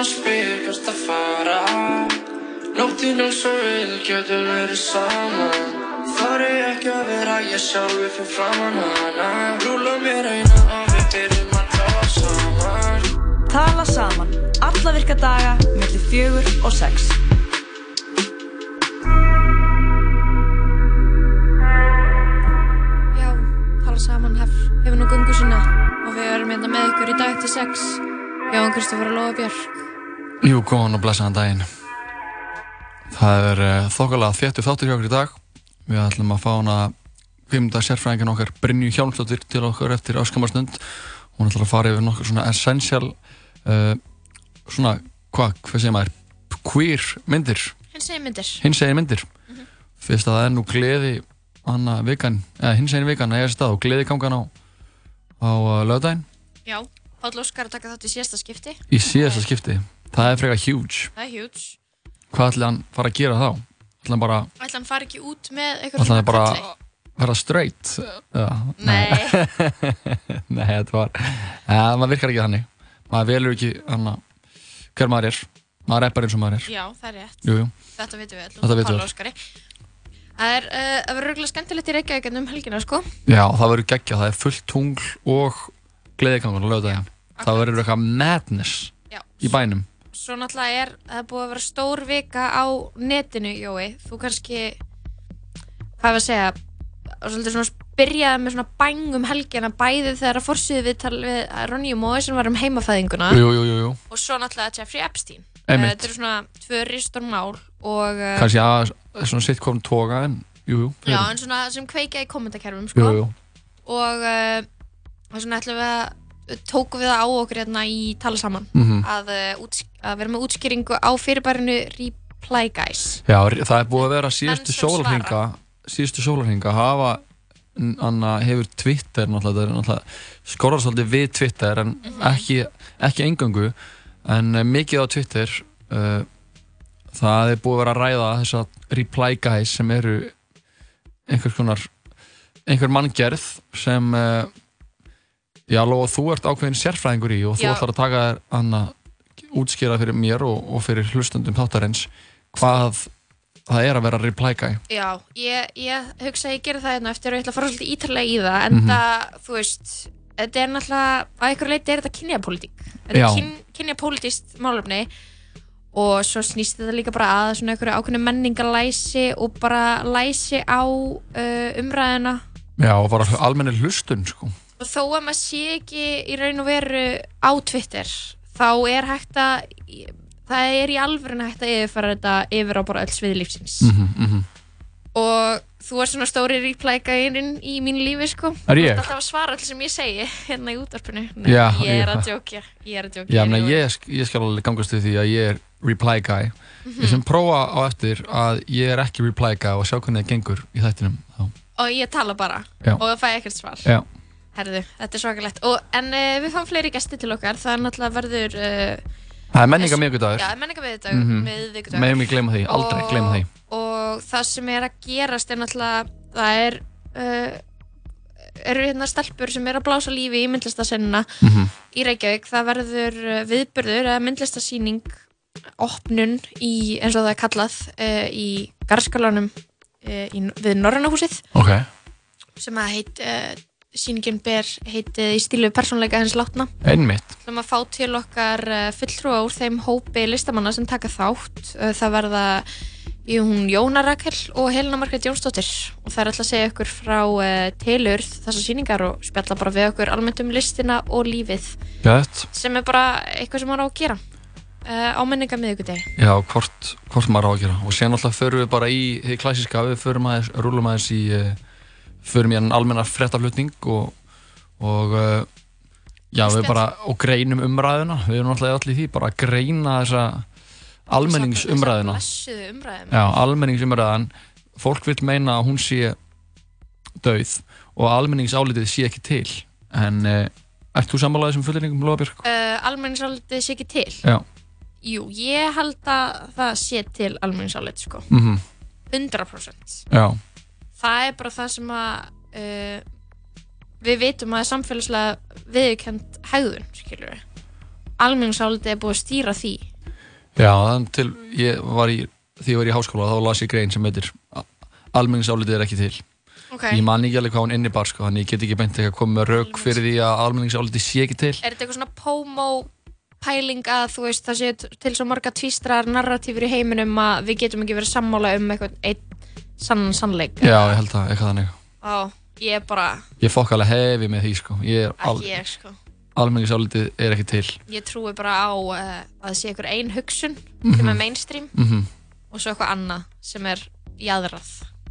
og spyr hvert að fara Nóttinn eins og við getum verið saman Þar er ekki að vera ég sjálfi fyrir framann hana Rúla mér eina og við byrjum að tala saman Tala saman. Alla virka daga, millir fjögur og sex. Já, tala saman hef, hefur nú gungu sinna og við erum hérna með ykkur í dag til sex. Jón Kristoffer og Lóa Björk. Jú, góðan og blessaðan daginn. Það er uh, þokkalega þéttu þáttur hjá okkur í dag. Við ætlum að fá hana kvimda sérfræðingin okkar Brynju Hjálmsdóttir til okkur eftir áskamarstund. Hún ætlar að fara yfir nokkur svona essential, uh, svona, hvað, hvað segir maður, queer myndir, Hinn segir myndir. hins egin myndir. Fyrst að það er nú gleði hana vikan, eða hins egin vikan að ég er stað og gleði gangan á, á uh, lögdægin Já, Páll Óskar að taka þátt í síðasta skipti. í síðasta skipti. Það er frekar huge. Það er huge. Hvað ætli hann fara að gera þá? ætli hann bara, Ætla hann fari ekki út með eitthvað ætli hann bara kalli? vera straight ja, Nei. Nei, þetta var ja, maður virkar ekki þannig maður velur ekki hana, hver maður er maður er bara eins og maður er Já, það er rétt. jú, jú. Þetta vitum við öll. Þetta vitum við. Óskari. Það er, uh, það verður röglega skemmtilegt í Reykjavík hérna um helgina, sko. Já, það verður geggja, það er fullt tungl og gleðigangur á lögdægin það verður eitthvað madness Já. í bænum Svo náttúrulega er, það er búið að vera stór vika á netinu, Jói. Þú kannski, hvað var að segja, svolítið svona byrjaði með svona bæng um helgina bæði þegar að forsiði við tal við Ronny og Mói sem var um heimafæðinguna jú, jú, jú, jú. og svo náttúrulega Jeffrey Epstein. Einmitt. Eh, Þetta eru svona tvö ristur mál og uh, kannski að svona sitt kom toga en jú, jú, já, fyrir. en svona sem kveikja í kommentarkerfum, jú, sko. jú. Og uh, og svona ætlum við að tókum við það á okkur hérna í tala saman Mhm. að, uh, úts að vera með útskýringu á fyrirbærinu Reply Guys. Já, það er búið að vera síðustu sólarhinga síðustu sólarhinga hafa anna, hefur Twitter er skorðar svolítið við Twitter en Mhm. ekki, ekki engöngu en uh, mikið á Twitter uh, það er búið að vera að ræða þess að reply guys sem eru einhvers konar einhver manngerð sem uh, já, Lóa, þú ert ákveðin sérfræðingur í og þú Já. ætlar að taka þér anna útskýra fyrir mér og, og fyrir hlustundum þáttarins hvað það er að vera reply guy Já, ég, ég hugsa að ég gera það hérna eftir og ég ætla að fara svolítið ítarlega í það en Mhm. það, þú veist, þetta er náttúrulega að einhverju leiti er þetta kynjapólitík þetta Já. er kyn, kynjapólitíst málefni og svo snýst þetta líka bara að svona einhverju ákveðinu menningalæsi og bara læsi á uh, umræðina Já, og bara almennir hlustun sko. Þó að maður sé ekki í raun og veru á Twitter þá er hægt að það er í alvörun hægt að yfirfara þetta yfir á bara öll sviði lífsins. Mm -hmm, og þú er svona stóri reply-gæðin í mínu lífi sko. Er ég? alltaf að svara allir sem ég segi hérna í útvarpinu. Nei, Já, ég er að djókja ég er að djókja Já, ég, sk- ég skal alveg gangast við því að ég er reply guy Mhm. Ég sem prófa á eftir að ég er ekki reply guy og sjá hvernig það gengur í þættinum þá. og ég tala bara Já. og það fæ ekkert svar. Já, Herðu, þetta er svakalegt. Og, en uh, við fáum fleiri gesti til okkar. Það er náttúrulega verður uh, það er menninga miðgudagur já, menninga viðdag Mhm. miðvikudagur. Megum við gleyma því, aldrei gleyma því. og það sem er að gerast er náttúrulega það er uh, eru hérna stelpur sem er að blása lífi í myndlistasennina Mhm. í Reykjavík. Það verður viðburður eða myndlistasýning opnun í eins og það er kallað í Garðskálanum við Norrannahúsið Ok, sem að heit sýningin ber heitið í stílu persónleika hans látna. Einmitt. Ætlum að fá til okkar uh, fulltrúa úr þeim hópi listamanna sem taka þátt. Uh, það verða í hún Jóna Rakel og Helena Margrét Jónsdóttir. Og það er alltaf að segja ykkur frá uh, tilur þessar sýningar og spjalla bara við okkur almennt um listina og lífið. Gætt sem er bara eitthvað sem maður á að gera. Uh, á menninga miðugudegi Já, hvort, hvort maður á að gera. Og sér náttúrulega förum við bara í því klassiska við förum aðeins, rúlum aðeins í förum í en almennar frettaflutning og, og uh, já, við bara og greinum umræðuna, við erum náttúrulega allir í því bara að greina þessa almenningsumræðuna. Já, almenningsumræðan. Fólk vil meina að hún sé dauð og almenningsálitið sé ekki til. En uh, ert þú sammálaðið sem fullerningum Lóabjörg? uh, almenningsálitið sé ekki til? Já, jú, ég held að það sé til almenningsálit sko. Mhm, 100% já, það er bara það sem að uh, við vitum að er samfélagslega viðkjönd hegðun, skilur við almenningsálitið er búið að stýra því. Já, til ég var í, því ég var í háskóla þá las ég grein sem heitir almenningsálitið er ekki til. Okay. ég man ekki alveg hvað hún innibar sko, þannig ég get ekki beint ekki að koma með rauk fyrir því að almenningsálitið sé ekki til. Er þetta eitthvað svona pómó pæling að þú veist það sé til svo marga tvístrar narratífur í heiminum að við getum ekki verið sammála um eitthvað einn sann sannleik. Já, ég held að, eitthvað þannig. Ó, ég er bara Ég fokk alveg hefi með því sko. Ég er al, ekki ég sko. almenningsálitið er ekki til. Ég trúi bara á uh, að það sé eitthvað ein hugsun sem er mainstream mm og svo eitthvað annað sem er jaðrað.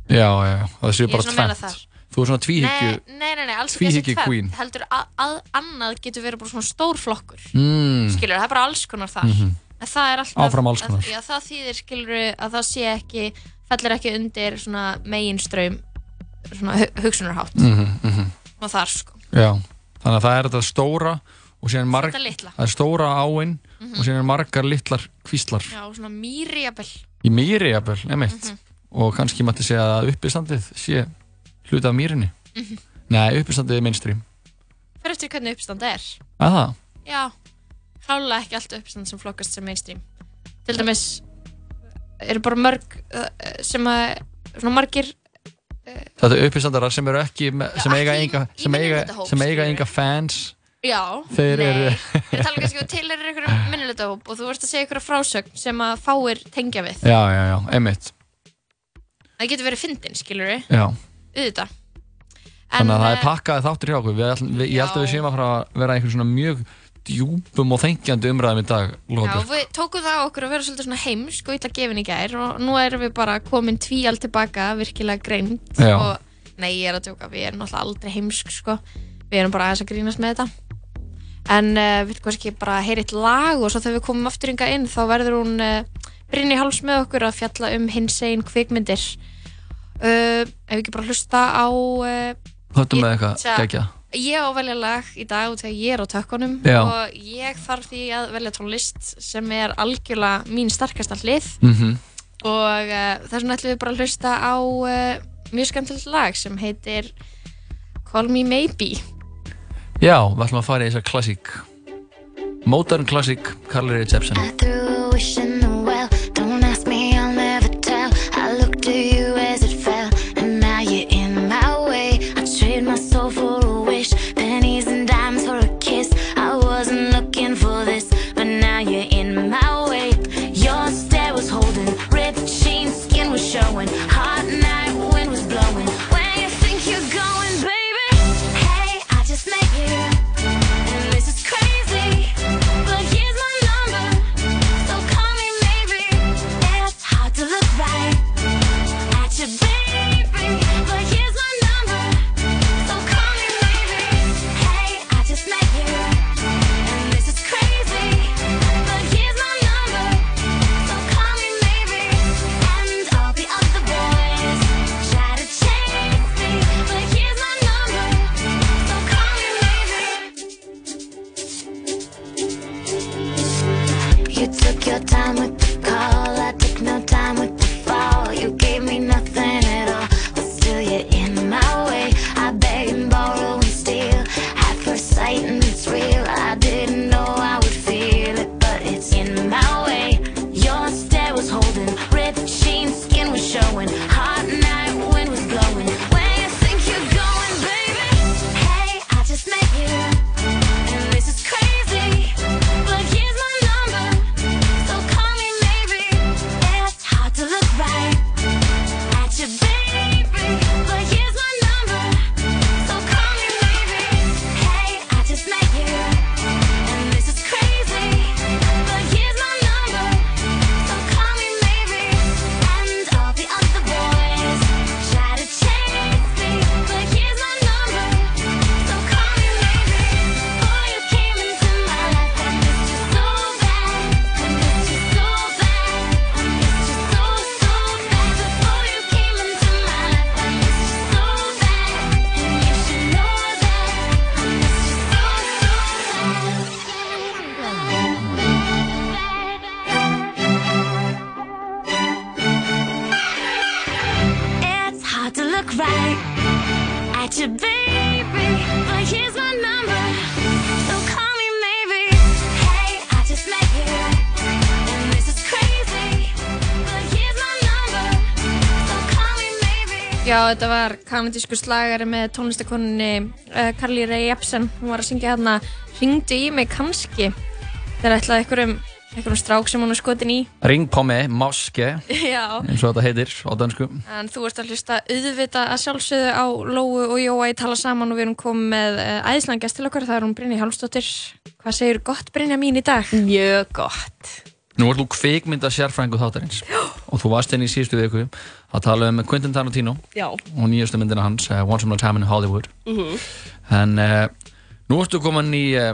Já, já, já, það er bara það. Þú er svona tvíhyggju Nei, nei, nei, nei, alls ekki þessi tvennt. Heldur að, að annað getur verið bara svona stór flokkur. Mm, skilur, það er bara alls konar þar. Mhm. en það er alltaf Áfram alls konar. já, það þýðir skilur að það sé ekki fellir ekki undir svona meginströym svona hu- hugsunarhátt. Mm -hmm, og þar sko. Já, þannig að það er þetta stóra og síðan marg, það er stóra áinn og síðan er margar litlar kvíslar. Já, svona mýri jafnvel í mýri jafnvel, emitt Mhm. og kannski mætti segja að uppistandið sé hluti af mýrinni. Mhm. Nei, uppistandið er mainstream. Fyrir eftir hvernig uppstand er. Að það, já, klálega ekki allt uppstand sem flokkast sem mainstream. Til dæmis eru bara mörg uh, sem að svona margir þetta er uppistandarar sem eru ekki sem, eiga enga, sem, eiga, enga fans. Já, Þeir nei, eru- ég tala kannski um til er einhverjum minnilegtahóp og þú vorst að segja einhverja frásögn sem að fáir tengja við. Já, já, já, emitt Það getur verið fyndin, skilur við, Já, auðvitað. þannig að það er eh, pakkaði þáttur hjá okkur. Við, við, Ég held að við séum að fara að vera einhvern svona mjög djúpum og þengjandi umræðum í dag Já, Lóður. við tókum það okkur að vera svolítið svona heimsk og illa gefin í gær og nú erum við bara komin tvíal tilbaka, virkilega greind Já. og nei, ég er að tjóka, við erum náttúrulega aldrei heimsk, sko. Við erum bara aðeins að grínast með þetta. En uh, við kannski bara heyra eitt lag og svo þegar við komum aftur yngar inn þá verður hún uh, Brynni Háls með okkur að fjalla um hins einn kvikmyndir. Uh, ef við ekki bara hlusta á með Ég- eitthvað gegja Ég á að velja lag í dag út þegar ég er á tökkunum Já. og ég þarf því að velja tónlist sem er algjörlega mín starkasta hlið. Mm og uh, þess vegna ætlum við bara að hlusta á uh, mjög skemmtilegt lag sem heitir Call Me Maybe. Já, við ætlum að fara í þessa klassík. Modern klassík, Carly Rae Jepsen þetta var kanadísku slagari með tónlistakonunni uh, Carly Rae Jepsen. Hún var að syngja hérna Ringdu í mig kannski. Það er ætlað einhverjum, einhverjum strák sem hún er skotin í. Ring på mig, máske, Já. eins og þetta heitir á dansku. En þú ert að hlusta auðvita að sjálfsögðu á Lóu og Jóa í tala saman og við erum komið með uh, æðislega til okkar. Það er hún Brynja Hálmsdóttir. Hvað segir gott Brynja mín í dag? Mjög gott. Nú ert þú kvikmynda sérfrængu þáttarins og þú varst henni í síðustu viku að tala um Quentin Tarantino Já. og nýjastu myndina hans, uh, Once Upon a Time in Hollywood. Mhm. En uh, nú ertu komin í uh,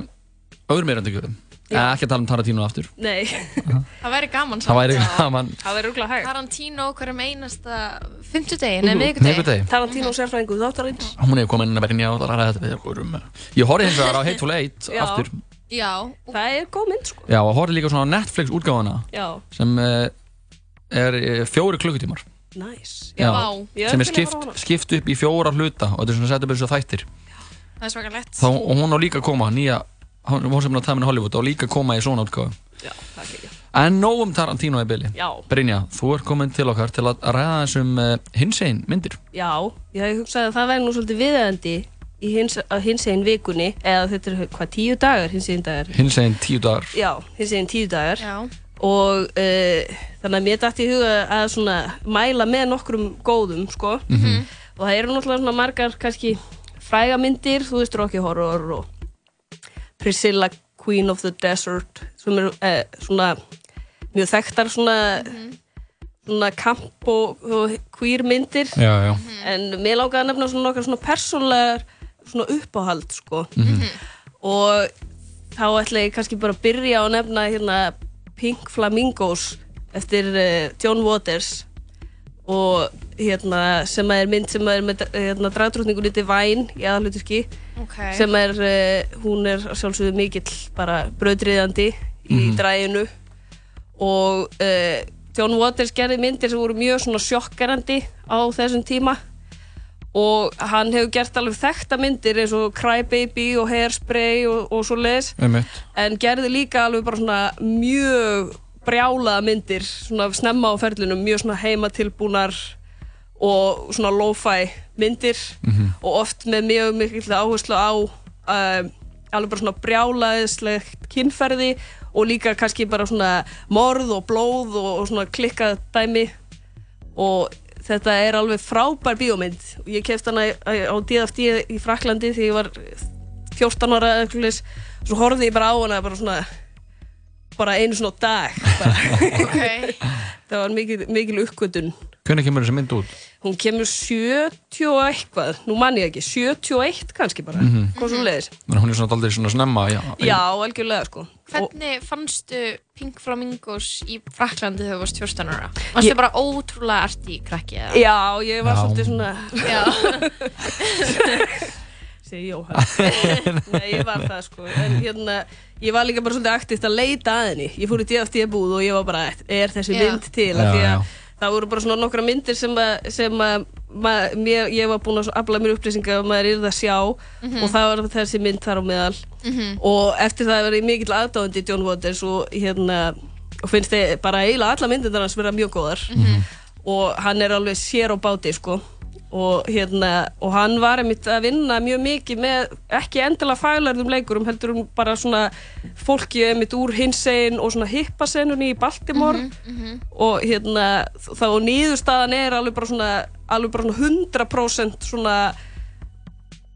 öðrum. Já. Ekki að tala um Tarantino aftur. Nei. Það væri gaman Það væri gaman. Það verður rúglega hægt. Tarantino hverjum einasta fimmtudegi, nei, miðvikudegi. Miðvikudegi. Tarantino sérfræðingu þáttarins. Hún hefur komin inn að verja og það ræði þetta við okkur um. Ég horfði hins vegar á Hateful Eight Já. aftur. Já. Það er góð mynd, sko. Já, og horfði líka svona á Netflix útgáfana Já. sem uh, er uh, fjóri klukkutímar. Næs. Já, Ég sem er skipt, skipt upp í fjóra hluta og þetta er svona eins og þættir. Það er svakalegt. Þá, og hún á líka að koma, nýja, hún var sem að tæmina Hollywood, á líka að koma í svona. Já, er ekki. En nóg um Tarantino í bylli. Já. Brynja, þú ert komin til okkar til að ræða þessum uh, hinsegin myndir. Já, ég hef hugsað að það væri nú svolítið viðeigandi í hins, hins einn vikunni, eða þetta er hvað, tíu dagar, hins einn dagar? Hinsegin tíu dagar. Já, hins einn tíu dagar. Já. Og uh, þannig að mér dætti í huga að svona mæla með nokkrum góðum, sko. Mhm. Og það eru náttúrulega svona margar kannski fræga myndir, þú veist Rocky Horror og Priscilla Queen of the Desert, sem eru uh, svona mjög þekktar svona, svona kamp og, og queer myndir. Já, já. En mér langaði að nefna svona nokkar svona persónlegar svona uppáhald, sko. Mhm. Og þá ætla ég kannski bara að byrja að nefna hérna Pink Flamingos eftir uh, John Waters og hérna sem er mynd sem er með hérna, dragdrótningunni Divine í aðalhuturki Ok. sem er, uh, hún er sjálfsögðu mikill bara bröðriðandi í Mhm. dræginu og uh, John Waters gerði myndir sem voru mjög svona sjokkarandi á þessum tíma og hann hefur gert alveg þekkta myndir eins og Cry Baby og Hairspray og, og svo Einmitt. en gerði líka alveg bara svona mjög brjálaða myndir svona snemma á ferlinum, mjög svona heimatilbúnar og svona lo-fi myndir. Og oft með mjög mikil áherslu á um, alveg bara svona brjálaðislegt kynferði og líka kannski bara svona morð og blóð og, og svona klikkað dæmi. Og þetta er alveg frábær bíómynd og ég kefti hana á- á DFD í Fraklandi þegar ég var 14 ára eða eitthvað svoleiðis. svo horfði ég bara á hana bara svona bara einu svona dag bara. það var mikil, mikil uppgötun Hvernig kemur þessi mynd út? hún kemur 70 og eitthvað nú man ég ekki, 71 kannski bara Mhm. hvað svo leiðis hún er svona aldrei svona snemma, já. já, algjörlega sko Hvernig fannstu Pink Flamingos í Fraklandi þegar þú varst 14 ára? Varstu Ég- bara ótrúlega arti krakki eða? já, ég var Já. svolítið svona Já. segi Jóhann Nei, ég var það sko en hérna, ég var líka bara svolítið aktivt að leita að henni ég fór í DFT búð og ég var bara er þessi Já. mynd til Já, af því já. að það voru bara svona nokkra myndir sem að, sem að ma, mér, ég var búin að afla mér upplýsingar og maður yrði að sjá Mhm. og það var þessi mynd þar á meðal Mhm. og eftir það var ég mikill aðdáðandi John Waters og hérna og finnst þið bara eiginlega alla myndir hans vera mjög góðar Mhm. og hann er alveg sér á báti sko og hérna og hann var einmitt að vinna mjög mikið með ekki endilega faglarðum leikurum heldur um bara svona fólki einmitt úr hinsegin og svona hippasenunni í Baltimore og hérna þá nýðurstaðan er alveg bara svona alveg bara svona 100% svona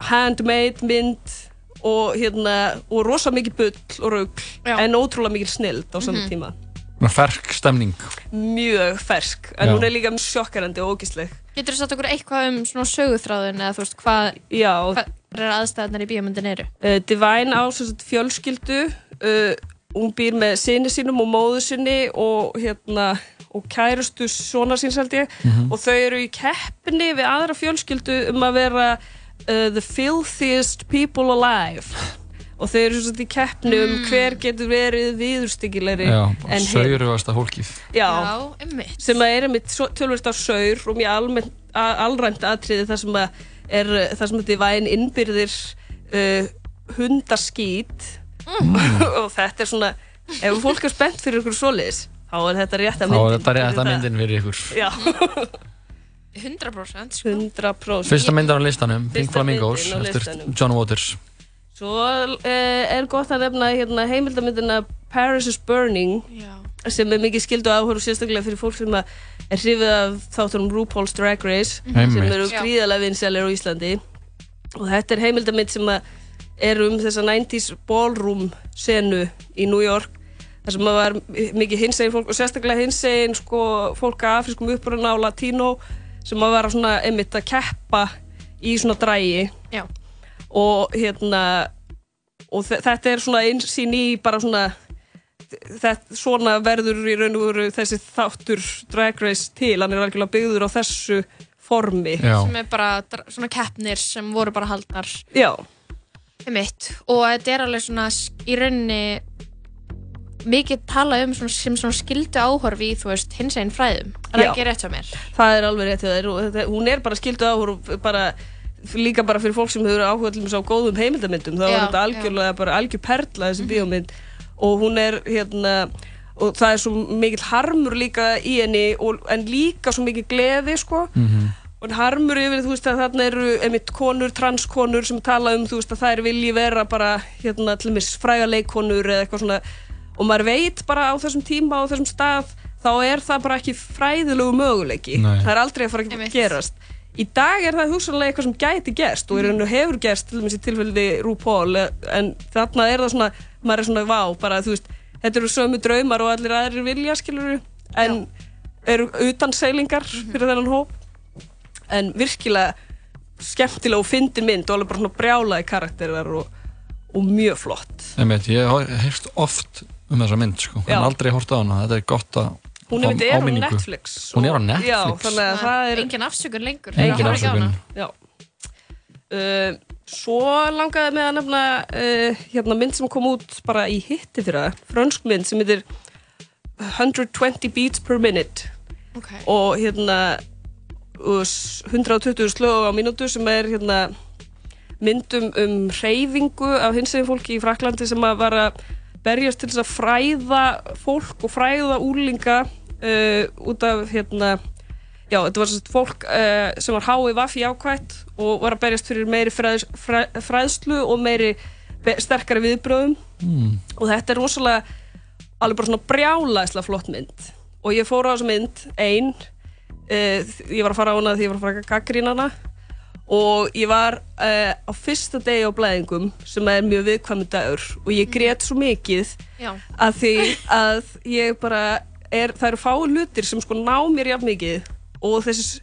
handmade mynd og hérna og rosa mikið bull og rugl en ótrúlega mikið snild á saman Mhm. tíma Svona fersk stemning. mjög fersk en Já. hún er líka sjokkarandi og ógísleg Getur þú sagt okkur eitthvað um svona söguþráðun eða þú veist hvað Já. hvað er aðstæðanar í bíómyndin eru? uh, Divine á fjölskyldu uh, hún býr með sinni sínum og móðu sinni og hérna og kærustu svona síns held ég Mhm. og þau eru í keppni við aðra fjölskyldu um að vera uh, the filthiest people alive og þau eru svona í keppni um hver getur verið viðurstyggilegri Já, en hinn saurugasta fólkið. Já, einmitt. sem að er einmitt tölvöld af saur og mjög almennt, a- alræmt atriði þar sem að er þar sem að Divine innbyrðir uh, hundaskít og þetta er svona ef fólk er spennt fyrir ykkur svoleiðis þá er þetta rétt að Þá er myndin þetta rétt að myndin fyrir ykkur. Já 100% sko. 100% Fyrsta myndar á listanum, Pink Fyrsta Flamingos myndin á eftir listanum. John Waters Svo uh, er gott að nefna hérna, heimildamindina Paris is Burning Já. sem er mikið skildu áhverju sérstaklega fyrir fólk sem að er hrifið af þáttunum RuPaul's Drag Race sem Einmitt. eru Já. gríðalega vinsælir á Íslandi og þetta er heimildamind sem að er um þessa 90s ballroom senu í New York þar sem að var mikið hinsegin fólk og sérstaklega hinsegin sko, fólk af afriskum uppruna og latínó sem vera svona einmitt að keppa í svona drægi Já. og hérna og þe- þetta er svona einsýn í bara svona þetta, svona verður í raun og veru þessi þáttur Drag Race til, hann er algjörlega byggður á þessu formi. Já, sem er bara svona keppnir sem voru bara haldnar Já, mitt og þetta er alveg svona í rauninni mikið talað um svona, sem svona skildu áhorfi í þú veist hins einn fræðum. Er það Já. ekki rétt hjá mér? Það er alveg rétt hjá þér hún er bara skildu áhör bara líka bara fyrir fólk sem hefur áhuga til þess á góðum heimildamyndum. Þá Já, er þetta algjörlega bara algjör perla þessi bíómynd. Og hún er hérna og það er svo mikill harmur líka í henni og, en líka svo mikill gleði sko og harmur yfir þú veist að þarna eru einmitt konur, transkonur sem tala um þú veist að þær vilji vera bara hérna til dæmis fræga leikkonur eða eitthvað svona. Og maður veit bara á þessum tíma og þessum stað þá er það bara ekki fræðilegu möguleiki. Nei. það er aldrei að fara að Einmitt. gerast. Í dag er það hugsanlega eitthvað sem gæti gerst og í rauninu hefur gerst til dæmis í tilfelli RuPaul en þarna er það svona maður er svona vá bara þú veist þetta eru sömu draumar og allir aðrir vilja skilur en eru utan seilingar fyrir þennan hóp en virkilega skemmtilega og fyndin mynd og alveg bara svona brjálaði karakterar og, og mjög flott. Einmitt, ég hef heyrst oft um þessa mynd sko, en aldrei hort á hana. Þetta er gott að hún er, er á. Netflix Hún er á og- Netflix? já, þannig að það er engin afsökun lengur. Engin fyrir afsökun. Uh, svo langaði mig að nefna uh, hérna mynd sem kom út bara í hitti fyrra, frönsk mynd sem heitir 120 beats per minute. Ok. og hérna 120 slög á mínútu sem er hérna myndum um hreyfingu af hinsegin fólki í Fraklandi sem að var að berjast til að fræða fólk og fræða úlinga uh, út af hérna já, þetta var sérst fólk uh, sem var HIV jákvætt og var að berjast fyrir meiri fræðs, fræ, fræðslu og meiri sterkari viðbröðum mm. og þetta er rosalega alveg bara svona brjálæsla flott mynd og ég fór á þessa mynd ein uh, ég var að fara á hana því ég var að fara að gaggrína hana. Og ég var uh, á fyrsta degi á blæðingum sem er mjög viðkvæmi dagur og ég grét svo mikið Já. að því að ég bara er, það eru fáið hlutir sem sko ná mér jafn mikið. Og þessi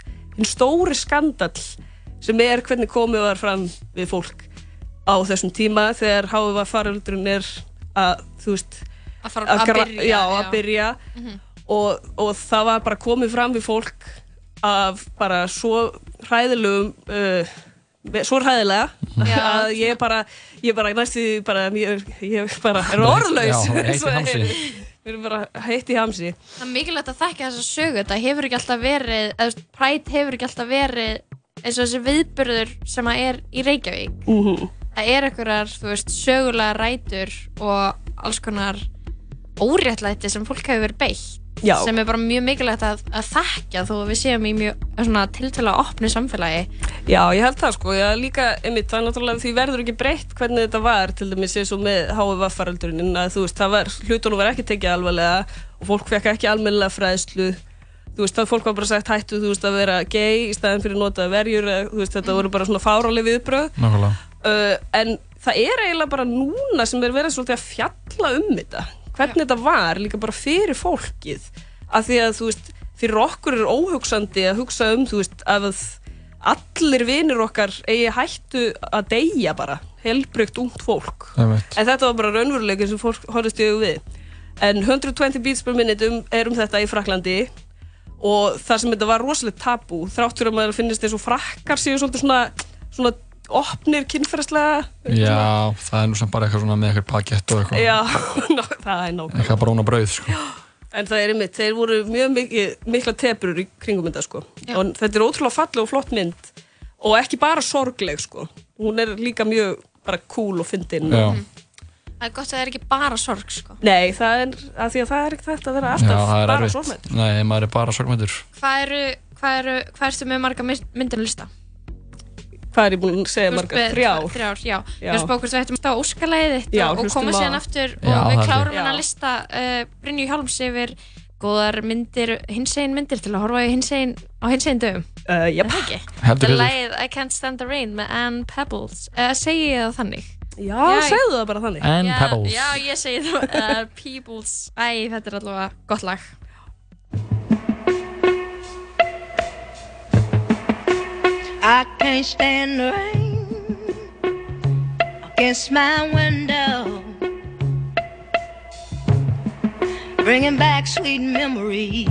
stóri skandall sem er hvernig komið var fram við fólk á þessum tíma þegar háið var faraldurinn er að þú veist að að, gra- byrja já, að byrja og, og það var bara komið fram við fólk af bara svo hræðilegum uh, svo hræðilega Já. að ég bara ég bara næstu bara ég, ég bara er orðlaus. Við erum bara heitt í hamsi. Það er mikilvægt að þekka þessa sögu. Þetta hefur ekki alltaf verið eða, Pride hefur ekki alltaf verið eins og þessi viðburður sem að er í Reykjavík. Mm það er einhverjar, þú veist, sögulega rætur og alls konar óréttlæti sem fólk hefur verið beitt Já. sem er bara mjög mikilvægt að, að þekka þó að við séum í mjög svona, tiltala opnu samfélagi. Já, ég held það sko, ég líka, einmitt, það er náttúrulega því verður ekki breytt hvernig þetta var, til dæmis eins og með HVV-faraldurinn, að þú veist, það var, hlutunum var ekki tekið alvarlega og fólk fekk ekki almennilega fræðslu, þú veist, það fólk var bara sagt hættu, þú veist, að vera gay í staðin fyrir að nota verjur, eða, þú veist, þetta voru bara svona fáráleg viðbröð, uh, en það er eiginlega bara núna sem er verið svolítið að fjalla um þetta, hvernig þetta var líka bara fyrir fólkið, af því að, þú veist, fyrir okkur er óhugsandi að hugsa um, þú veist, að allir vinir okkar eigi hættu að deyja bara, helbrygt ungt fólk. En þetta var bara raunveruleikin sem fólk horfist í augu við. En 120 beats per minute um, er um þetta í Fraklandi og það sem þetta var rosalega tabú, þráttur að maður finnist eins og frakkar séu svolítið svona, svona opnir kynferðslega. Já, það er nú samt bara eitthvað svona með eitthvað pakett og eitthvað Já, ná, það er nákvæmlega. eitthvað bróna brauð sko. En það er einmitt, þeir voru mjög mikið, mikla tebrur í kringum þetta sko. Já. Og þetta er ótrúlega falleg og flott mynd og ekki bara sorgleg sko. Hún er líka mjög bara cool og fyndin. Já. Það er gott að það er ekki bara sorg, sko. Nei, það er, að því að það er ekki þetta að vera Já, alltaf það er bara erfitt. sorgmætt. Nei, maður er bara sorgmættur. Hvað eru, hvað eru, hvað ertu með marga mynd- myndir að lista? Hvað er ég búin að segja með- Þrjár. Þrjár, já. Já. Ég spá hvort við ættum að stá óskalæðið þitt Já, og, koma síðan aftur Já, og við er klárum hann að lista uh, Brynju Hjálms yfir góðar myndir, hinsegin myndir til að horfa í hinsegin, á hinsegin dögum. Uh, Er jöp. það ekki? Heldur Það er lagið I Can't Stand the Rain með Ann Pebbles. Uh, segi ég það þannig? Já, Já, segðu það bara þannig. Já, Pebbles. Já, ég segi það. Uh, Peebles. Æ, þetta er allavega gott lag. I can't stand the rain against my window, bringing back sweet memories.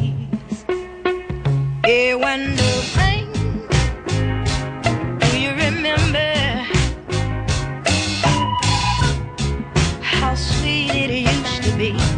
Yeah, when the rain, do you remember how sweet it used to be?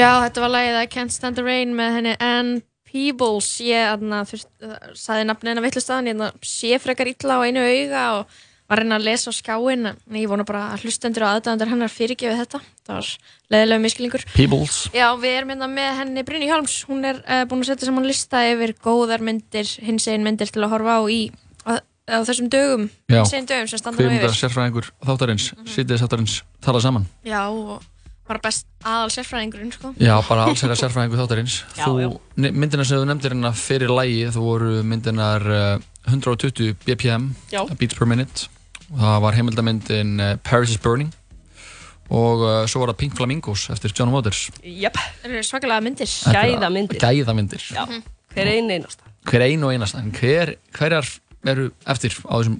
Já, þetta var lagið I Can't Stand the Rain með henni Ann Peebles. Ég uh, saði nafni hennar vitlu staðan, ég sé frekar illa á einu auga og var að reyna að lesa á skjáin en ég vona bara að hlustendur og aðdæðandur hennar fyrirgefið þetta. Það var leðilega miskilingur. Peoples. Já, við erum hérna með henni Brynni Hjálms. Hún er uh, búin að setja saman lista yfir góðar myndir, hins einn myndir til að horfa á í á, á þessum dögum, Já. hins einn dögum sem standa Kveimundar yfir. sérfræðingur þáttarins, mm -hmm. þáttarins, bara best aðal sérfræðingurinn, sko. Já, bara alls er að sérfræðingur þáttarins. Já, þú, já. Myndina sem þú nefndir hérna fyrir lægi, þú voru myndinar uh, 120 BPM, Já. beats per minute. Og það var heimildamyndin uh, Paris is Burning. Og uh, svo var það Pink Flamingos eftir John Waters. Jöp. Það eru svakalega myndir. Gæðamyndir. Gæðamyndir. Já. Hver einn einasta. Hver ein og einasta. En hver, hverjar eru eftir á þessum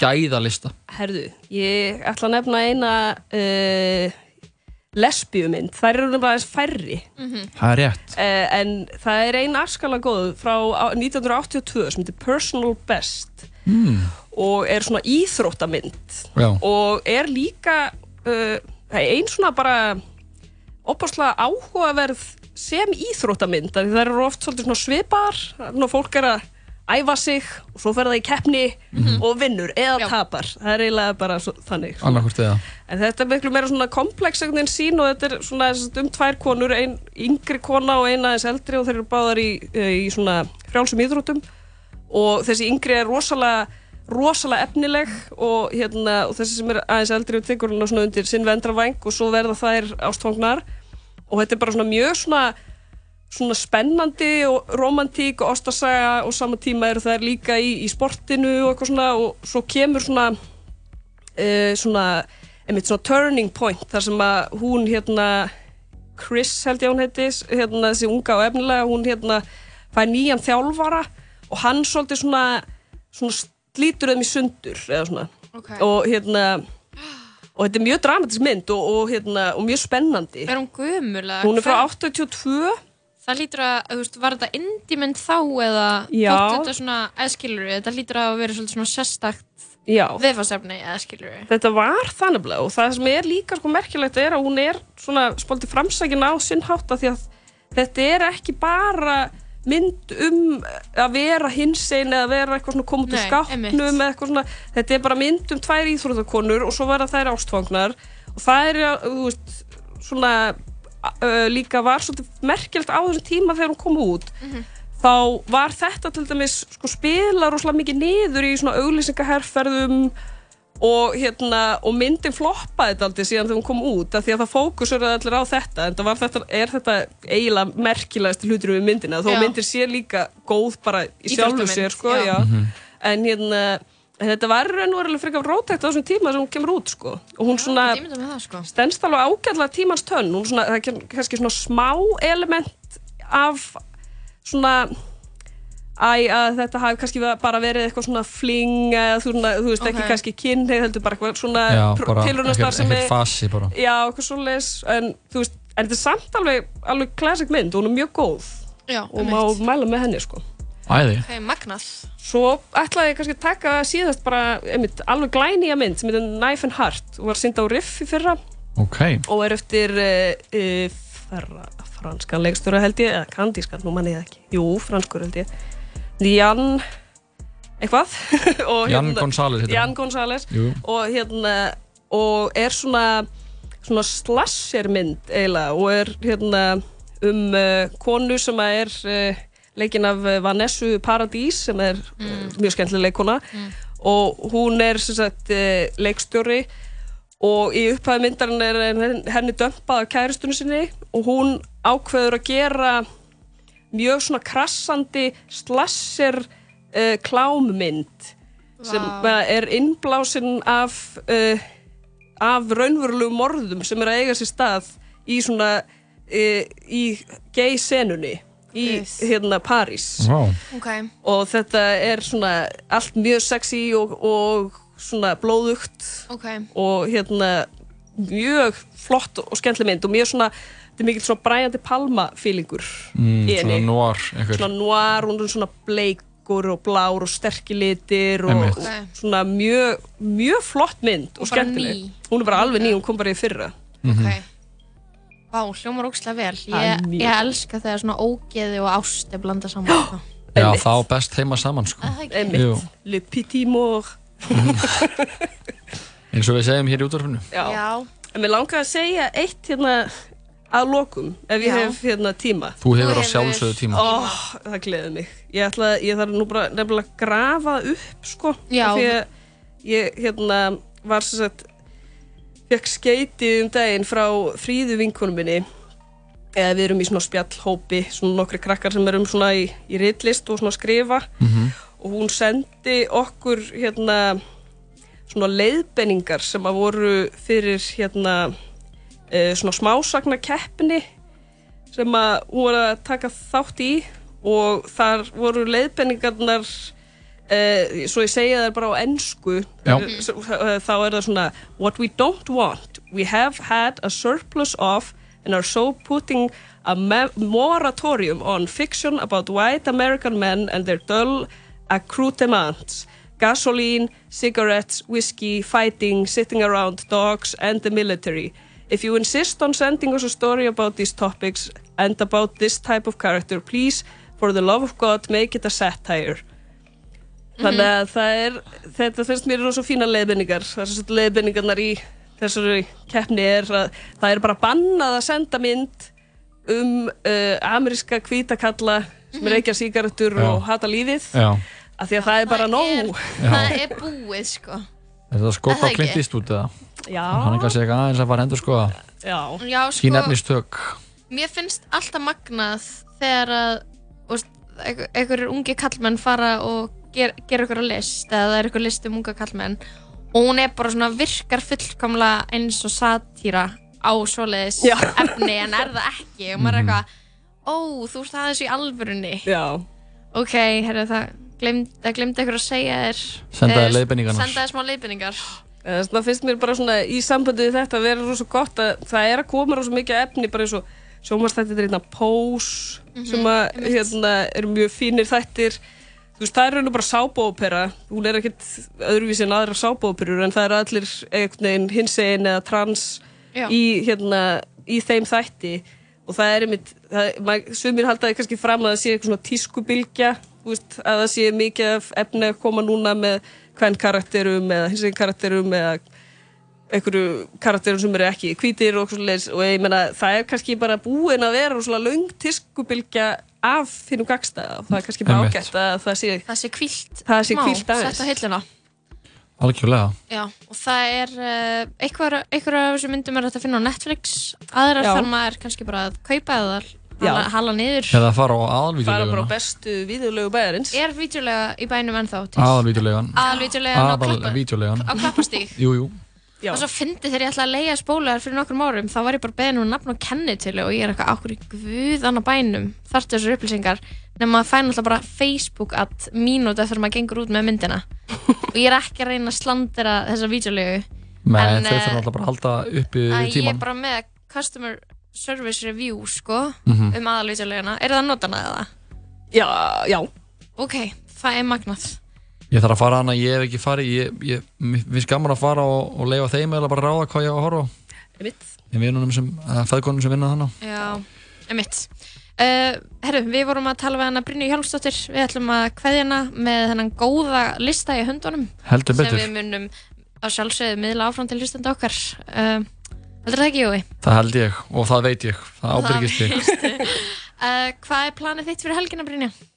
gæðalista? Herðu, ég ætla að nefna eina uh, lesbíumynd. Þær eru nefnilega aðeins færri. Það er rétt. Uh, en það er ein afskala góð frá á- 1982 sem heitir Personal Best Mm. og er svona íþróttamynd Já. og er líka uh, það er ein svona bara opaslega áhugaverð sem íþróttamynd af því það eru oft svolítið svona svipar þannig að fólk er að æfa sig og svo fer það í keppni og vinnur eða Já. tapar. Það er eiginlega bara svo, þannig. En þetta er miklu meira svona komplex veginn sín og þetta er svona sem sagt, um tvær konur, ein yngri kona og eina aðeins eldri og þeir eru báðar í, eh, í svona frjálsum íþróttum. Og þessi yngri er rosalega rosalega efnileg og, hérna, og þessi sem er aðeins eldri og tekur hana svona undir sinn vendravæng og svo verða þær ástfangnar. Og þetta er bara svona mjög svona svona spennandi og romantík og ástasaga og sama tíma eru þær líka í, í sportinu og eitthvað svona og svo kemur svona uh, svona, einmitt svona turning point þar sem að hún hérna Chris held ég hún heiti hérna, þessi unga og efnilega hún hérna fær nýjan þjálfara og hann svolítið svona, svona slítur þeim í sundur eða svona Ok. og hérna og þetta er mjög dramatisk mynd og, og, hérna, og mjög spennandi Er hún gömul? hún er frá hver- 82 Það lítur að, þú veist, var þetta indie-mynd þá eða þóttu þetta svona, eða skilur þetta lítur að vera svona sérstakt viðfarsefni, eða skilur Þetta var þannig og það sem er líka sko merkilegt er að hún er svona spolti framsækin á sinn hátt af því að þetta er ekki bara mynd um að vera hinsegin eða vera eitthvað svona úr Nei, skápnum einmitt. eða eitthvað svona, þetta er bara mynd um tvær íþróttakonur og svo verða þær ástfangnar og það er, þú veist, svona uh, líka var svolítið merkilegt á þessum tíma þegar hún kom út þá var þetta til dæmis sko, spila rosalega mikið niður í svona auglýsingaherferðum og, hérna, og myndin floppaði þetta aldrei síðan þegar hún kom út af því að það fókusur allir á þetta en það var þetta, er þetta eiginlega merkilegast hlutur við myndina þó Já. myndir sé líka góð bara í sjálfu sér sko, já. já. Mhm. en hérna þetta var raun og verulega frekar rótækt á þessum tíma sem hún kemur út sko. og hún svona það, sko. stendst alveg ágætlega tímans tönn hún svona, það er kannski svona smá element af svona æ, að þetta hafi kannski bara verið eitthvað svona fling eða þú, þú veist ekki Ok. kannski kynneið heldur bara eitthvað svona tilrunastar sem bara já, eitthvað svoleiðis en þú veist, en þetta er samt alveg alveg classic mynd og hún er mjög góð Já, og má mæla með henni sko Æði. Ok, magnað. Svo ætlaði ég kannski að taka síðast bara einmitt, alveg glænýja mynd sem heitir Knife and Heart. Og var synd á Riff í fyrra. Ok. Og er eftir uh, uh, fra, franskan leikstjóra held ég eða kandískan, nú mann ég það ekki. Jú, franskur held ég. Jan eitthvað. Jan González heitir Jan hann. González. Jú. og hérna og er svona svona slashermynd eiginlega. Og er hérna um uh, konu sem að er uh, leikin af uh, Vanessa Paradís sem er mm. mjög skemmtileg leikona og hún er sem sagt uh, leikstjóri. Og í upphæði myndarinn er henn- henni dömpað af kæristunni sinni. Og hún ákveður að gera mjög svona krassandi slasher uh, klámmynd. Sem Vá. er innblásin af uh, af raunverulegu morðum sem er að eiga sér stað í svona uh, í gay senunni í Yes. hérna París Vá Ok. og þetta er svona allt mjög sexy og, og svona blóðugt Ok. og hérna mjög flott og skemmtileg mynd og mjög svona, þetta er mikill svona Brian De Palma feelingur mm, í henni Svona noir einhver svona noir, hún er svona bleikur og blár og sterkir litir og, og svona mjög mjög flott mynd og, Og bara skemmtileg ný. hún er bara alveg ný, hún kom bara í fyrra Mhm. Ok. Vá, hljómar ógslag vel. Ég, ég elska þegar svona ógeði og ást er blanda saman. sko. Já, Einmitt. þá best heima saman sko Er? Einmitt. Le Petit Mour Eins og við segjum hér í útvarfinu Já. Já. en mér langar að segja eitt hérna að lokum, ef ég Já. hef hérna tíma Þú hefur á sjálfsögðu tíma Ó, það gleði mig. Ég ætla, ég þarf nú bara nefnilega að grafa upp, sko. Já. Af Því að ég, hérna, var sem sagt, fekk skeiti um daginn frá fríðu vinkonum minni. Eða við erum í svona spjallhópi, svona nokkri krakkar sem erum svona í, í ritlist og svona skrifa. Og hún sendi okkur, hérna, svona leiðbenningar sem að voru fyrir, hérna, e, svona smásagna keppni sem að hún var að taka þátt í og þar voru leiðbenningarnar uh, svo ég segja það bara á ennsku Já. þá er það svona what we don't want we have had a surplus of and are so putting a moratorium on fiction about white American men and their dull accoutrements gasoline, cigarettes, whiskey, fighting, sitting around, dogs and the military. If you insist on sending us a story about these topics and about this type of character, please, for the love of God, make it a satire. Þannig að það er, þetta finnst mér rosa fína er svo leiðbendingarnar í þessari keppni er að það er bara bannað að senda mynd um uh, ameríska hvítakalla sem er ekki að sígarettur Já. og hata lífið. Já Af því að það er bara nóg. Það er búið, sko. Er það Er á? Clint Eastwood eða? Já, Hann er kannski eitthvað aðeins að fara endur skoða já. Já, Sín sko, efnistök mér finnst alltaf magnað þegar að einhver- einhverjir ungi kallmenn fara og ger, gera einhverja list eða það er einhver list um unga kallmenn og hún er bara svona virkar fullkomlega eins og satýra á svoleiðis Já. efni en er það ekki? Og maður er eitthvað ó, þú ert aðeins í alvörunni. Já, ok, herru það glemd, það glemdi ykkur að segja þér. Senda þér eh, leiðbeiningarnar. senda þér smá leiðbeiningar. Þess vegna finnst mér bara svona í sambandi við þetta að vera rosa gott að það er að koma rosa mikið efni bara eins og sjómarstættir er hérna Pose sem að hérna eru mjög fínir þættir þú veist það er raun og bara sábóopera hún er ekkert öðruvísi en aðra sábóoperur en það eru allir einhvern veginn hinsegin eða trans í hérna í þeim þætti. Og það er einmitt sumir haldaði kannski fram að það sé eitthvað svona tískubilgja veist, að það sé mikið efni að koma núna með hvern karakterum eða hinsegin karakterum eða einhverju karakterum sem eru ekki hvítir og, svoleiðis, og ég meina það er kannski bara búin að vera svona löng tískubilgja af þínum gagstæða og það er kannski bara ágætt að það sé það sé kvílt Það sé smá, hvílt aðeins. sett á hilluna. Algjörlega. Já, og það er uh, eitthvað, eitthvað af þessu myndum er að finna á Netflix. Aðrar Já. þarf maður kannski bara að kaupa eða hala, hala niður. Eða fara á fara bara á bestu víðulegu bæjarins. Er vídeolega í bænum ennþá til? Aðalvídeolegan Aðalvídeolega á, á klappastíg Jú, jú. Já. Og svo fyndi þegar ég ætlaði að leiða spóluðar fyrir nokkrum árum þá var ég bara beðin um nafn og kennitölu og ég er eitthvað ákveður í guð annar bænum þarftu þessar upplýsingar? Nema að fæna alltaf bara Facebook at mínúti eftir að maður gengur út með myndina. Og ég er ekki að reyna að slandera þessa vídeolegu Nei, En, þau eh, þurfa alltaf bara að halda uppi að ég er tíman bara með customer service review sko Mhm. um aðalvídeoleguna er það notana eða? Já, já. Ok, það er magnað Ég þarf að fara hana, ég hef ekki farið Ég, finnst gaman að fara og, og leifa þeim eða bara ráða hvað ég á að horfa á. Einmitt. Ég vinunum sem, eða feðkonum sem vinna þannig Já, emitt uh, Herru, við vorum að tala við hana Brynju Hjálmsdóttir. Við ætlum að kveðja hana með þennan góða lista í höndunum. Heldur sem betur. við munum að sjálfsögðu miðla áfram til hlustandi okkar. Uh, Heldur það ekki, Jói? Það held ég og það veit ég. Það ábyrgist ég. uh,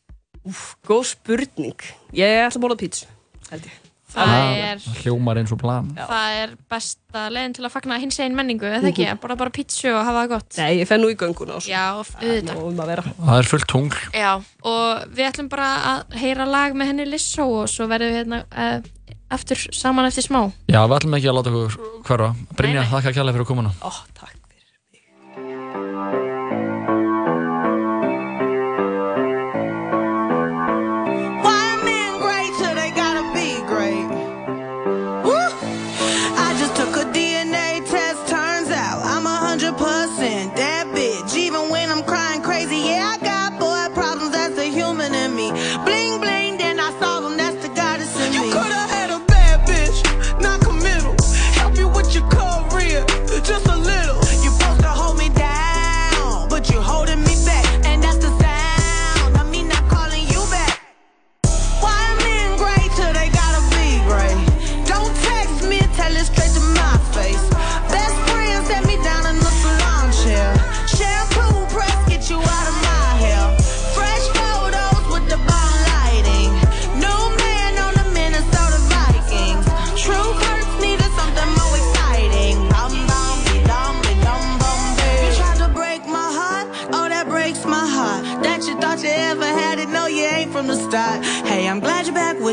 Er Brynja? Góð spurning. Ég ætla að bóla pítsu held ég. Það er, Það hljómar eins og plan. Það er besta leiðin til að fagna hins einn menningu, eða ekki? Bara bara pítsu og hafa það gott. Nei, ég fenn nú í gönguna og svo. Já, auðvitað. um að vera. Það er fullt tungl. Já, og við ætlum bara að heyra lag með henni Lissó og svo verðum við hérna uh, aftur saman eftir smá. Já, við ætlum ekki að láta okkur hverfa. Brynja, þakka kærlega fyrir komuna. Ó, takk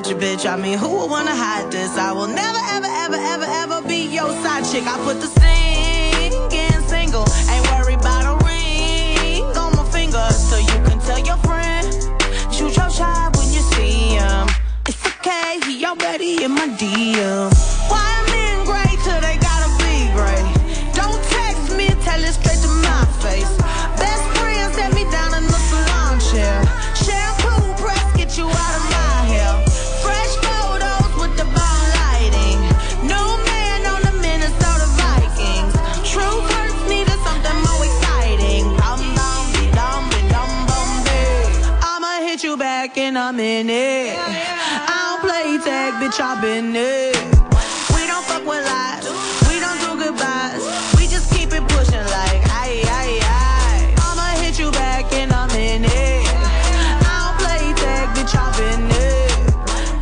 with your bitch. I mean, who would wanna hide this? I will never, ever, ever, ever, ever be your side chick. I put the singing single, ain't worried about a ring on my finger, so you can tell your friend. Shoot your shot when you see him. It's okay, he already in my DM. Back in a minute. I don't play tag, bitch, I've been it. We don't fuck with lies. We don't do goodbyes. We just keep it pushing like aye aye aye. I'ma hit you back in a minute. I don't play tag, bitch, been it.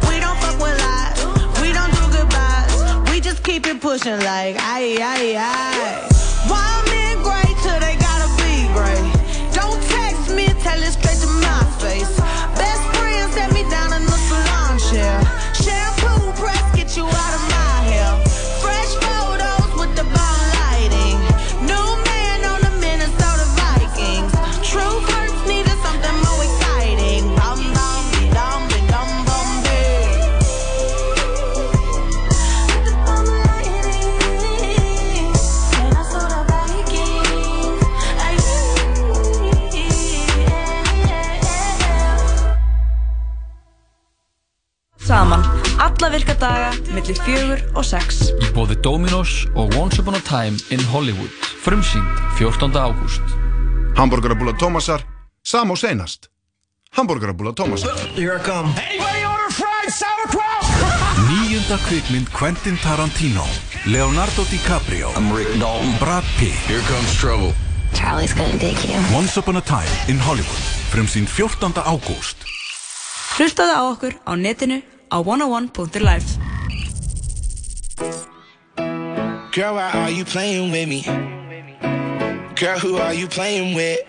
We don't fuck with lies. We don't do goodbyes. We just keep it pushing like aye aye aye. Alla virka daga millir fjögur og sex. Í bóði Dominos og Once Upon a Time in Hollywood. Frumsýnd 14. ágúst. Hamburgerabúla Tómasar, sam og seinast. Hamburgerabúla Tómasar. Here I come. Níunda kvikmynd Quentin Tarantino Leonardo DiCaprio I'm Rick Dalton. Brad Pitt Here comes trouble. Charlie's gonna dig you. Once Upon a Time in Hollywood Frumsýnd 14. ágúst Hlustaðu á okkur á netinu á 101.life. Girl, why are you playing with me? Girl, who are you playing with?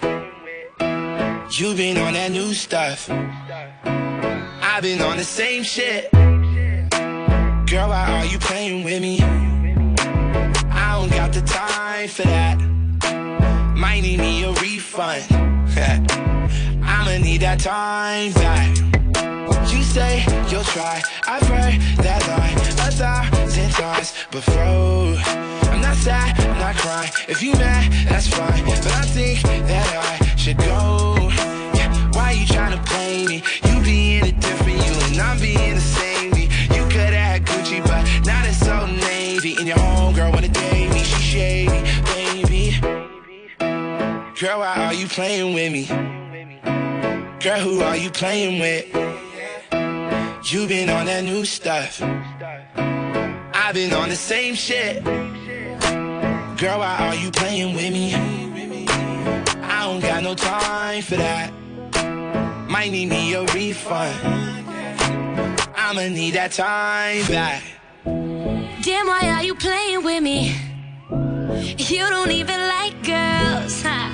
You been on that new stuff. I've been on the same shit. Girl, why are you playing with me? I don't got the time for that. Might need me a refund. I'ma need that time back. Say you'll try. I've heard that line a thousand times before. I'm not sad, I'm not crying. If you mad, that's fine. But I think that I should go. Yeah, why you tryna play me? You being a different you and I'm being the same me. You coulda had Gucci, but now it's so navy. And your homegirl wanna date me, she shady, baby. Girl, why are you playing with me? Girl, who are you playing with? You been on that new stuff. I've been on the same shit. Girl, why are you playing with me? I don't got no time for that. Might need me a refund. I'ma need that time back. Damn, why are you playing with me? You don't even like girls, huh?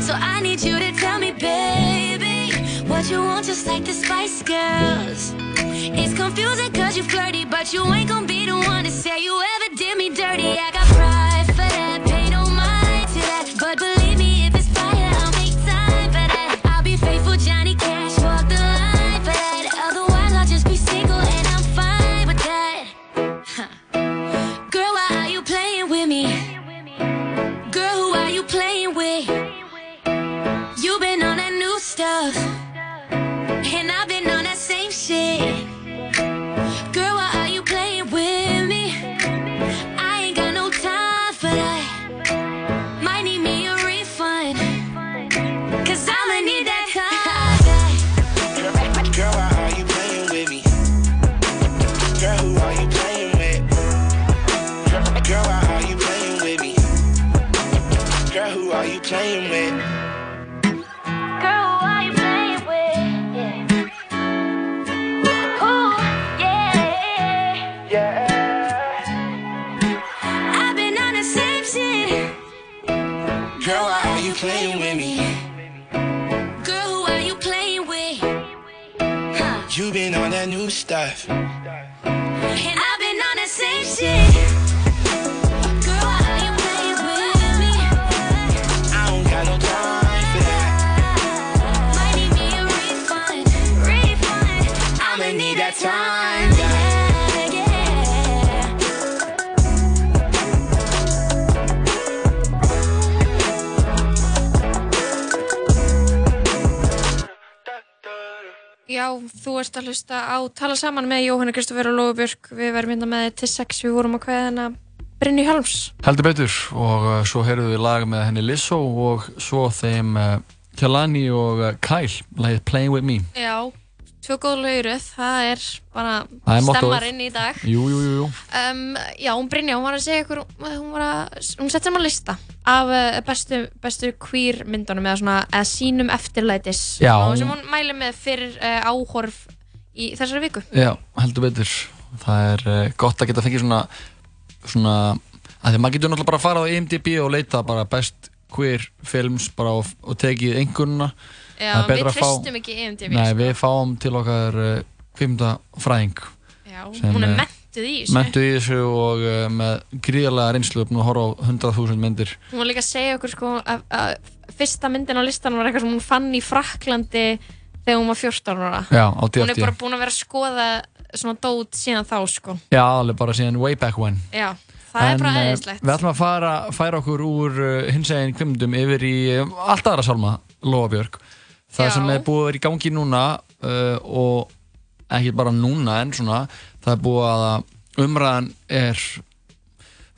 So I need you to tell me, baby, what you want, just like the Spice Girls. It's confusing cause you flirty, but you ain't gonna be the one to say you ever did me dirty. I got pride að hlusta á Tala saman með Jóhanna Kristoffer og Lófubjörg Við verðum hérna með til sex Við vorum kveða hérna Brynju Hjálms Heldur betur og uh, svo heyrðum við lag með henni Lizzo og svo þeim uh, Kjallani og uh, Kyle lagið Playing With Me Já, tvö góð lauruð Það er bara Það er mottóið. stemmar inn í dag Jú, jú, jú, jú. um, Já, hún Brynja, hún var að segja ykkur Hún var að, hún sett saman lista Af uh, bestu, bestu queer myndunum Eða svona, eða sínum eftirlætis Já. og Sem hún mæli með fyrir uh, áhorf Í þessari viku. Já, heldur betur. Það er uh, gott að geta fengið svona svona, að því maður getur náttúrulega bara að fara á IMDb og leita bara best queer films bara og, og tekið einhvernuna Já, við treystum ekki IMDb, Nei, sko. við fáum til okkar uh, kvimta fræðing Já, sem, hún er eh, mentuð í þessu. Mentuð í þessu og uh, með gríðarlega reynslu upp nú að horfa á 100.000 myndir. Hún var líka að segja okkur sko að, að fyrsta myndin á listan var eitthvað sem hún fann í Fraklandi þegar hún var 14 ára. Já, Hún er bara búin að vera að skoða svona dót síðan þá sko. Já, alveg bara síðan way back when Já, það er bara eh, eðislegt. Við ætlum að fara, færa okkur úr uh, hins eginn kvimdum yfir í um, allt aðra salma, Lóa Björk. Það Já. sem er búið að vera í gangi núna uh, og ekki bara núna en svona það er búið að umræðan er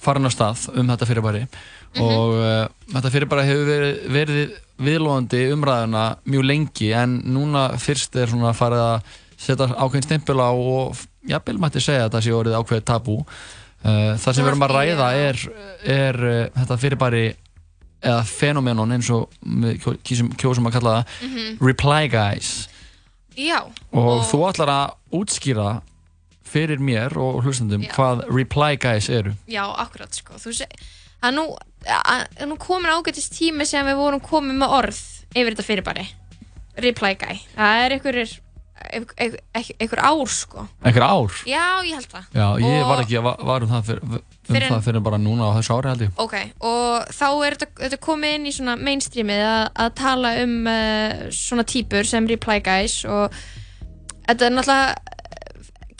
farin á stað um þetta fyrirbæri og uh, þetta fyrirbæri hefur verið, verið viðlóðandi umræðuna mjög lengi en núna fyrst er svona farið að setja ákveðin stempil á og jafnvel mætti segja að það sé orðið ákveðið tabú. Uh, það sem við erum að ræða er, er uh, þetta fyrirbæri eða fenomenon eins og við kjó- kýsum, kjósum að kalla það Mhm. reply guys. Já, og, þú ætlar að útskýra fyrir mér og hlustandum hvað reply guys eru. Já, akkurat sko. Þú seg, að nú, nú komin ágætist tími sem við vorum komið með orð yfir þetta fyrirbæri. Reply guy, það er einhver, einhver, einhver ár sko. Einhver ár? Já, ég held það. Já, ég Og- var ekki að va- var um það fyrir, um Fyrr en- það fyrir bara núna á þessu ári held ég. Ok, og þá er þetta, þetta komið inn í svona mainstreamið að, að tala um uh, svona típur sem reply guys og þetta er náttúrulega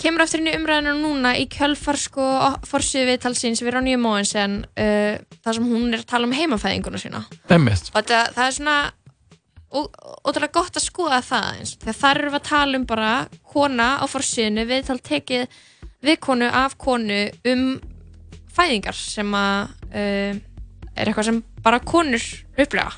kemur aftur inn í umræðinu núna í kjölfar sko forsýðu viðtalsins við Ronja Móensen uh, þar sem hún er að tala um heimafæðinguna sína. Einmitt. Og þetta, það er svona ótrúlega gott að skoða það eins þegar þar erum við að tala um bara kona á forsýðinu viðtal tekið við konu af konu um fæðingar sem að uh, er eitthvað sem bara konur upplega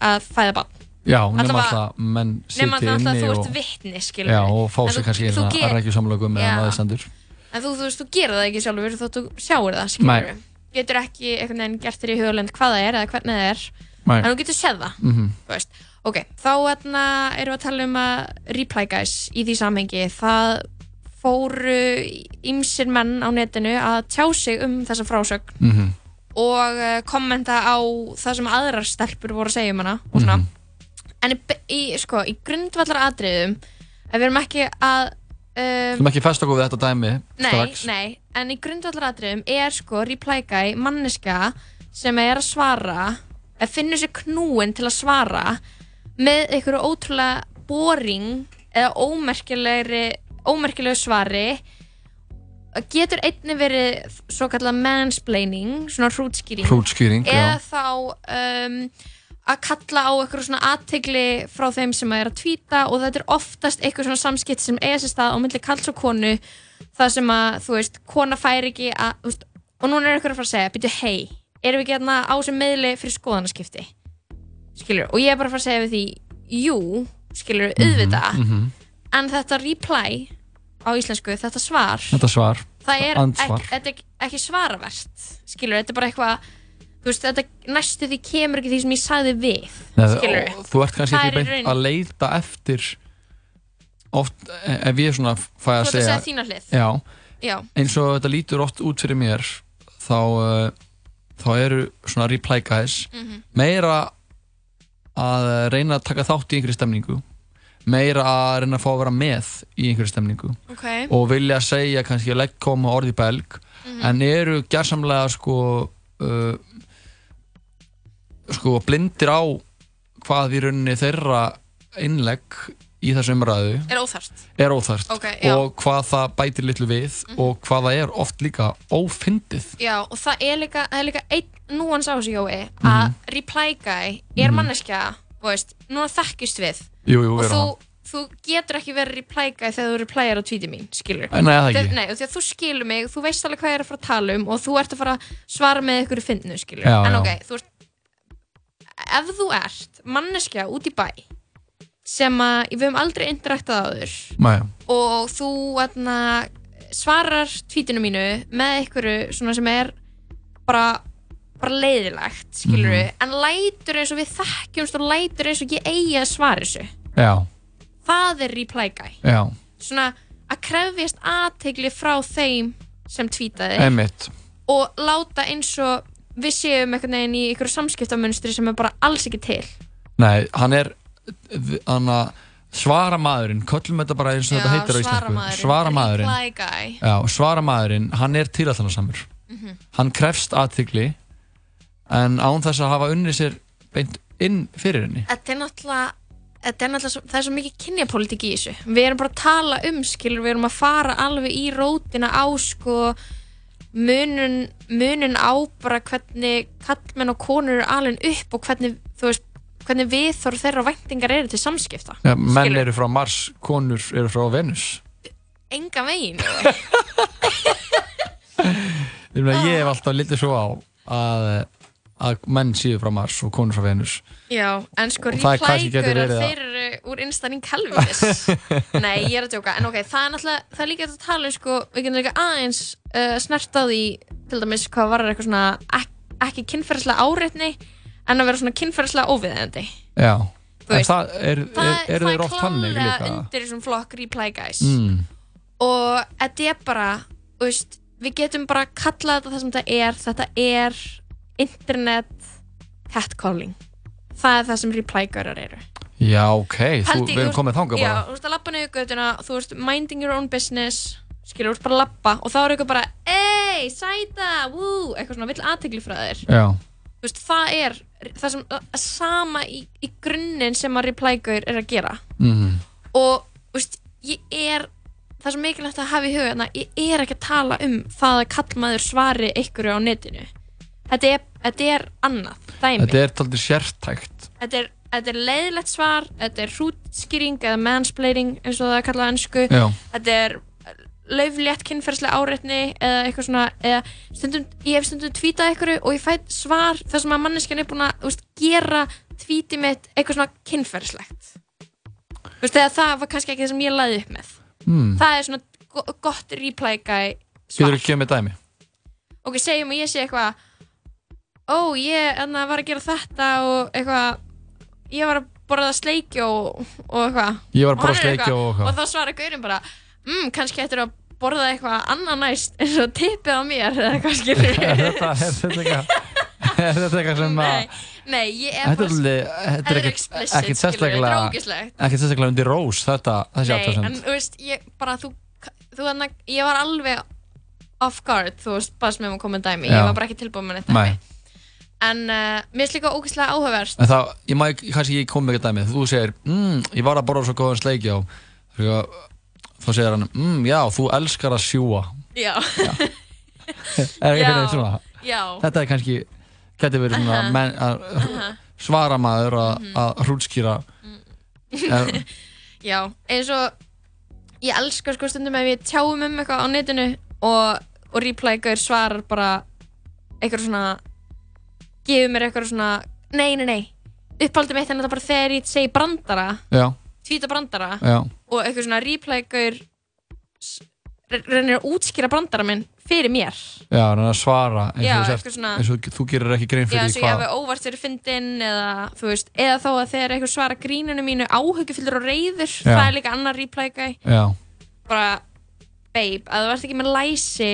að fæða barn Já, nema alltaf menn nema sitja alltaf inni að þú og, ert vitni skilur Já, og fá sig þú- kannski þú að ger- rækju samlöku með aðeins en þú, þú veist, þú gerir það ekki sjálfur þótt þú sjáir það skilur Nei. getur ekki einhvern veginn gert þér í hugalend hvað það er eða hvernig það er Nei. en þú getur séð það Mhm. þú veist. ok, þá etna, erum við að tala um að reply guys í því samhengi það fóru ýmsir menn á netinu að tjá sig um þessa frásögn Mhm. og uh, kommenta á það sem aðrar stelpur voru að segja um hana og svona Mhm. En í, sko, í grundvallar atriðum ef við erum ekki að Þú um, erum ekki fest okkur við þetta dæmi Nei, strax nei, en í grundvallaratriðum er sko reply guy manneska sem er að svara að finnur sér knúin til að svara með einhverju ótrúlega boring eða ómerkilegu svari getur einni verið svo kallar mansplaining, svona Hrútskýring, eða já. þá um, að kalla á eitthvað svona aðtegli frá þeim sem er að tvíta og þetta er oftast eitthvað svona samskipt sem eiga sér stað á milli kalls og konu það sem að, þú veist, kona fær ekki að, veist, og núna er eitthvað að fara að segja byrju, hei, erum við ekki hérna á sem meðli fyrir skoðanaskipti skilur, og ég er bara að fara að segja við því jú, skilur, Mhm. en þetta reply á íslensku, þetta svar Þetta svar það er Andsvar. ekki, þetta er ekki svaravert skilur, þetta er bara eitthvað þú veist, þetta næstu því kemur ekki því sem ég sagði við Nei, Þú ert kannski ekki beint raun- að leita eftir oft, e- ef ég svona fæ að að segja segja. Já, Já. eins og þetta lítur oft út fyrir mér þá, uh, þá eru svona reply guys Mhm. meira að reyna að taka þátt í einhverju stemningu meira að reyna að fá að vera með í einhverju stemningu Ok. og vilja segja kannski legg koma orði belg Mhm. en eru gersamlega sko uh, sko blindir á hvað í rauninni þeirra innlegg í þessu umræðu er óþarft er óþarft Ok, já. og hvað það bætir litlu við og hvað það er oft líka ófyndið já, og það er líka, það er líka einn núans á þessu jói að Mhm. reply guy er Mhm. manneskja þú veist, núna þekkjust við Jú, jú, og þú, þú getur ekki verið reply guy þegar þú replyar á tweetið mín, skilur Nei, það ekki. Nei, þú skilur mig, þú veist alveg hvað ég er að fara að tala um og þú ert að fara að svara með ykkur finnu, skilur Já, en já. ok, þú ert ef þú ert manneskja út í bæ sem að við höfum aldrei interaktað áður Nei. og þú atna, svarar tweetinu mínu með einhverju sem er bara, bara leiðilegt skilur Mhm. en lætur eins og við þekkjumst og lætur eins og ég eigi að svara þessu. Já, það er reply guy. Já, svona að krefjast aðtegli frá þeim sem emitt og láta eins og við séum einhvern veginn í einhverju samskiptamunstri sem er bara alls ekki til. Nei, hann er hann að svara maðurinn köllum þetta bara eins og þetta heitir á íslensku. svara maðurinn Já, svara maðurinn, hann er týraþannarsamur Mhm. hann krefst aðtigli en án þess að hafa unnið sér beint inn fyrir henni. Þetta er náttúrulega Þetta er það er svo mikið kynjapólitík í þessu. Við erum bara að tala um, skilur, við erum að fara alveg í rótina á, sko munun, munun á bara hvernig kallmenn og konur eru alveg upp og hvernig, veist, hvernig við þóru þeirra væntingar eru til samskipta. Já, menn eru frá Mars, konur eru frá Venus. Enga veginn. Ég, hef alltaf litið svo á að, að menn séu frá Mars og konur frá Venus. Já, en sko verið að- þeir eru úr instaning Kelvis. Nei, ég er að djóka. En ok, það er náttúrulega, það er líka hægt að tala um sko, við getum líka aðeins uh, snert á því til dæmis hvað var eitthvað svona ek, ekki kynferðislega áreitni en að vera svona kynferðislega óviðeigandi. Já, Þú en veist, það er, er, er það líka? undir þessum flokk reply guys mm. og þetta er bara þú veist, við getum bara kallað þetta það sem þetta er þetta er internet catcalling. Það er það sem reply-gaurar eru. Já, ok, þú, við erum komið þangað já, bara. þú veist að lappa niður göttuna þú veist, minding your own business skilur, þú veist bara að lappa og þá er eitthvað bara ey, sæta, wú, eitthvað svona vill aðtegli frá þér. Já, þú veist, það er það sem, að sama í, í grunninn sem að reply-gaur er að gera. Mm. og þú veist, ég er það svo mikilvægt að hafa í huga þarna, ég er ekki að tala um það að kallmaður svari einhverju á netinu þetta er, þetta er annað dæmi þetta er taldið sértækt þetta er, þetta er leiðilegt svar þetta er hrútskýring eða mansplaining eins og það er kallað ennsku Já. þetta er lauflétt kynferðslega áreitni eða eitthvað svona eða stundum, ég hef stundum tweetað einhverju og ég fætt svar þar sem að manneskjan er búin að veist, gera tweetið mitt eitthvað svona kynferðslegt Þú veist, eða það var kannski ekki það sem ég laði upp með mm. það er svona go gott Getur svar þú ekki með dæmi? ok, segjum að ég sé eitthvað ó, ég enna, var að gera þetta og eitthvað ég var að borða sleikjó og eitthvað. Ég var að borða er sleikjó og eitthvað. og þá svarar gaurinn bara mm, kannski ættir að borða eitthvað annað næst eins og tippið á mér eða eitthvað skilur Er þetta, er þetta eitthvað Er þetta eitthvað sem að nei, ég er Þetta er bara þetta er ekkert er sérstaklega ekkert sérstaklega undir rós þetta, þessi Nei, en þú veist, ég bara, þú, þú þannig, ég var alveg off guard, þú veist, bara sem ég komið dæmi, Já. ég var bara ekki tilbúin með þetta Nei, En uh, mér finnst líka ógeðslega áhugaverst en það, ég má ekki- kannski ég kom með eitthvað dæmi þú segir, mm, ég var að borða svo góðan sleikjó þá segir hann, mm, já, þú elskar að sjúa Já, er ekki Já. fyrir svona? Já. Þetta er kannski, getur verið svona Aha. menn, að, Aha. svara maður að, Mhm. að hrútskýra. En, Já, eins og ég elskar sko stundum ef ég tjáum um eitthvað á netinu og, og reply-gaur svarar bara eitthvað svona gefur mér eitthvað svona nei, nei, nei, uppáldum mitt en þetta bara þegar ég segi brandara já, tvíta brandara já, og eitthvað svona reply-gaur s- re- reynir að útskýra brandara minn fyrir mér. Já, er að svara eins Já, og, þú eitthvað svona- eins og þú gerir ekki grein Já, fyrir eins því og ég hvað hafi óvart verið fyndin eða þú veist, eða þá að þegar eitthvað svara grínunum mínu áhugufyldur og reyður Já. það er líka annar reply-guy já, bara, babe, að þú ert ekki með læsi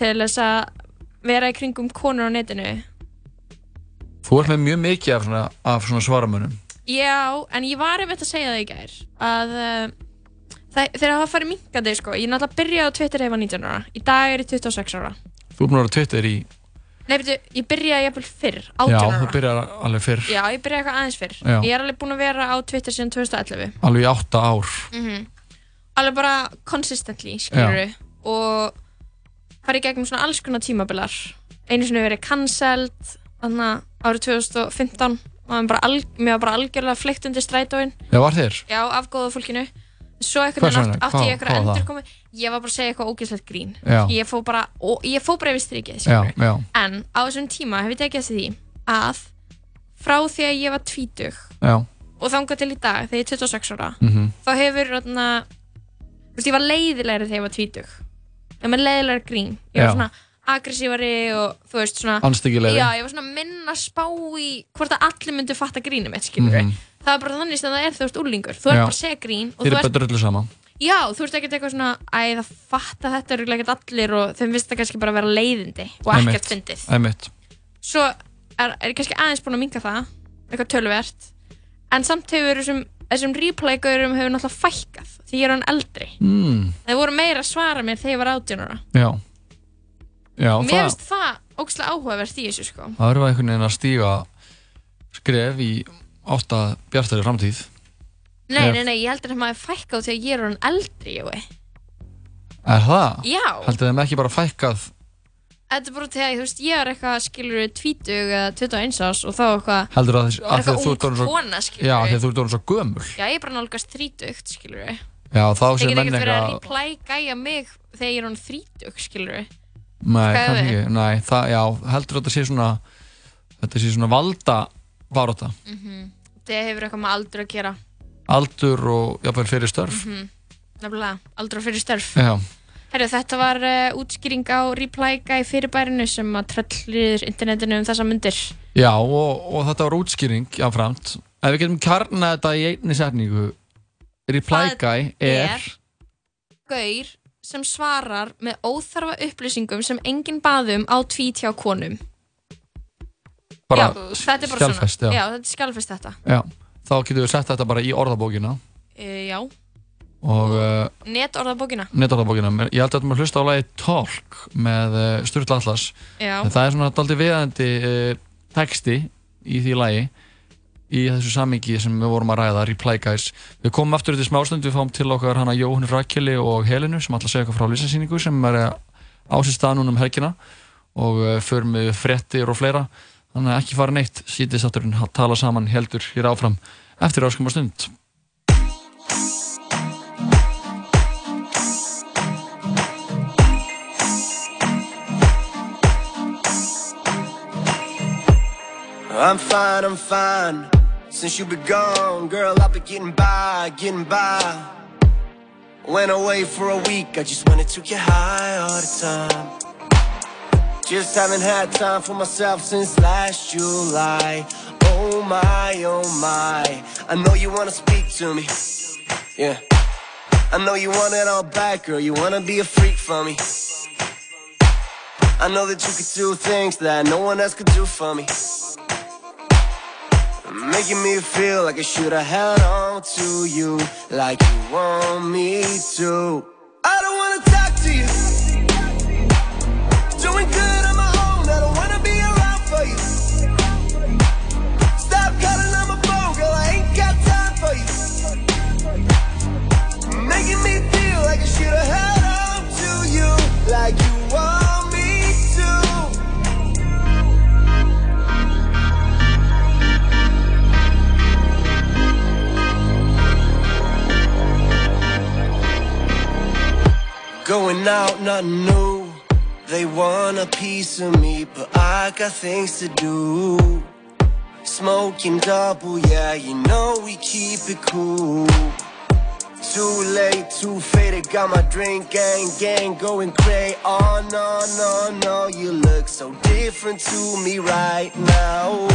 til þess að vera í kringum konur á netinu þú ert með mjög mikið af svona, af svona svaramönnum. Já, en ég var einmitt að segja það í gær að uh, það, þegar það farið minkandi sko, ég náttúrulega byrjaði á Twitter ef ég var 19 ára, í dag er ég 26 ára. Þú er búin að vera á Twitter í Nei, betur, ég byrjaði jafnvel fyrr, já, 18 þú ára byrjar alveg fyrr. Já, ég byrjaði eitthvað aðeins fyrr. Já. Ég er alveg búin að vera á Twitter síðan 2011 alveg í átta ár. Mm Alveg bara consistently, skilur og farið gegnum svona alls konar tímabilar. Einu sinni verið cancelled þannig árið 2015 og mér var bara algjörlega fleikt undir strætóin. Já, var þér? já, af góða fólkinu. Svo átt- átti ég Hvað- eitthvað það? endurkomi ég var bara að segja eitthvað ógeðslegt grín. Já. ég fó bara, ég fó bara yfir já, en á þessum tíma hef ég tekið eftir því að frá því að ég var tvítug já. og þangað til í dag þegar ég er 26 ára Mhm. þá hefur veist ég var leiðilegri þegar ég var tvítug. Ég var leiðilegri grín. Ég var svona aggressívari og þú veist svona Andstyggilegri. já ég var svona minna spá í hvort að allir myndu fatta grínum mitt skilur Mhm. það er bara þannig sem það er þú veist úrlingur þú ert Já. bara að segja grín og þér þú er ert bara drullu sama já þú ert ekkert eitthvað svona æ það fatta þetta eru ekkert allir og þeim finnst það kannski bara að vera leiðindi og ekkert fyndið. Einmitt. svo er, er kannski aðeins búin að minga það eitthvað töluvert en samt hefur þessum, þessum replay-gaurum hefur náttúrulega fækkað því ég er hann eldri. Mm, þeir voru meira að svara mér þegar ég var 18 ára. Já já, mér það, finnst það ógslag áhugavert í þessu sko. Það verður einhvern veginn að stíga skref í átta bjartari framtíð. Nei, Ef- nei, nei, ég heldur að maður fækkað þegar ég er hann eldri jói. er það? Já. heldur þeim ekki bara fækkað? Þetta er bara þegar þú veist, ég er eitthvað skilur 20 eða 21 árs og þá eitthvað heldur að, er að því að eitthvað þú ert orðin svo kona já, því að þú ert orðin svo gömul. Já, ég er bara nálgast 30 skilur Já, þá Þeir séu geta menn ekkert verið að eitthvað reply gæja mig þegar ég er hann þrítug, skilur við Nei, kannski ekki, nei, það, já, heldur þetta sé svona þetta sé svona valda baróta, Það hefur eitthvað með aldur að gera. Aldur og jafnvel fyrir störf. Mm Nefnilega, aldur og fyrir störf. Já, Herru, þetta var uh, útskýring á reply guy fyrirbærinu sem að tröllriður internetinu um þessa myndir já og, og þetta var útskýring jáframt, ef við getum kjarnað þetta í einni setningu guy er, er Gaur sem svarar með óþarfa upplýsingum sem enginn baðum á tvít hjá konum. Bara já, þetta er bara skjalfest, svona já. já, þetta er skjálfest þetta. Já, þá getum við sett þetta bara í orðabókina. Uh, Já, og uh, netorðabókina netorðabókina, ég held að maður hlusta á lagi Talk með uh, Sturla Atlas. Já. en það er svona daldi viðandi uh, texti í því lagi í þessu samingi sem við vorum að ræða Reply Guys, við komum aftur til smástönd við fáum til okkar hana Jóhann Rakeli og Helenu sem að segja eitthvað frá lýsinsýningu sem er á sér stað núna um helgina og uh, förum við fréttir og fleira. Þannig að ekki fara neitt sítið satturinn að tala saman heldur hér áfram eftir áskumar stund. I'm fine, I'm fine. Since you been gone, girl, I've been getting by, getting by. Went away for a week, I just wanted to get high all the time. Just haven't had time for myself since last July. Oh my, oh my. I know you wanna speak to me. Yeah. I know you want it all back, girl. You wanna be a freak for me. I know that you could do things that no one else could do for me. Making me feel like I should have held on to you like you want me to. I don't wanna talk to you. Doing good on my own, I don't wanna be around for you. Stop calling on my phone, girl, I ain't got time for you. Making me feel like I should have held on to you like you Going out, nothing new. They want a piece of me, but I got things to do. Smoking double, yeah, you know we keep it cool. Too late, too faded, got my drink gang gang going cray. Oh no, no, no, you look so different to me right now.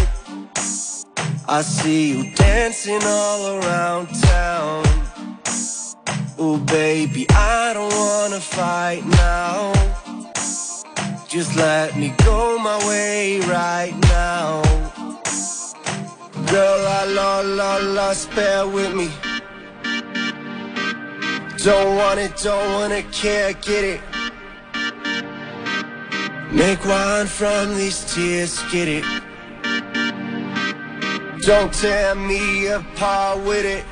I see you dancing all around town. Oh baby, I don't wanna fight now. Just let me go my way right now. Girl, I la la la spare with me. Don't want it, don't wanna care, get it. Make wine from these tears, get it. Don't tear me apart with it.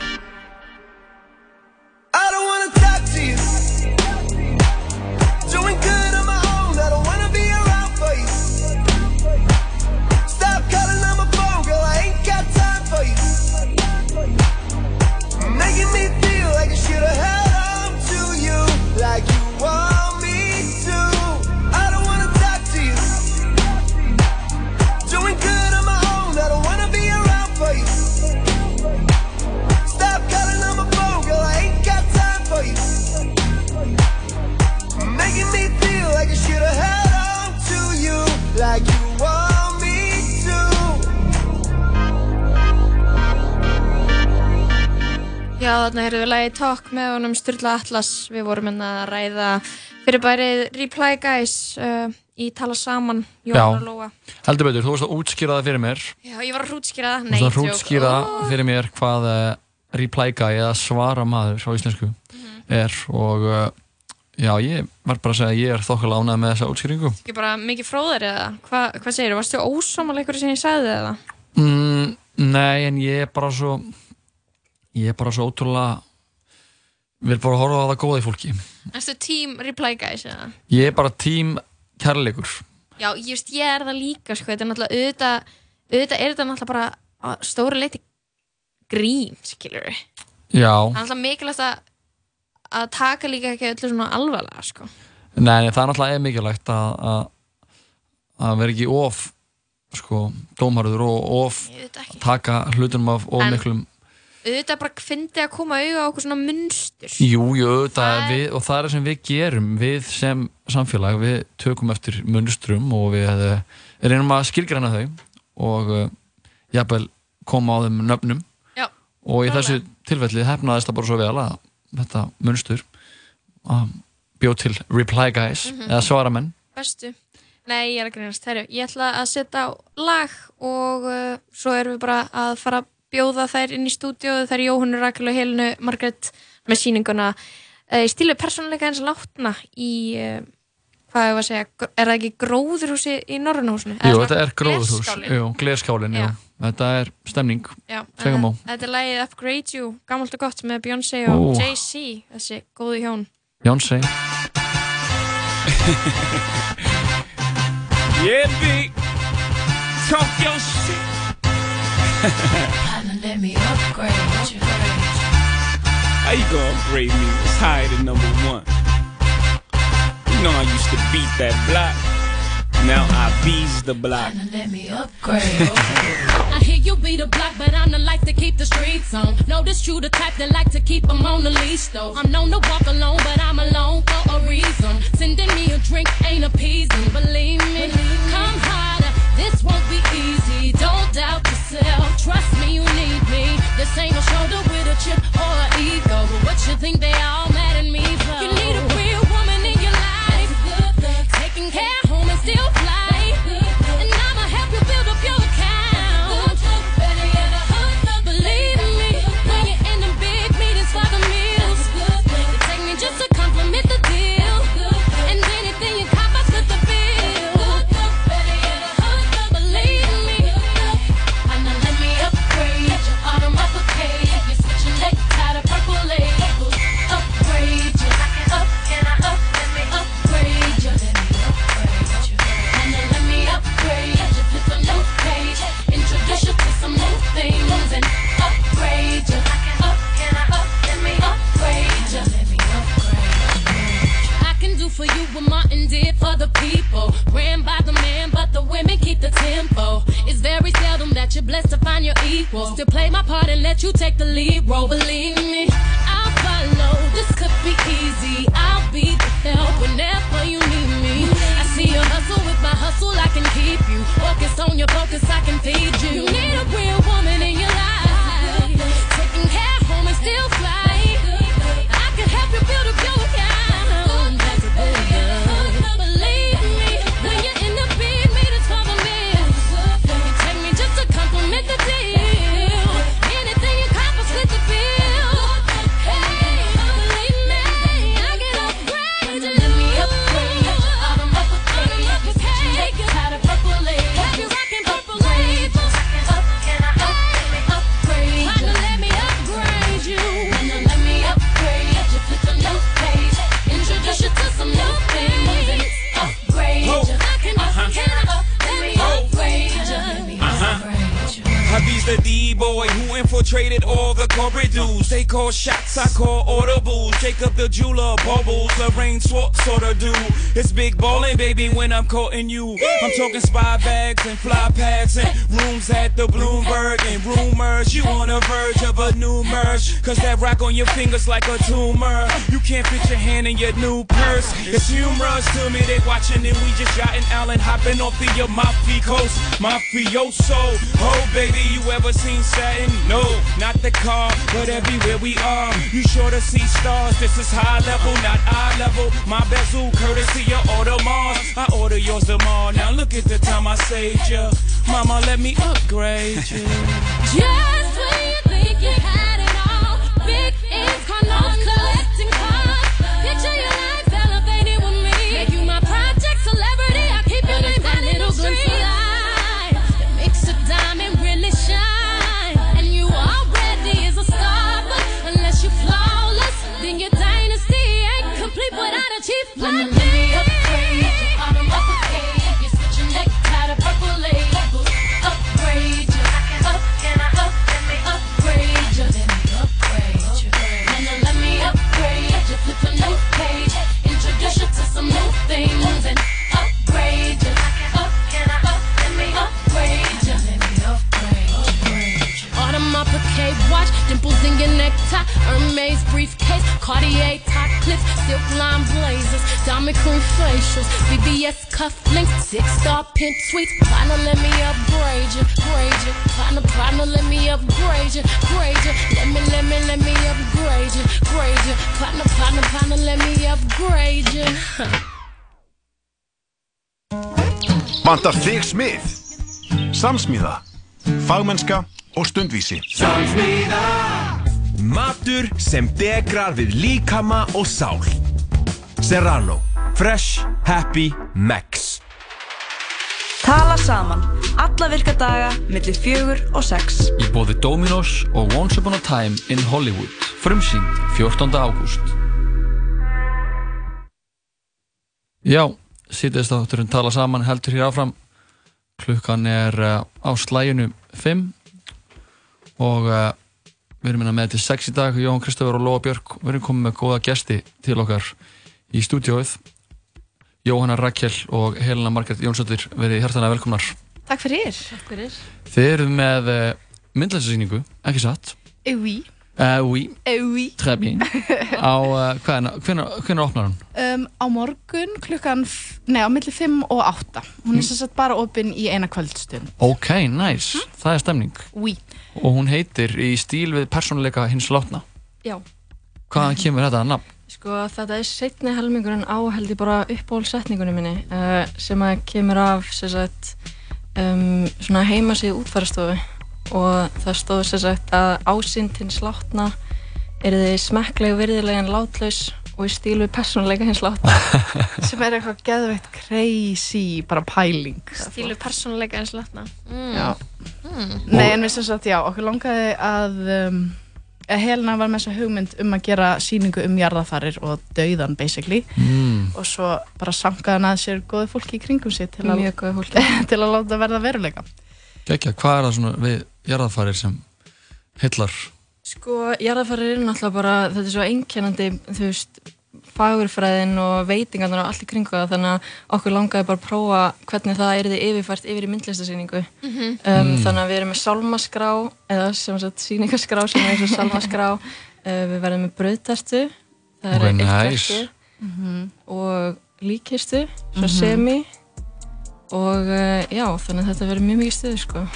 Já, þarna heyrðum við lagi Talk með honum Sturla Atlas. Við vorum hérna að ræða fyrirbærið Reply Guys uh, í Tala Saman, og Lóa. heldur betur, þú varst að útskýra það fyrir mér Já, ég var að hrútskýra það. Þú Nei, varst að hrútskýra Ó. fyrir mér hvað uh, reply guy eða svara maður á íslensku Mhm. er og uh, já, ég var bara að segja að ég er þokkala ánægð með þessa útskýringu Ekki bara mikið fróðar eða? Hva, hvað segir þú? Varstu ósámalega ykkur sem ég sagði eða? mm, Nei, en ég er bara svo ég er bara svo ótrúlega vil bara horfa á það góða í fólki Erstu tím Reply Guys eða? ég er bara tím kærleikur Já, veist, ég er það líka, sko, þetta er náttúrulega auðvitað, auðvitað er þetta náttúrulega bara á stóru leiti grín, skilur við. já, Það er náttúrulega mikilvægt að að taka líka ekki öllu svona alvarlega sko. Nei, það er náttúrulega mikilvægt að, að, að vera ekki of sko, dómarður og of taka hlutunum af of En- miklum auðvitað bara fyndi að koma auga á okkur svona munstur. Jú, jú, það við, og það er sem við gerum við sem samfélag, við tökum eftir munstrum og við uh, reynum að skilgræna þau og uh, jafnvel koma á þeim nöfnum. Já, og í þessu tilfelli hefnaðist það bara svo vel að þetta munstur uh, bjóð til reply guys Mhm. eða svara menn. Bestu. Nei, ég er að greinast, herru, ég ætla að setja á lag og uh, svo erum við bara að fara að bjóða þær inn í stúdíu þær Jóhannu Rakel og Helinu Margrét með sýninguna. Uh, í stílu persónuleika eins látna í uh, hvað ég var að segja, er það ekki gróðurhúsi í Norrannhúsinu? Jú, þetta er jú, glerskálin, þetta er stemning. Já, Segum á. uh, þetta er lagið Upgrade You, gammalt og gott með Beyoncé og Jay-Z, þessi góðu hjón. Jónsei Yeah, big. Talk your shit. Partner, let me upgrade you. How you gonna upgrade me? It's higher than number one. You know I used to beat that block. Now I bees the block. Let me upgrade. I hear you be the block, but I'm the life to keep the streets on. Notice you the type that like to keep them on the leash, though. I'm known to walk alone, but I'm alone This ain't a shoulder with a chip or an ego, I'm courting you. I'm talking spy bags and fly pads and rooms at the Bloomberg and rumors. You on the verge of a new merge. Cause that rock on your fingers like a tumor. You can't fit your hand in your new purse. It's humorous to me, they watching and we just yachting Allen hopping off the your coast. Mafioso. Oh, baby, you ever seen satin? No, not the car, but everywhere we are. You sure to see stars. This is high level, not eye level. My bezel, courtesy of Audemars. I order yours tomorrow. Now look at the time I saved ya. Mama, let me upgrade you. Just Army cream facials, BBS cufflinks, six star pimp suites. Partner, let me upgrade you, grade you. Partner, partner, let me upgrade you, grade you. Let me, let me, let me upgrade you, grade you. Partner, partner, partner, let me upgrade you. Vantar þig smið? Samsmíða, fagmennska og stundvísi. Samsmíða Matur sem degrar við líkama og sál Serrano Fresh, happy, max Tala saman. Alla virka daga, millir fjögur og sex. Í bóði Dominos og Once Upon a Time in Hollywood. Frumsýnd 14. ágúst. Já, sýtist átturinn tala saman heldur hér áfram. Klukkan er uh, á slæginu 5 og uh, við erum hérna með til 6 í dag. Jón Kristofur og Lóa Björk. Við erum komið með góða gesti til okkar í stúdióið. Jóhanna Rakel og Helena Margret Jónsdóttir verið hjartanlega velkomnar. Takk fyrir. Takk fyrir. Þið eruð með uh, myndlæsasýningu, ekki satt? Eh oui. Uh, oui, Eh oui. très bien. Á, uh, hvenær opnar hún? Um, á morgun klukkan, nei á milli 5 og 8. Hún er sem sagt bara opinn í eina kvöldstund. Ok, nice, það er stemning. Oui. Og hún heitir í stíl við persónuleika hins látna. Já. Hvaðan kemur þetta nafn? Sko þetta er setni helmingurinn á held ég bara uppbólsetningunum minni uh, sem að kemur af sem sagt, um, svona heimasíðu útfærastofu og það stóð sem sagt að ásýnd hins látna er þið smekkleg virðilega en látlaus og í stíl við persónuleika hins látna sem er eitthvað geðveitt crazy bara pæling. Stílu persónuleika eins latna. Mm. Já. Mm. Nei en við sem sagt já, okkur langaði að um, að Helena var með þessa hugmynd um að gera síningu um jarðafarir og dauðan basically Mm. og svo bara sankaði hann að sér góðu fólki í kringum sig til til að láta verða veruleika. Gekja, hvað er það svona við jarðafarir sem hillar? Sko, jarðarfarir er náttúrulega bara, þetta er svo einkennandi, þú veist, fagurfræðin og veitingarnar og allt í kringu það, þannig að okkur langaði bara að prófa hvernig það er þið yfirfært yfir í myndlistasýningu. Mhm. um, Mm. Þannig að við erum með sálmaskrá, eða sem sagt sýningaskrá sem er eins og sálmaskrá. uh, við verðum með brauðtertu, það er eitt nice. verkið, Mhm. og líkistu, svo Mhm. semi, og uh, já, þannig að þetta verður mjög mikið stuð, sko.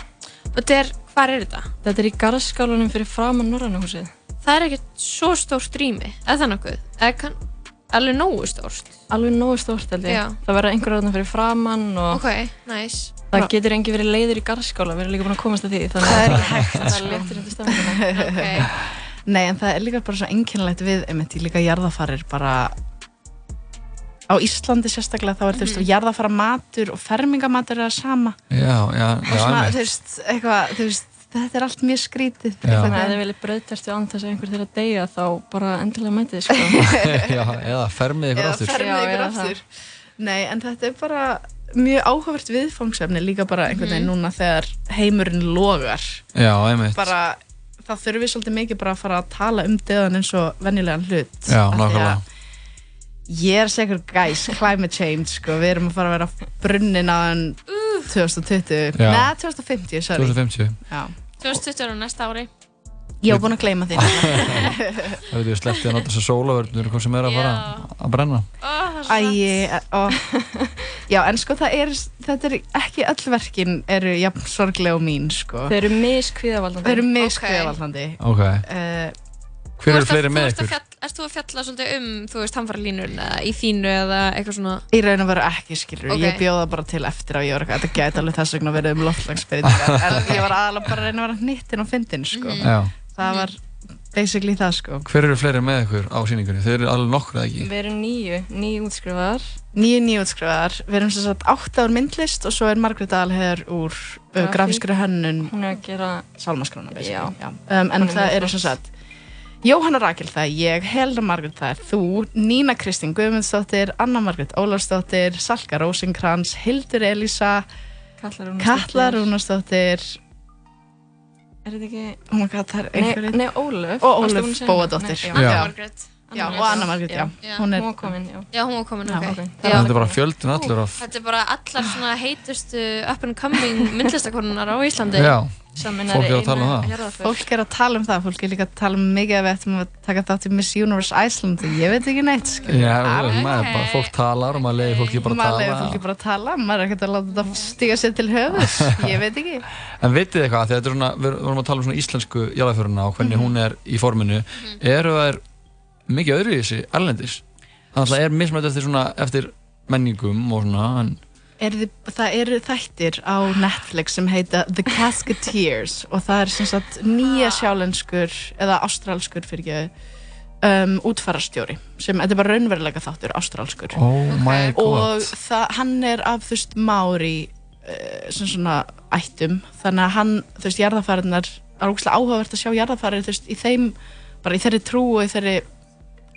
Og er, hvað er þetta? Þetta er í garðskálanum fyrir framan Norrannahúsið. Það er ekkert svo stórt rými, eða það nokkuð? Alveg nógu stórt? Alveg nógu stórt held ég. Já. Það verður einhverja þarna fyrir framann og Ok, nice. það getur engi verið leiður í garðskála, við erum líka búin að komast að því. Þannig Það er hægt, Það er léttur undir stafninguna. Ok. Nei, en það er líka bara svo einkennilegt við einmitt í líka jarðafarir bara á Íslandi sérstaklega þá er þú veist, jarðafara matur og fermingamatur er það sama Já, já, og já, svona, einmitt. þú veist, eitthvað, þú veist þetta er allt mjög skrítið Já. Þannig að ef þið viljið brauðtertu án þess að einhver þeirra deyja þá bara endilega mætið, sko. já, eða fermið ykkur aftur. fermið ykkur aftur Nei, en þetta er bara mjög áhugavert viðfangsefni líka bara einhvern veginn núna þegar heimurinn logar Já, einmitt. bara það þurfum við svolítið mikið bara að fara að tala um döðan eins og venjulegan hlut Já, nákvæmlega. Ég er segur guys, climate change sko, við erum að fara að vera brunnin á enn 2020, Já. neða 2050, sorry 2050. Já, 2020 er á næsta ári. ég var búin að gleyma því Það veitum við slepptið að nota þess að sólavörnur hvað sem er að fara að brenna. Æ, ó, já, en sko það er, þetta er ekki öll verkin eru jafn sorglega og mín, sko. Þeir eru miskvíðavaldandi. Þeir eru miskvíðavaldandi. Ok. Uh, Hver eru að- fleiri með að ykkur? Ert þú að fjalla svolítið um, þú veist, hamfaralínur eða í þínu eða eitthvað svona? Í raun og veru ekki, skilur, Ok. ég bjóða bara til eftir að ég var eitthvað, þetta gæti alveg þess vegna verið um loftlagsbreytingar, en ég var aðalega bara að reyna að vera hnittin og fyndin, sko. Já. Það var basically það, sko. Hver eru fleiri með ykkur á síningunni? Þeir eru alveg nokkur eða ekki? Við erum nýju, nýju útskrifaðar. Nýju nýjútskrifaðar, við erum sem sagt átta úr myndlist og svo er Margrét Alheðar úr uh, grafískri hönnun Hún er að gera. Já. Um, en er það eru sem sagt Jóhanna Rakel það ég, Helena Margrét það þú, Nína Kristín Guðmundsdóttir, Anna Margrét Ólafsdóttir, Salka Rósinkrans, Hildur Elísa, Katla Rúnarsdóttir. Er þetta ekki... oh my god, það er Nei, einhverjir. nei, Ólöf. Og segja Bóadóttir. Já. Já. Margrét. Já, og Anna Margrét, já. Hún, Hún er- var komin, já. Já, hún var komin, Já, ok. Þetta er bara fjöldin allur af... Þetta er bara allar svona heitustu up and coming myndlistakonunar á Íslandi. Já. Fólk er að tala um það. jarðarför. Fólk er að tala um það, fólk er líka að tala um mikið að við ættum að taka þátt í Miss Universe Iceland og ég veit ekki neitt skilur. Já, Alveg. maður, bara, fólk talar og maður leiði fólki bara að maður leiður tala fólki bara að tala, maður er ekkert að láta þetta stiga sér til höfus, ég veit ekki En vitið þið eitthvað, þegar þetta er svona, við vorum að tala um svona íslensku jarðaföruna og hvernig hún er í forminu eru þær mikið öðru í þessi erlendis þannig að það er mismætt eftir svona eftir menningum og svona en, er þið, það eru þættir á Netflix sem heita The Casketeers og það er sem sagt nýja sjálenskur eða ástralskur fyrir ekki um, útfarastjóri sem, þetta er bara raunverulega þáttur, ástralskur. Oh my og það, hann er af þú veist Mári uh, sem svona ættum. Þannig að hann, þú veist, jarðafæriðnar er ógæslega áhugavert að sjá jarðafærið þú veist, í þeim, bara í þeirri trú og í þeirri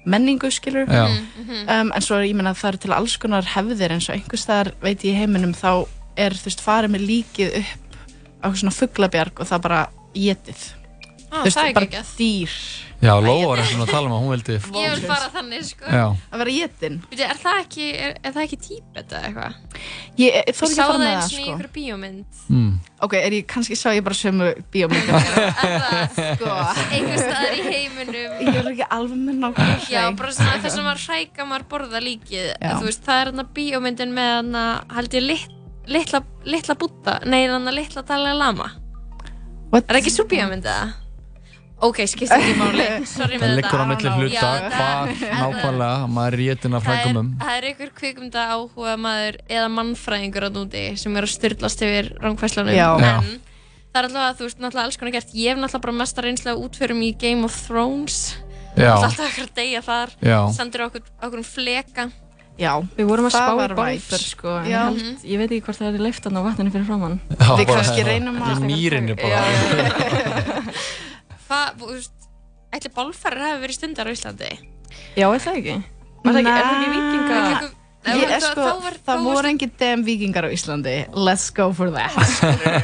menningu skilur Já. um, en svo ég meina að það eru til alls konar hefðir eins og einhvers staðar veit ég í heiminum þá er þú veist farið með líkið upp á eitthvað svona fuglabjarg og það bara getið þú veist, það er bara dýr Já, Lóa var eitthvað að tala um að hún vildi Ég vil fara þannig, sko. Já. að vera er það ekki, er, er það ekki tíbet eða eitthvað? ég, ég þór Ég ekki sá að fara það með eins það og í sko einhverju bíómynd. mm. ok, er ég, kannski sá ég bara sömu bíómyndum sko Einhver staðar í heiminum. ég er ekki alveg með nákvæmlega Já, bara svona þess að maður hræka maður borða líkið. Þú veist, það er hérna bíómyndin með hérna, held ég, lit, litla, litla búta, nei, hérna litla Dalai Lama. What? Er það ekki svo bíómynd eða? Ok, skipt ekki máli. Sorry Það með liggur á þetta. milli hluta það- hvar nákvæmlega maður er réttin af Það er, frækumum það er einhver kvikmynda áhuga maður eða mannfræðingur á núti sem er að styrlast yfir rángfæslunum Já. en það er alltaf, þú veist, náttúrulega alls konar gert ég hef náttúrulega bara mesta reynslega útförum í Game of Thrones Já. alltaf eitthvað að deyja þar Já. sendir okkur, okkur um fleka já, Við vorum að Það spá í væp. sko, en ég, held, ég veit ekki hvort það er leift á vatninu fyrir framann. Já, Við bara kannski hérna, reynum að- í mýrinni bara hvað, þú veist ætli bálfærar hafi verið stundar á Íslandi Já, er það ekki? Var það ekki, er það ekki vikinga? Nei, Ég, það- sko, þá var- það þá voru varstu- engin dem vikingar á Íslandi let's go for that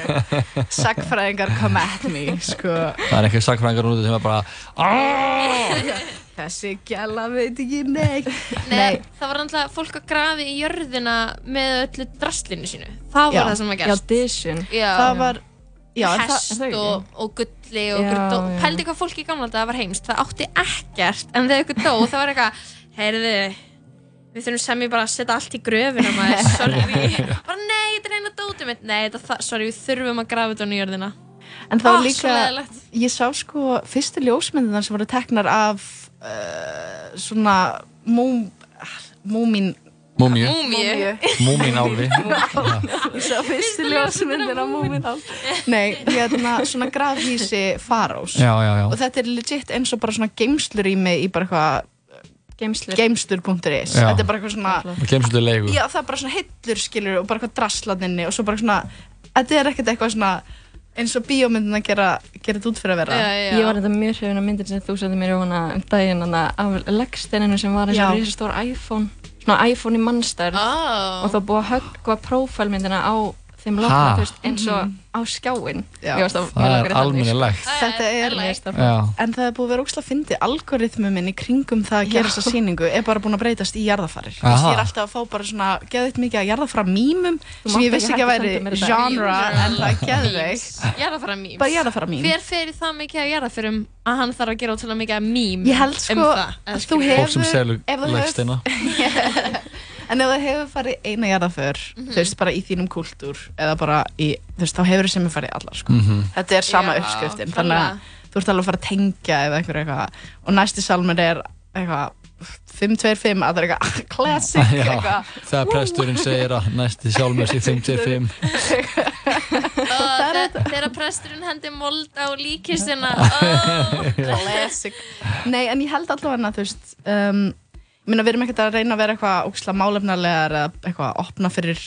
sagfræðingar come at me sko. Það er einhver sagfræðingar úti sem er bara þessi gæla veit ekki neitt Nei, það var náttúrulega fólk að grafi í jörðina með öllu drastlinu sínu það var Já. það sem var. Já. það var já, það, hest er það ekki? og, og gulli og Já, ykkur dó, pældi hvað fólk í gamla þetta var heimst það átti ekkert en þegar ykkur dó það var eitthvað heyrðu við þurfum sem ég bara að setja allt í gröfina maður. Sorry. Bara nei þetta er eina dótið mitt. Nei þetta það sorry við þurfum að grafa þetta á nýjörðina en það var svo líka ég sá sko fyrstu ljósmyndinar sem voru teknar af uh, svona múm, múmin Múmíu. Múmíu. Múmín álfi ég sá fyrstu ljósmyndir af múmin nei, hérna svona grafhísi farós Já, já, já. Og þetta er legit eins og bara svona geimslurými í bara eitthvað Geimslur. geimslur.is Já. þetta er bara eitthvað svona leigu já það er bara svona hillur skilur og bara eitthvað drasslaninni og svo bara svona þetta er ekkert eitthvað svona eins og bíómyndin að gera, gera þetta út fyrir að vera. Já, já. Ég var þetta mjög hrifin af myndin sem þú setti mér í hana um daginn af leggsteininu sem var eins og risastór iPhone svona iPhone í mannstærð oh. og þá búið að höggva prófælmyndina á þeim lokna, eins og á skjáin Það er almennilegt er en það er búið að vera ógslag að fyndi algoritmuminn í kringum það að gera þessa sýningu er bara búin að breytast í jarðafarir ég er alltaf að fá bara svona geðvitt mikið að jarðafara mýmum sem ég vissi ekki að þetta. genre en það er geðveikt. Jarðafara mím bara jarðafara mým hver fer í það mikið að jarðafurum að hann þarf að gera ótrúlega mikið að mím Ég held sko um það, eða að þú skilur. Fólk sem hefur En ef það hefur farið eina jarðaför, Mhm. þú veist, bara í þínum kultúr eða bara í, þú veist, þá hefur það sem er farið allar, sko. Mhm. Þetta er sama Já, uppskriftin, þannig að þú ert alveg að fara að tengja eða einhver eitthvað. Og næsti salmur er eitthvað 525, að það er eitthvað classic, eitthvað. þegar presturinn segir að næsti 55 Og þe- þegar presturinn hendi mold á líkistina oh. Classic. Nei, en ég held allavega að, þú veist, um, meina, við erum ekkert að reyna að vera eitthvað ógislega málefnarlegar eða eitthvað að opna fyrir,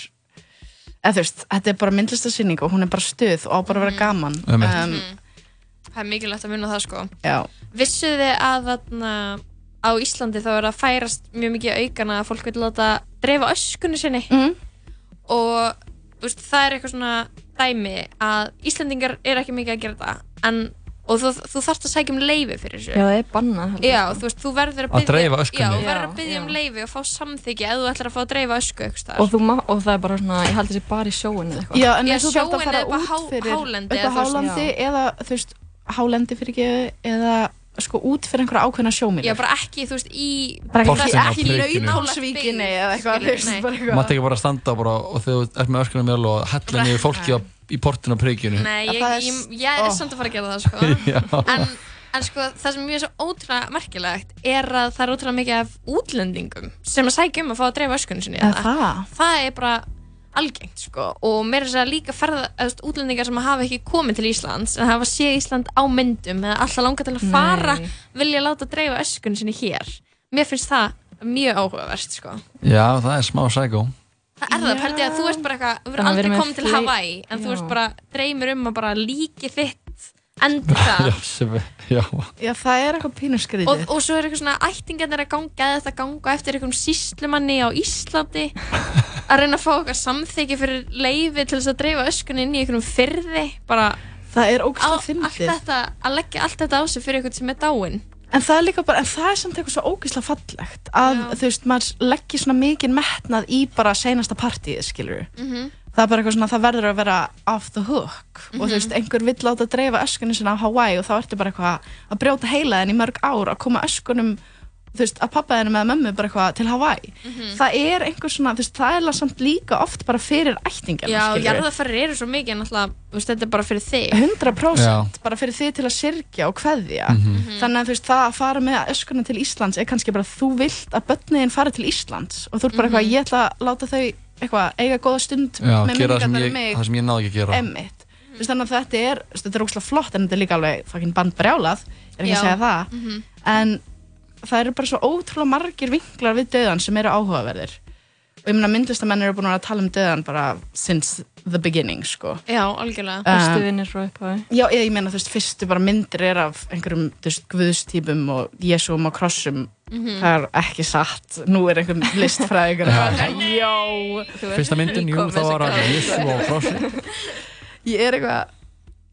eða þú veist, þetta er bara myndlistasýning og hún er bara stuð og á bara að vera gaman. Einmitt. Um, það er mikilvægt að munna það sko já. vissuð þið að þarna á Íslandi þá er að færast mjög mikið aukana að fólk vil láta dreifa öskunni sinni mm. og þú veist, það er eitthvað svona dæmi að Íslandingar er ekki mikið að gera það en og þú, þú þarft að sækja um leifi fyrir þessu. Já, það er bannað Já, sko. þú veist, þú verður að Að byggja dreifa öskunni. Já, þú verður að byggja um leifi og fá samþykki ef þú ætlar að fá að dreifa ösku einhvers staðar. og, þú má, og það er bara svona, ég held þessi bara í sjóinu eða eitthvað. Já, en þú þarf að fara eða út fyrir hálendi upp eða á hálendi eða þú veist, hálendi fyrir ekki eða sko út fyrir einhverja ákveðna sjómíli Já, bara ekki, þú veist, í bara ekki, nautálsvíkinni eða eitthvað þú veist, bara eitthvað. Bara standa bara, og þegar þú ert með öskunum mjöl og hella niður fólki á, í portinu á prikinu Nei, ég, það ég, s- ég er samt að fara að gera það, sko. En, en sko, það sem mjög svo ótrúlega merkilegt er að það er ótrúlega mikið af útlendingum sem að sækja um að fá að dreifa öskunni sinni. Eða það? Það er bara algengt, sko, og mér er þess að líka ferða, eða, þú veist, útlendingar sem hafa ekki komið til Íslands en hafa séð Ísland á myndum eða alltaf langa til að fara Nei. vilja láta dreifa öskunni sinni hér. Mér finnst það mjög áhugavert, sko. Já, það er smá sækó Það er það, pældi að þú veist bara eitthvað, þú að við aldrei erum með komið til Hawaii en þú Já. veist bara, dreymir um að bara líki þitt endi það Já, sem við, já. Já, það er eitthvað pínu skrítið. Og, og svo er eitthvað svona ættingarnir að ganga eða þetta ganga eftir einhverjum síslumanni á Íslandi að reyna að fá eitthvað samþykki fyrir leifi til þess að dreifa öskunni inn í einhverjum fyrði bara Það er á, ógæslega allt fyndið þetta, að leggja allt þetta á sig fyrir einhvern sem er dáinn En það er líka bara, en það er samt eitthvað svo ógeðslega fallegt að þú veist, maður leggir svona mikið metnað í bara seinasta partíið, skilur Mhm. Það er bara eitthvað svona, það verður að vera off the hook og Mhm. þú veist, einhver vill láta dreifa öskunum sinna á Hawaii og þá ertu bara eitthvað að brjóta heilaðin í mörg ár að koma öskunum þú veist, að pappaðinu með mömmu bara eitthvað til Hawaii Mhm. það er einhver svona, þú veist, það er alveg samt líka oft bara fyrir ættingarna, Já, jarðaferðir eru svo mikið en alltaf, þú veist, þetta er bara fyrir þig 100% Já. bara fyrir þig til að syrkja og kveðja Mhm. þannig að þú veist það að fara með öskunum til Íslands er kannski bara þú vilt að börniðin fari til Íslands og þú ert bara eitthvað ég ætla að láta þau eitthvað eiga góða stund Já, með minningarnar ég, um mig það sem ég náði ekki að gera emmitt þú veist þannig að þetta er þú veist, þetta er ógslag flott en þetta er líka alveg fucking bandbrjálað er ekki Já. að segja það Mhm. en það eru bara svo ótrúlega margir vinklar við döðan sem eru áhugaverðir. Og ég meina myndlistamenn eru búin að tala um döðan bara since the beginning sko. Já, algjörlega. Fyrstu vinnir frá upphæði Já, ég, ég meina, þú veist, fyrstu bara myndir er af einhverjum, þú veist, guðstýpum og jesúum og krossum. Mhm. það er ekki satt, nú er einhvern listfræðingur Já. Já Fyrsta myndin, jú, þá var hann Jésu á krossi Ég er eitthvað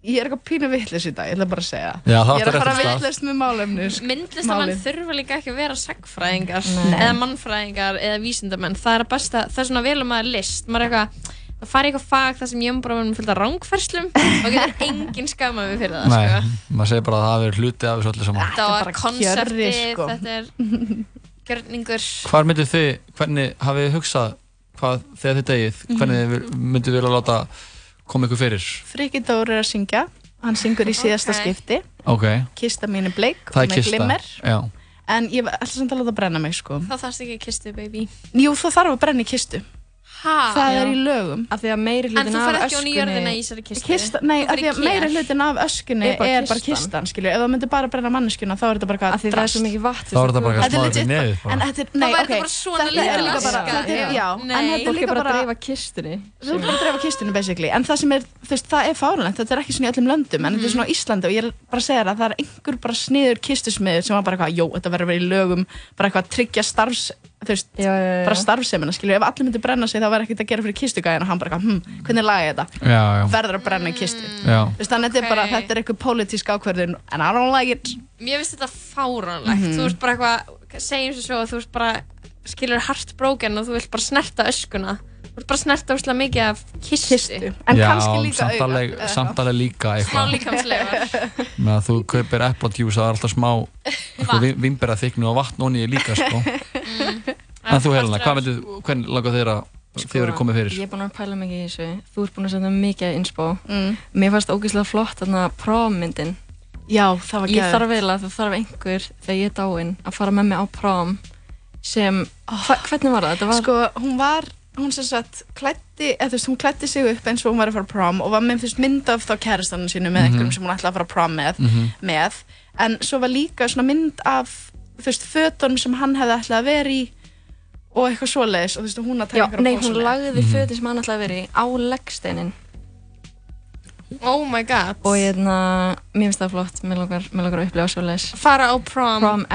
ég er eitthvað pínu vitlis í dag, ég ætla bara að segja Já, það Ég er áttu að fara réttan stað. vitlist með málefni sk- myndlistamenn málið. þurfa líka ekki að vera sagfræðingar eða mannfræðingar eða vísindamenn það er að besta, það er svona vel um að list maður er eitthvað, það fari eitthvað fag þar sem ég er bara með fullt af rángferslum og getur enginn skamað mig fyrir það Nei, sko. maður segir bara að það hafi verið hluti af þessu öllu saman þetta var bara konseptið kjörri, sko. þetta er gjörningur Hvar myndu þið, hvernig hafið þið hugsað hvað þegar þið degið, Mhm. hvernig þið myndu vilja láta koma ykkur fyrir? Friki Dór er að syngja. Hann syngur í síðasta Ok. skipti. Ok, Kista mín er bleik það og er með kista. glimmer. Já, en ég ætla samt að láta brenna mig sko. Þá þarfst ekki að kistu baby. Jú, það þarf að brenna í kistu? Það er í lögum. Af því að meiri en hlutin þú af fer ekki á nýjörðina í öskunni Kista, nei, af því að meira ker. hlutin af öskunni Er bara er bara kistan. skilju. Ef það myndi bara brenna manneskjuna, þá er þetta bara það er svo mikið vatn þá er þetta bara smáður bara- neðið En bara. þetta er, þetta bara svona er líka þetta er, líka bara að dreifa kistunni þú er bara að dreifa kistunni basically, en það sem er, þú veist, það er fárunlegt, þetta er ekki svona í öllum löndum, en þetta er svona á Íslandi. Og ég er bara að segja þér að það er einhver bara sniður kistusmiður sem var bara eitthvað, jó, þetta verður vera í lögum, bara eitthvað að tryggja starfs, þú veist, já, já, já. bara starfsemina, skilju, ef allir myndi brenna sig þá verður ekkert að gera fyrir kistugæðin og hann bara, eitthvað, hm, hvernig laga ég þetta? Já, já, Verður að brenna í kistu. já Þú veist, þannig að þetta er bara, þetta er eitthvað pólitísk ákverðin and I don't like it. mér finnst þetta fáránlegt Mhm. þú veist bara eitthvað, segjum svo svo að þú veist bara skilur heartbroken og þú vilt bara snerta öskuna þú vilt bara snerta úrslega mikið af kistu, Kistu. En Já, kannski líka samt auga. alveg, eða samt alveg líka smá eitthvað líkamslegar með að þú kaupir epladjús það er alltaf smá vimbera þyknu og vatn onni líka sko. en þú Helena, hvernig langar þeir að þið verið komið fyrir? Ég er búin að pæla mikið í þessu Þú ert búin að senda mikið inspo Mm. Mér fannst ógeðslega flott þarna prom-myndin Já, það var Ég geðveikt. þarf eiginlega, það þarf einhver þegar ég er dáinn að fara með mig á prom sem, hva, hvernig var það? Þetta var, Sko, hún var, hún sem sagt, klætti, eða þú veist, hún klætti sig upp eins og hún var að fara á prom og var með, veist, mynd af þá kærastanum sínu með Mhm. einhverjum sem hún ætlaði að fara á prom með, Mhm. með, en svo var líka svona mynd af, þú veist, fötunum sem hann hefði ætlaði að vera í og eitthvað svoleiðis og þú veist, hún að taka já, einhverja nei, pósa hún lagði Mhm. fötin sem hann ætlaði að vera í á leggsteinin oh my god. Og ég, na, mér finnst það flott, mér langar, mér langar að upplifa svoleiðis. Fara á prom, prom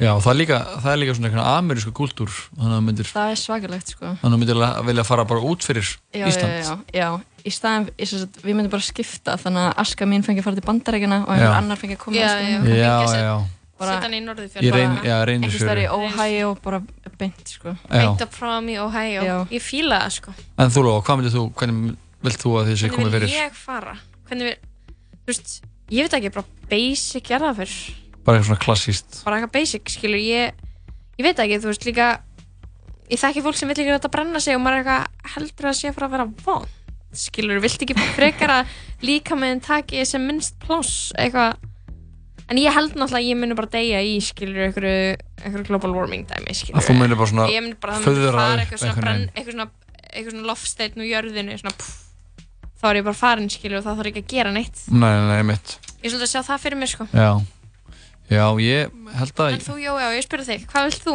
sko. Já, það er líka, það er líka svona eitthvað amerísku kultúr að myndir, Það er svakalegt, sko. þannig að þú myndir að vilja fara bara út fyrir Já, Ísland já, já, já. í staðan, í sem sagt, við myndum bara skipta þannig að Aska mín fengi að fara til bandarækjana og einhver Já. annar fengi að koma Já, skólanum. já. Já, já. bara hann í Norðurfjörð. Í reyn- já, Reynisfjöru. einhvers staðar í Ohio bara beint sko Beint up from í Ohio. Já. Ég fíla það sko. En þú Lóa, hvað myndir þú, hvernig vilt þú að sé komið Hvernig vil fyrir? ég fara? Hvernig vil, þú veist, ég veit ekki, bara basic er það fyrr. Bara eitthvað svona klassíst Bara eitthvað basic, skilur, ég, ég veit ekki, þú veist, líka, ég þekki fólk sem vill ekki þetta brenna sig og maður er eitthvað heldur að sé að fara að vera von. Skilur, vilt ekki frekar að líka með en taki sem minnst pláss, eitthvað. En ég held náttúrulega að ég muni bara deyja í, skilur, einhverju, einhverju global warming dæmi, skilur. Að þú munir bara svona Ég muni bara, það föðra muni fara eitthvað svona, brenn, eitthvað svona, eitthvað svona loftsteinn úr jörðinu, svona, pff, þá er ég bara farin, skilur, og það þarf ekki að gera neitt. Nei, nei, nei, mitt Ég svolítið að sjá það fyrir mér, sko. Já Já, ég held að En þú, Jói, já, ég spyrir þig, hvað vilt þú?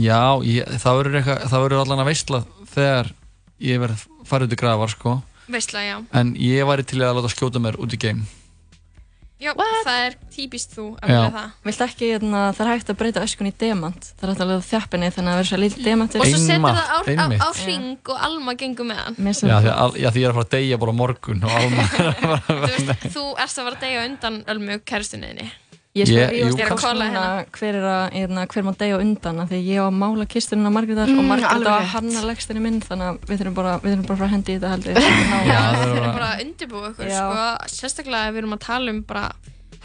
Já, ég, það verður eitthvað, það verður allan að veistla þegar ég verð farið út í grafar, sko Veistla, já. En ég væri til að láta skjóta mér út í game Já, það er típist þú að Já. vilja það. Vilt ekki, hérna, það er hægt að breyta öskun í demant það er hægt að lega þjappinni þannig að það verður svo lítið demantir Og svo setur það á, á, á hring og Alma gengur með hann. Já, því, að, já, því ég er að fara að deyja bara morgun og alma Þú erst að fara að deyja undan Ölmu kæristunniðinni. Ég sko, kannski. er að kóla hver er að, hérna, hver má deyja á undan af því ég á að mála kistunina Margrétar Mm, og Margrét á að hanna legstinni minn þannig að við þurfum bara, við þurfum bara að fara að hendi í þetta held ég Já, þið er þurfum bara- bara að undirbúa ykkur, Já. sko. Sérstaklega ef við erum að tala um bara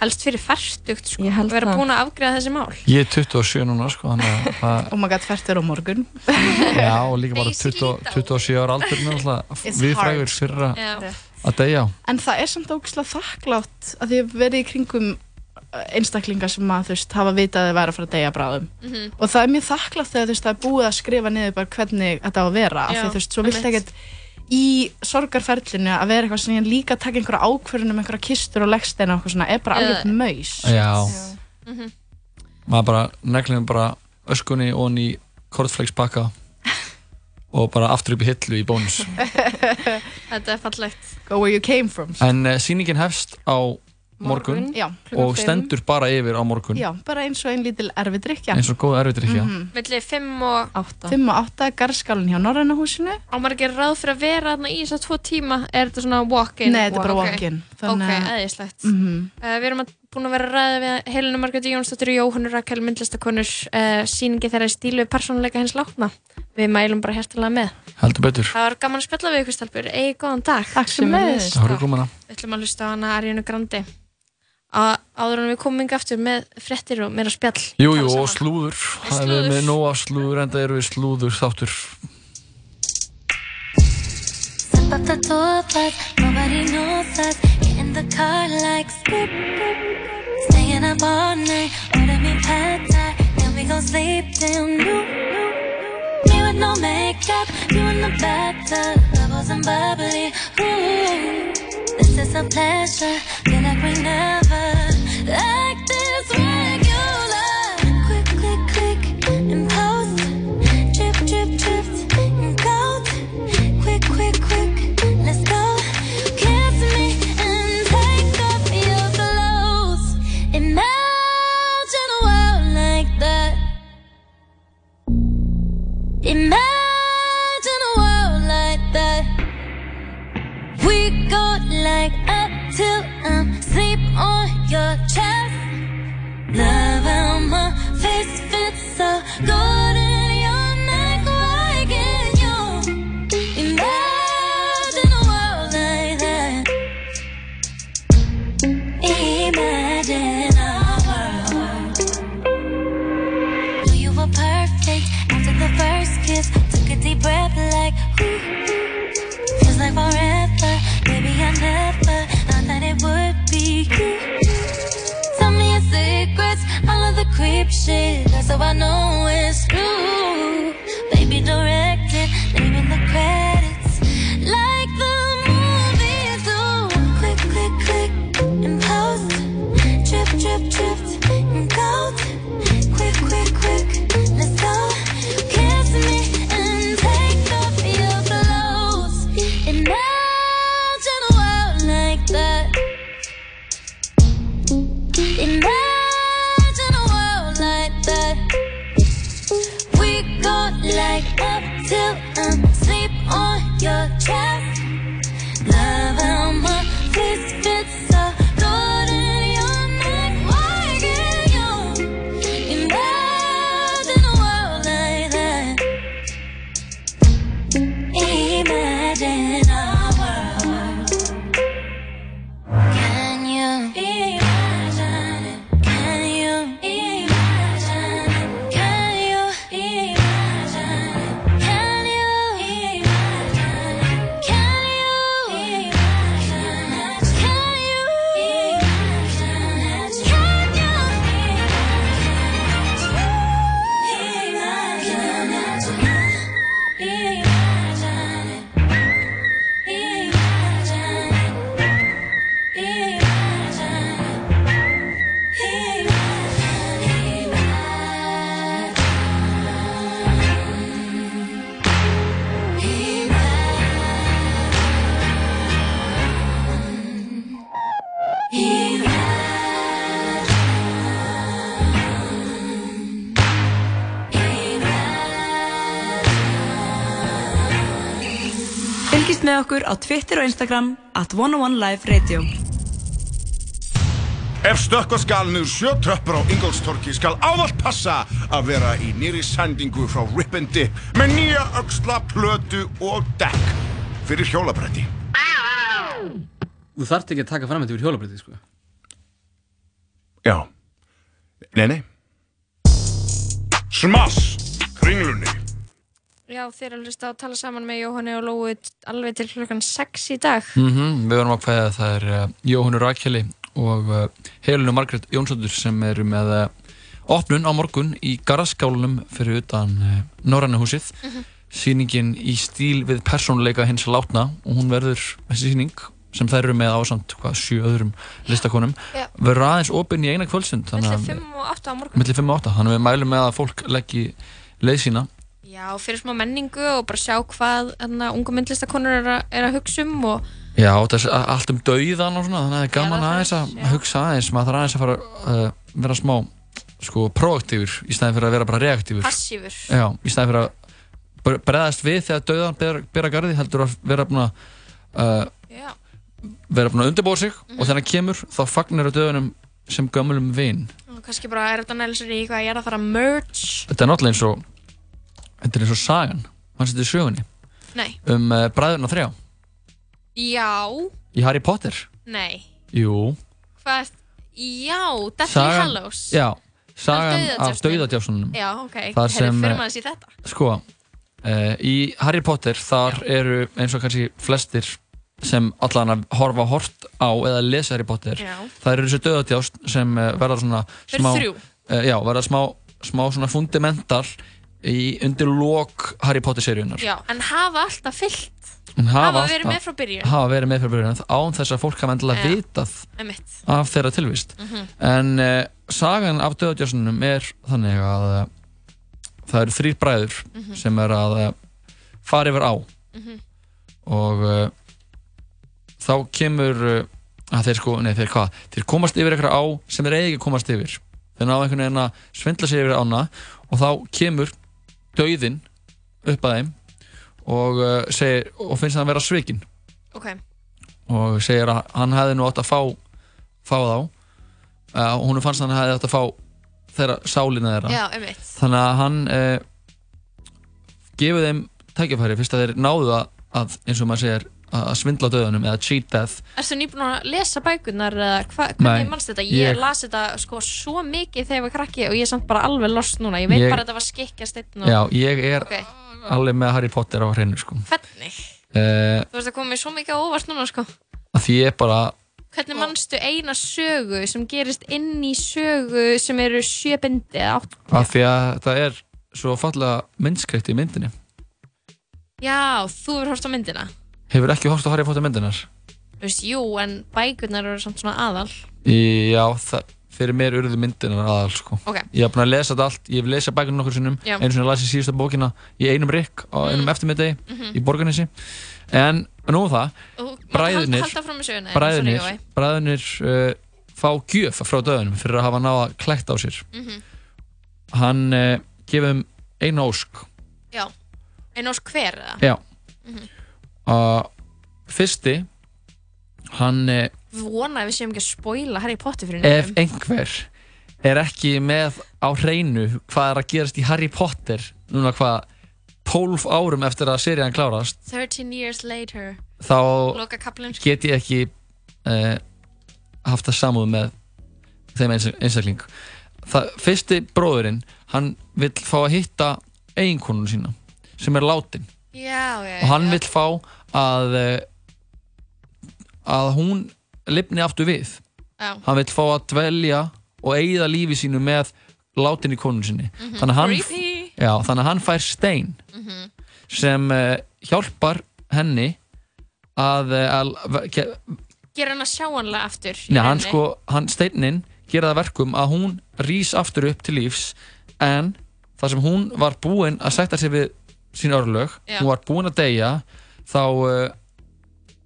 helst fyrir færtugt, sko. Ég held Við erum búin að afgreða þessi mál. Ég er 27 núna, sko Þannig að það, Oh my god, hvert er á morgun já, og líka bara 20, 27 ára aldur Við frægur fyrir Já. að deyja á En það er samt ógislega þakklátt að því að verið í kringum einstaklingar sem að þú veist hafa vitað að þið væri að fara að deyja bráðum. Mhm. og það er mjög þakklátt þegar þú veist það er búið að skrifa niður bara hvernig þetta á að vera af því þú veist, svo vilt ekkert í sorgarferlinu að vera eitthvað sem ég líka að taka einhverja ákvörðun um einhverja kistur og leggsteina og eitthvað svona er bara alveg maus. Já, Mhm. maður bara neglum bara öskunni og í kortflex pakka og bara aftur upp í hillu í bónus. Þetta er fallegt. Go where you came from. En uh, sýningin hefst á morgun, Morgun, já, og stendur bara yfir á morgun. Já, bara eins og einn lítil erfidrykja eins og góð erfitt ekki Mhm. Millir 5 og 8. 5 og 8, garðskálinn hjá Norræna húsinu. Á maður ekki ráð fyrir að vera þarna í þess að tvo tíma? Er þetta svona walk-in? Nei, þetta er bara walk-in, Ok, þannig að- eðislegt Mhm. uh, Við erum að, búin að vera að ræða við Helena Margréti Jónsdóttir og Jóhannu Rakel myndlistakonur uh, Sýningi þeirra í stílu við persónuleika hins látna. Við mælum bara hjertalega með. Heldur betur. Það var gaman að spjalla við ykkur stelpur. Egið góðan dag. Takk sem leiðis. Það voru komuna Við ætlum að hlusta á hana Arjónu Grandi Áður en við komum inga aftur með fréttir og meira spjall Jú, jú, og slúður Það er slúður. með nóg af slúður en það eru við slúður þáttur. Staying up all night, order me pad thai. Then we gon' sleep till noon. No makeup, you in the bathtub, bubbles and bubbly. Ooh, this is a pleasure. Feel like we never like Imagine a world like that. We go like up till I'm sleep on your chest. Love how my face fits so good breath like, ooh, feels like forever. Baby, I never thought that it would be you. Tell me your secrets, all of the creep shit. That's how I know it's með okkur á Twitter og Instagram at 101live radio. Ef stökkva skal niður sjö tröppur á Ingolstorki skal ávallt passa að vera í nýri sendingu frá Rip and Dip með nýja öxla, plötu og dekk fyrir hjólabretti. Þú þarft ekki að taka fram þetta yfir hjólabretti, sko. Já. Nei, nei. Smass! Kringlunni. Já, þið er alveg að tala saman með Jóhanni og Lói alveg til klukkan 6 í dag. Mm Við verðum að kveða að það er uh, Jóhannu Rakeli og uh, Helinu Margrét Jónsdóttur sem eru með uh, opnun á morgun í Garðskálunum fyrir utan uh, Norræna húsið. Mhm. Sýningin í stíl við persónuleika hins látna og hún verður þessi sýning sem þær eru með ásamt hvað, sjö öðrum listakonum Já. verður aðeins opinn í eina kvöldsund Millir 5 og 8 á morgun. millir 5 og 8 þannig að við mælum með að fólk leggji leið sína Já, fyrir smá menningu og bara sjá hvað hana, unga myndlistakonur er, að- er að hugsa um og Já, það er allt um dauðan og svona, þannig að það er gaman aðeins að hugsa aðeins, maður þarf aðeins að fara að uh, vera smá, sko, proaktífur í staðin fyrir að vera bara reaktífur. Passífur. Já, í staðin fyrir að bre- bregðast við þegar dauðan ber, bera garði, heldur að vera búin að uh, Já. vera búin að undirbúa sig og þegar hann kemur þá fagnar dauðanum sem gömulum vin. og kannski bara er þetta næla sér í hvað ég er að fara að merge. Þetta er náttúrulega eins og, þetta er eins og sagan, hann setur sögunni, Nei. um uh, bræðurna þrjá Já. í Harry Potter. Nei. Jú, Hvað er Já, Deathly Hallows. já, sagan af dauðadjásunum. Já, ok. Það sem, fyrir eh, maður í þetta. Sko, uh, í Harry Potter þar eru eins og kannski flestir sem allan að horfa hort á eða lesa Harry Potter Já. það eru þessu döðatjást sem uh, verða svona smá, þrjú. uh, já, verða smá, smá svona fundamental í undir lok Harry Potter seríunar Já, en hafa alltaf fyllt. Hún hafa verið með frá byrjun. hafa verið með frá byrjun án þess að fólk hafa endilega Já. vitað Einmitt. af þeirra tilvist Mhm. en uh, sagan af döðatjásunum er þannig að uh, það eru þrýr bræður Mhm. sem er að uh, fara yfir á Mhm. og uh, þá kemur að þeir sko, nei þeir hvað þeir komast yfir eitthvað á sem þeir eigi komast yfir þeir ná einhvern veginn að svindla sig yfir ána og þá kemur dauðinn upp að þeim og, uh, segir, og finnst að vera svikinn Ok. og segir að hann hefði nú átt að fá fá þá uh, og hún fannst að hann hefði átt að fá þeirra sálina þeirra Já, einmitt. þannig að hann uh, gefur þeim tækifæri fyrst að þeir náðu að, að eins og maður segir að svindla döðunum eða cheat death Erstu nýbúin að lesa bækurnar eða hvernig mannst þetta? Ég, ég- las þetta sko svo mikið þegar ég var krakki og ég er samt bara alveg lost núna. Ég veit Ég- bara að þetta var skikkjast og... já, ég er Ok. alveg með Harry Potter á hreinu sko. Hvernig? uh, Þú veist að mér svo mikið á óvart núna sko. því ég bara Hvernig mannstu eina sögu sem gerist inn í sögu sem eru sjö bindi eða átt? því að þetta er svo fallega myndskreitt í myndinni Já, þú hefur hort á myndina. Hefur ekki hort á Harry Potter myndinar Þú veist, jú, en bækurnar eru samt svona aðal. Í- já, það, fyrir mér urðu myndinar aðal sko. Ok. ég hef búin að lesa þetta allt ég hef lesað bækunum nokkur sinnum Já. einu sinni las ég síðustu bókina í einum rikk á einum eftirmiðdegi Mhm. í borganessi en nú um það fram með söguna, bræðurnir, sorry, Jói. bræðurnir uh, fá gjöf frá döðunum fyrir að hafa náða klætt á sér Mhm. hann uh, gefur þeim eina ósk Já. En ós hver eða? já Mhm. Uh, fyrsti hann Vona að við séum ekki að spoila Harry Potter fyrir ef nefnum. einhver er ekki með á hreinu hvað er að gerast í Harry Potter núna hvað 12 árum eftir að serían klárast 13 years later. þá sko. get ég ekki uh, haft það samúð með þeim eins- einstakling það, fyrsti bróðurinn hann vill fá að hitta eiginkonun sína sem er látin Já, já, og hann já. vill fá að eh, að hún lifni aftur við Já. hann vill fá að dvelja og eigða lífi sínu með látinni konun sinni Mhm. þannig, að hann, já, þannig að hann fær stein Mhm. sem uh, hjálpar henni að, eh, að, að ge, Gera hann að sjá hannlega aftur. Nei, hann sko, hann steinnin gera það verkum að hún rís aftur upp til lífs en það sem hún var búin að sætta sig við sín örlög, Já. hún var búin að deyja þá uh,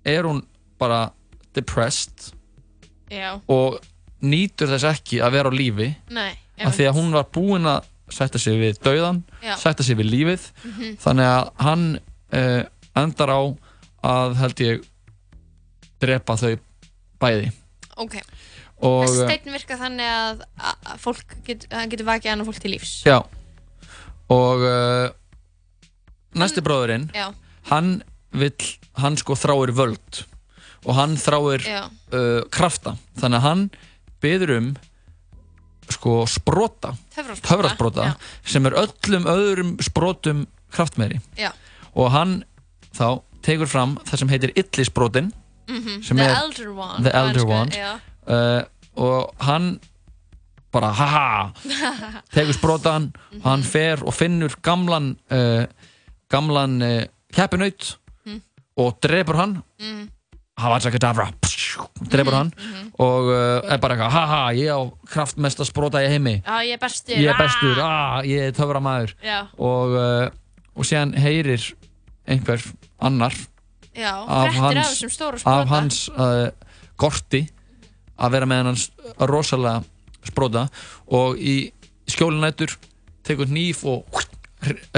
er hún bara depressed Já. og nýtur þess ekki að vera á lífi Nei, af því að hún var búin að sætta sig við dauðan, Já. sætta sig við lífið Mhm. þannig að hann uh, endar á að held ég drepa þau bæði Ok. og Þessi steinn virka þannig að, að fólk get, hann getur vakið annað fólk til lífs. já og uh, næsti bróðurinn hann vill, hann sko þráir völd og hann þráir uh, krafta. Þannig að hann byður um sko sprota Töfrasprota, sem er öllum öðrum sprotum kraftmeiri. Já. og hann þá tekur fram það sem heitir illisbrotin Mhm, sem The er Elder One, The Elder One. uh, og hann bara haha! tegur sprotan og hann fer og finnur gamlan uh, gamlan uh, keppinaut Mm. Og drefur hann Mm. Havasa Kedavra drefur hann Mhm. og uh, er bara eitthvað haha ég á kraftmesta sprota í heimi Já, ég er bestur. ég er ah! bestur, ah, ég er töframæður Já. og, uh, og síðan heyrir einhver annar Já, af hans, af hans uh, gorti að vera með hans rosalega sprota og í skjólinættur tekur nýf og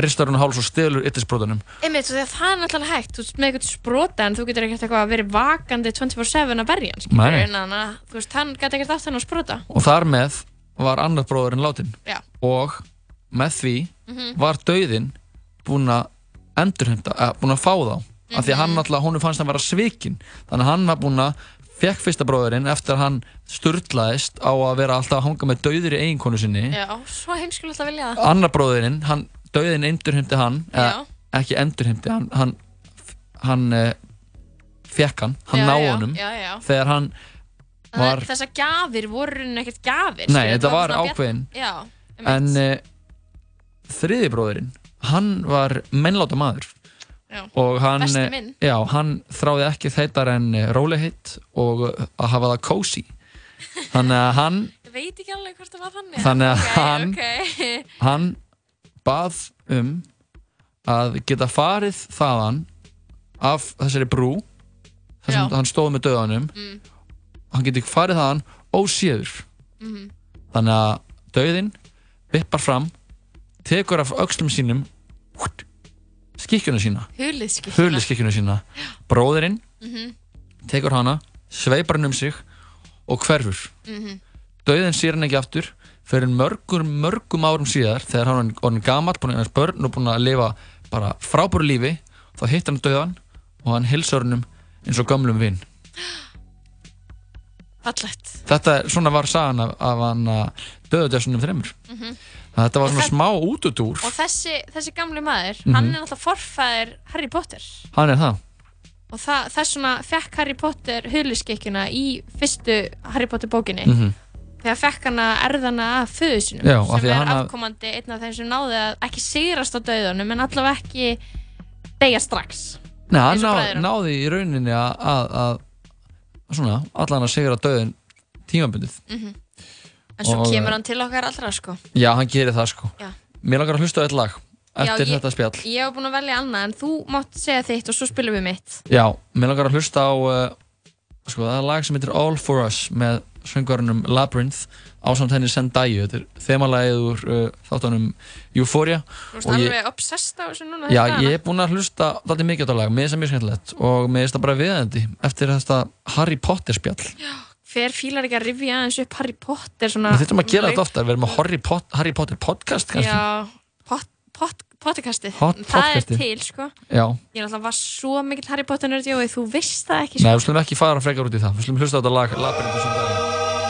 ristar hún á háls og stelur yttisbrotanum Einmitt, og því að það er náttúrulega hægt, þú veist, með eitthvað sprota en þú getur ekkert eitthvað að vera vakandi 24-7 að berja hann, að, gæti ekkert hann að sprota. og þar með var annar bróðurinn látin Já. og með því Mhm. var dauðinn búinn að endurhemta, að búinn að fá þá af því að Mhm. hann alltaf, honum fannst hann vera svikin þannig að hann var búinn að fekk fyrsta bróðurinn eftir að hann sturlaðist á að vera alltaf að hanga með dauður í eiginkonu sinni Já, svo heimskulegt að vilja það. annar bróðurinn, hann, dauðinn endurheimti hann eða, ekki endurheimti hann hann, hann uh, fekk hann, hann Já, ná já, honum þegar hann var. Þessar gjafir voru rauninni ekkert gjafir. Nei, þetta var ákveðin. Já, en uh, þriði bróðurinn hann var mennláta maður og hann, eh, já, hann þráði ekki þeitar en eh, rólegheit og eh, að hafa það cozy þannig að hann Ég veit ekki alveg hvort það var þannig. Að Ok, hann- ok. hann bað um að geta farið þaðan af þessari brú þar sem Já. hann stóð með döðanum Mm. hann geti farið þaðan óséður Mhm. þannig að döðin vippar fram tekur af öxlum sínum skikkjuna sína Hulið hulið skikkjuna sína bróðirinn Mhm. tekur hana sveipar hann um sig og hverfur Mhm. döðin sér hann ekki aftur fyrir mörgum, mörgum árum síðar þegar hann orðin gamall, búin eignast börn og búin að lifa bara frábúru lífi þá hittar hann döðan og hann hilsar hann eins og gömlum vinn Fallegt. þetta, svona var sagan af, af hann döðudessunum þreymur Mhm. þetta var Og svona smá útutúr Og þessi, þessi gamli maður, Mhm. hann er náttúrulega forfæðir Harry Potter. hann er það Og það, þess vegna fekk Harry Potter huliskikkjuna í fyrstu Harry Potter bókinni. Mhm. Þegar fekk hann að erðana af föðu sinum. Já, sem að er hann haf- afkomandi einn af þeim sem náði að ekki sigrast á döðunum, en allavega ekki deyja strax. Nei, hann ná, náði í rauninni að, að, að svona, allan að sigra döðin tímabundið Mhm. En svo Og, kemur hann til okkar allra, sko. Já, hann gerir það sko Já. Mér langar að hlusta á eitt lag eftir Já, ég- þetta spjall Ég hef búin að velja annað, en þú mátt segja þitt og svo spilum við mitt. Já, mér langar að hlusta á uh, sko, það er lag sem heitir All For Us með söngvarunum Labyrinth ásamt henni Zendaya. Þetta er þemalagið úr uh, þáttunum Euphoria. Þú veist og ég, alveg obsessed á þessu núna. já, þessa ég er búinn að hlusta dálítið mikið á þetta lag, mér finnst það mjög skemmtilegt og mér finnst það bara viðendi eftir þetta Harry Potter spjall. Hver fílar ekki að rifja aðeins upp Harry Potter svona... Við þurfum að gera þetta oftar, við erum með Harry, Pot Harry Potter podcast kannski. Já, pot, pot, Hot- það er til, sko. Já. Ég náttúrulega var svo mikill Harry Potter nörd, Jói, þú veist það ekki, sko. Nei, við slumum ekki fara frekar út í það Við slumum hlusta á þetta lag Labyrinth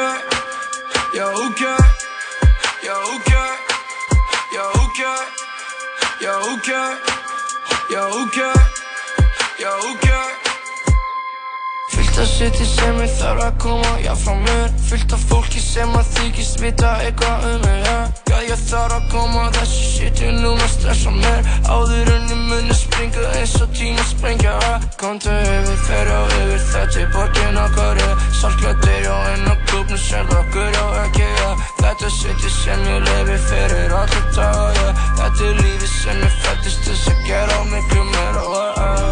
Já, ok Já, ok Já, ok Já, ok Já, ok Já, ok Já, ok Fullt af seti sem ég þarf að koma, já frá mér Fullt af fólki sem að þykist vita eitthvað um mig, já Já, ég þarf að koma þessu shiti núna stressa mér. Áður ég muni springa eins og tíma sprengja, Komdu yfir, fer á yfir, þetta er borgin okkar, já Saltklættir, já, inn á klubnu sem okkur, já, ekki, já Þetta shiti sem ég lifi fyrir daga, já Þetta er lífið sem ég fættist þess að gera miklu meira, já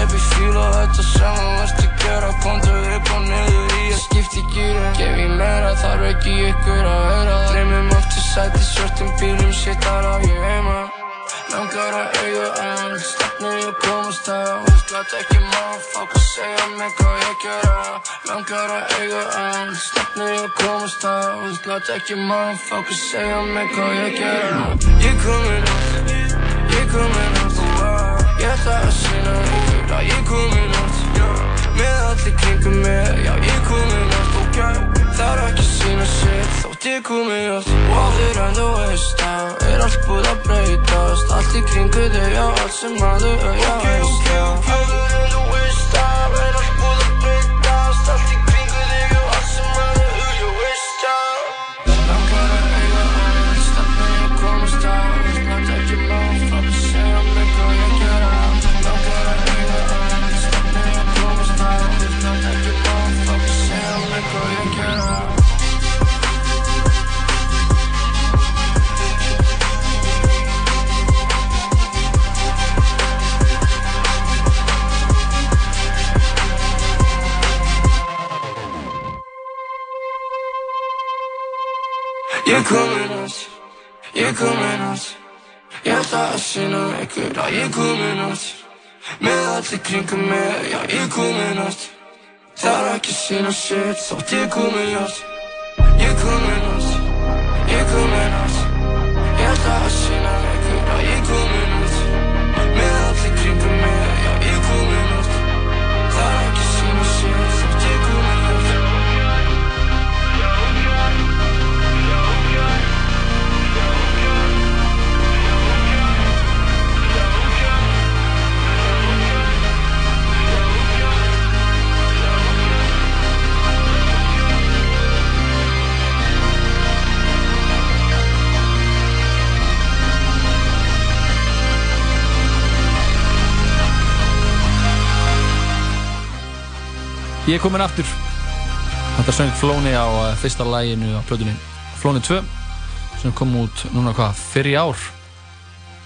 baby, fíla þetta sem þú ert að gera Komdu upp og niður í að skipti gýri Gef ég meira, þarf ekki ykkur að vera Dreymum aftur sæti, svörtum bílum, shit, þar á ég heima Langar að eiga enn, stefni ég komast það Þú glætt ekki maður, fólk að segja mig hvað ég gera Langar að eiga enn, stefni ég komast það Þú glætt ekki maður, fólk að segja mig hvað ég gera Ég komin átt, ég komin átt Ég ætla að sína ykkur að ég komin átt Með allir kringum mig, já ég komin átt Ok, það er ekki sína sitt þótt ég komin átt Og áður en þú veist það er allt búið að breytast Allt í kringu þig, já allt sem maður já þú veist Ég komin átt, ég komin átt Ég ætla að sína ykkur að ég komin átt Með allir kringum mig, já ég komin átt Það er ekki að sína shit. Þótt ég komin átt Ég komin átt, ég komin átt Ég Ég er komin aftur. Þetta söng Flóni á uh, fyrsta læginu á plötunni. Flóni 2 sem kom út núna hvað, fyrir í ár?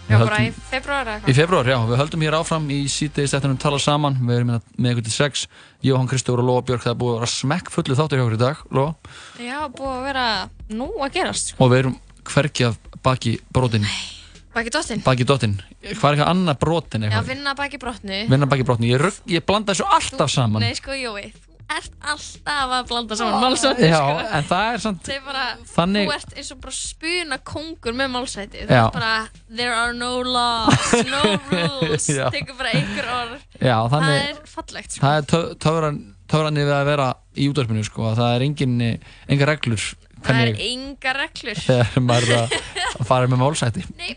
Já, Við bara í februar eða Í eitthvað. februar, já, við höldum hér áfram í síðdeis eftir að tala saman, við erum hérna með ykkur til sex. Jóhann Kristófur og Lóa Björk, það er búið að vera smekk fullu þáttur hjá okkur í dag, Lóa. Já, búið að vera nú að gerast. sko. og við erum hvergi af baki brotin Baki dottin. baki dottin, hvað er eitthvað annað brotin Já, eitthvað, vinna baki brotnu. vinna baki brotin ég, rugg, ég blanda þessu alltaf saman Nei, sko, Jói, þú ert alltaf að blanda saman málsætti, já, sko. en það er samt er bara, Þannig- þú ert eins og bara spuna kongur með málsætti. Þú Já. ert bara, there are no laws, no rules. Já. Tekur bara einhver orð. Já, þannig, Það er fallegt, sko. það er tö- töfran, töfranni við að vera í útvarpinu sko, að það er engin, enga reglur Það er enga reglur. þegar maður er að fara með málsætti Nei,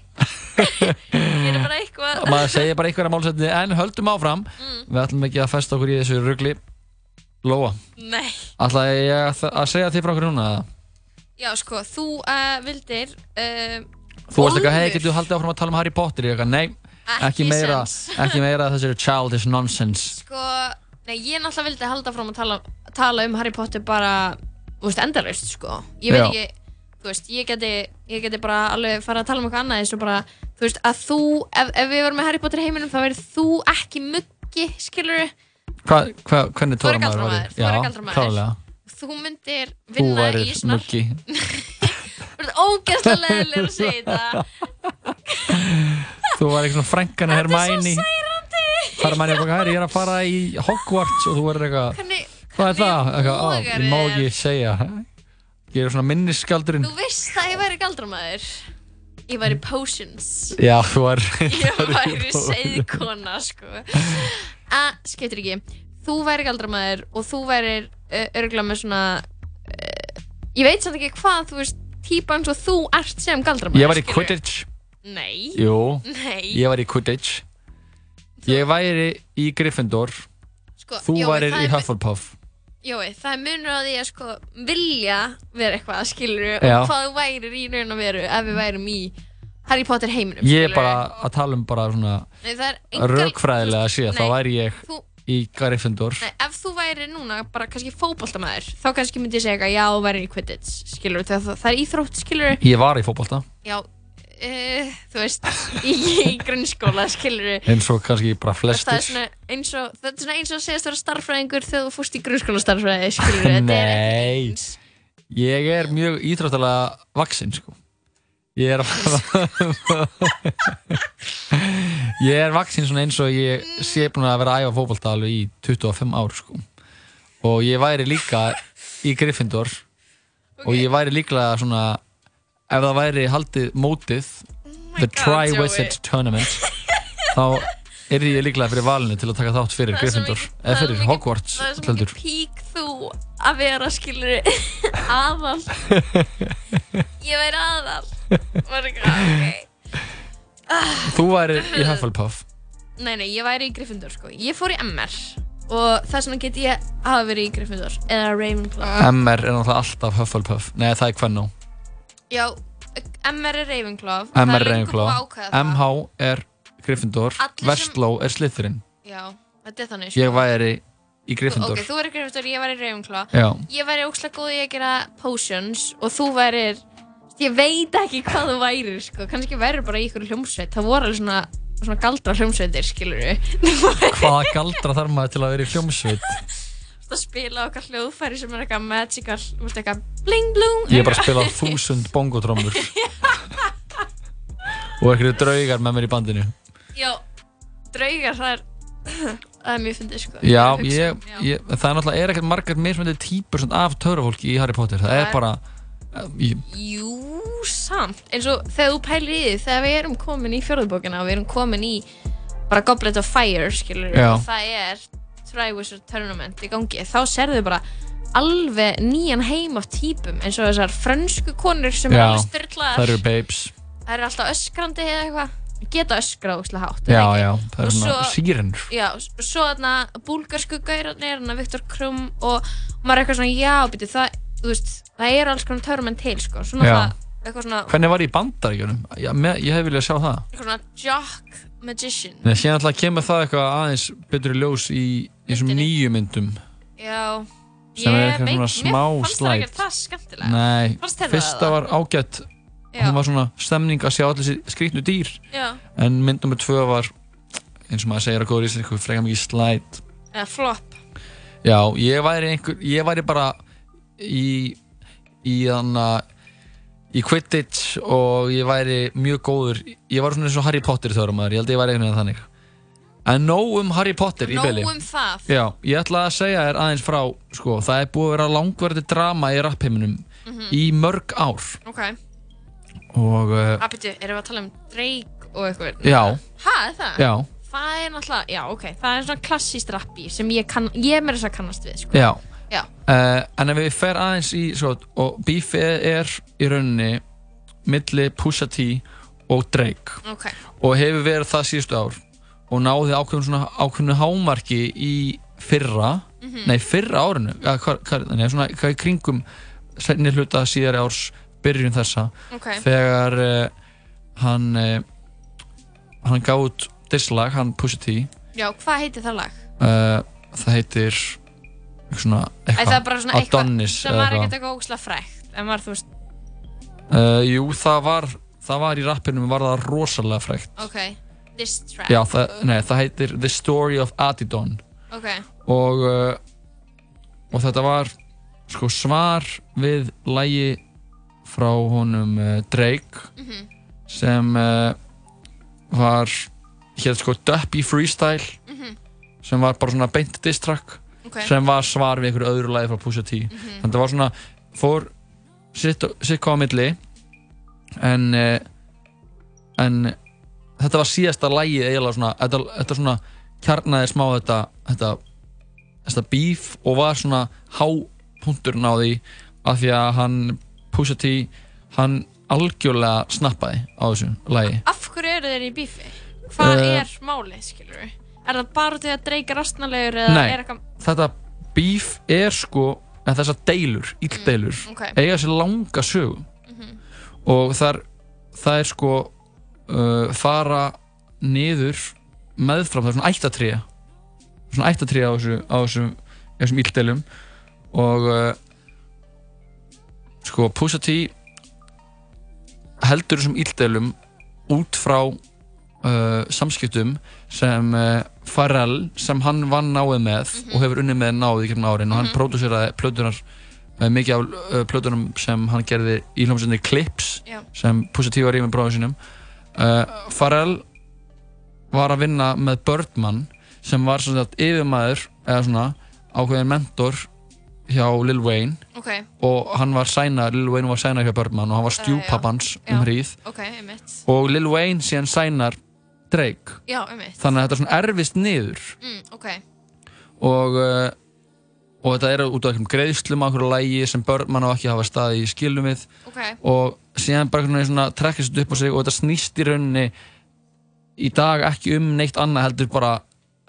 er bara eitthvað. maður segir bara einhverja málsætti en höldum áfram Mm. við ætlum ekki að festa okkur í þessu rugli Lóa, Nei. ætla ég að, segja þið frá okkur núna? Já, sko, þú uh, vildir uh, þú varst eitthvað, hei, getur þú haldið áfram að tala um Harry Potter ég eitthvað, nei, Ekki ekki meira ekki meira þessu childish nonsense Sko, nei, ég náttúrulega vildi halda fram að tala, tala um Harry Potter bara, þú veist, endalaust, sko. Ég veit Já. ekki, þú veist, ég geti, ég geti bara alveg fara að tala um eitthvað annað eins og bara, þú veist, að þú, ef, ef við varum með Harry Potter heiminum, þá verður þú ekki muggi, skilur Hva, hva, hvernig Þú tóra maður galdramaður, þú væri galdramaður. klálega Þú myndir þú vinna í svona, muggi þú ert ógeðslega leðilegur að segja þetta. þú værir svona frænkan Hermæni Særandi! Hermæni er bara, "Herri, ég er að fara í Hogwarts og þú verður eitthvað hvað er það? Eitthvað, "Á, ég má þér?" ekki segja ég er svona minnisskaldurinn þú veist að ég væri galdramæður. Ég væri potions. já, þú er Ég væri seiðkona, sko. Að, skiptir ekki. Þú væri galdramæður og þú væri uh, örgulega með svona, uh, ég veit samt ekki hvað, þú veist, típa eins og þú ert sem galdramæður. ég skilurðu. Quidditch Nei. jú, Nei. ég var í Quidditch ég væri í Gryffindor. Sko, þú Jói, værir það í Hufflepuff. Jói, það er munur á því að sko vilja vera eitthvað, skilur Já. og hvað þú værir í raun og veru ef við værum í Harry Potter heiminum, ég er bara að tala um bara svona það engar- rökfræðilega séð, þá Nei, væri ég þú- í Gryffindor. Nei, ef þú væri núna bara kannski fótboltamæður þá kannski myndi ég segja eitthvað, já, þú væri í Quidditch skilur, það, það, það er íþrótt, skilur ég var í fótbolta. Já, uh, þú veist í, í grunnskóla, skilur eins og kannski bara það er flestir svona eins og það er svona eins og að segja að vera starffræðingur þegar þú fórst í grunnskóla starffræði, skilur þetta er Nei, ég er mjög íþróttalega vaksinn sko. Ég er Ég er vaksinn svona eins og ég sé búin að vera að æfa alveg í 25 ár sko. og ég væri líka í Gryffindor. Og ég væri líklega svona ef það væri haldið mótið The God, Tri-Wizard. Tournament þá er ég líklega fyrir valinu til að taka þátt fyrir Gryffindor. Eða fyrir Hogwarts það er svo mikið pík þú að vera skilur aðal. Ég væri aðal. Var eitthvað, ok. Þú væri í Hufflepuff. Nei, nei, ég væri í Gryffindor sko. Ég fór í MR og þess vegna get ég hafa verið í Gryffindor eða Ravenclaw. MR er náttúrulega alltaf Hufflepuff. Nei, það er Kvennó já, MR er Ravenclaw MR er Ravenclaw. MH er Gryffindor Vestló er Slytherin já, þetta er þannig sko. Ég væri í Gryffindor ok, þú væri Gryffindor, ég væri Ravenclaw Já. ég væri ógslag góð í að gera potions og þú værir ég veit ekki hvað þú værir sko. kannski værir bara í ykkur hljómsveit það voru alveg svona, svona galdra hljómsveitir skilur við Hvaða galdra þarf maður til að vera í hljómsveit? það að spila okkar hljóðfæri sem er eitthvað magical, veist eitthvað bling blung. Ég er bara að spila þúsund bongotrómur og einhverju draugar með mér í bandinu Já, draugar, það er, það er mjög fyndið sko. Já, hugsa ég, um, ég, það er náttúrulega er ekkert margar mismöndið típur af törfólki í Harry Potter það Það er bara eh, ég, Jú, samt. En svo þegar þú pælir í því, þegar við erum komin í fjórðubókina og við erum komin í bara Goblet of Fire, skilur Já. og það er Triwizard Tournament í gangi, þá serðu bara alveg nýjan heim af típum eins og þessar frönsku konur sem er Já, alveg styrlaðar. það eru babes Það eru alltaf öskrandi eða eitthvað. Geta öskrað úslega hátt. Já, já, það eru Og svona svo- sírenur Já, og svo þarna búlgarsku gaurarnir, þarna Viktor Krum og maður er eitthvað svona, já, býtu, það, þú veist, það eru alls konar törmenn til, sko. Svona Já. það, eitthvað svona, Hvernig var í bandaríkjunum? Já, með, ég hef viljað sjá það eitthvað svona jock magician. Nei, síðan alltaf kemur það eitthvað aðeins betur í ljós í þessum nýju myndum. Já, sem er eitthvað svona smá mér fannst það ekki það skemmtilega. Það fyrsta það? var ágætt. Hún var svona stemning að sjá allir þessi skrýtnu dýr. Já. en mynd nummer tvö var eins og maður segir að góður í sér freka mikið slæt Eða flop. Já, ég væri einhver, ég væri bara í í þannig í Quidditch og ég væri mjög góður, ég var svona eins og Harry Potter þjóður maður, ég held að ég væri einhvern veginn þannig en nóg um Harry Potter í Nóg byli um það. Já, ég ætla að segja þér aðeins frá sko, það er búið að vera langverði drama í rappheiminum Mhm. í mörg ár Ok. og uh, Að byrju, erum við að tala um Drake og eitthvað? Já. Hæ, er það? Já. Það er náttúrulega, já, ok, það er svona klassíst rappi sem ég kann, ég með þess að kannast við, sko. Já, Já. Uh, en ef við fer aðeins í sko, og beefið er í rauninni milli Pusha T og Drake Ok. og hefur verið það síðustu ár og náði ákveðnu hámarki í fyrra Mhm. nei fyrra árinu ja, hva, hva, nei, svona hvað í kringum senni hluta síðari árs byrjun þessa Ok. þegar uh, hann uh, hann gaf út dislag, hann Pusha T Já, hvað heitir það lag? uh, það heitir eitthvað það eitthvað Adonis eða var ekkert eitthvað ógslag frækt, en var, þú veist, jú, það var, það var í rappinum var það rosalega frækt. ok, this track. Já, það, nei, það heitir The Story of Adidon Ok, og, uh, og þetta var sko, svar við lægi frá honum uh, Drake Mhm. sem uh, var hér sko Duppy Freestyle Mhm. sem var bara svona beint diss track Ok. sem var svar við einhverju öðru lægi frá Pusha T Mhm. þannig að það var svona fór sitt, sitt á milli en en þetta var síðasta lægið eiginlega svona þetta, þetta svona kjarnaði smá þetta þetta, þetta beef og var svona hápunkturinn á því af því að hann Pusha T hann algjörlega snappaði á þessu lægi af hverju eru þeir í bífi? Hvað Eh, er málið, skilur við? Er það bara út í að dreika rastnalegur eða Nei, er eitthvað... þetta beef er sko en þessar deilur, illdeilur Mm, ok. eiga sér langa sögu og þar, það er sko uh, fara niður meðfram, það er svona ættatré svona ættatré á þessu á þessum, þessum illdeilum. Og uh, sko Pusha T heldur þessum illdeilum út frá uh, samskiptum sem uh, Pharrell sem hann vann náið með og hefur unnið með náið í kemna árin. Og hann pródúseraði plötunar uh, mikið af uh, plötunum sem hann gerði í hljómsveitinni Clips Já. sem Pusha T var í með bróðum sínum uh, Pharrell var að vinna með Birdman sem var svona yfirmaður eða svona ákveðin mentor hjá Lil Wayne. Ok. og hann var sæna, Lil Wayne var sæna hjá Birdman og hann var stjúpappans um hríð. Ok, einmitt. og Lil Wayne síðan sænar Drake. Já, þannig að þetta er svona erfist niður. Mm, ok. og uh, og þetta er út af einhverjum greiðslum á einhverju lægi sem Birdman á ekki hafa staði í skilum við Ok. og síðan bara einhvern veginn svona trekkist þetta upp á sig og þetta snýst í rauninni í dag ekki um neitt annað heldur bara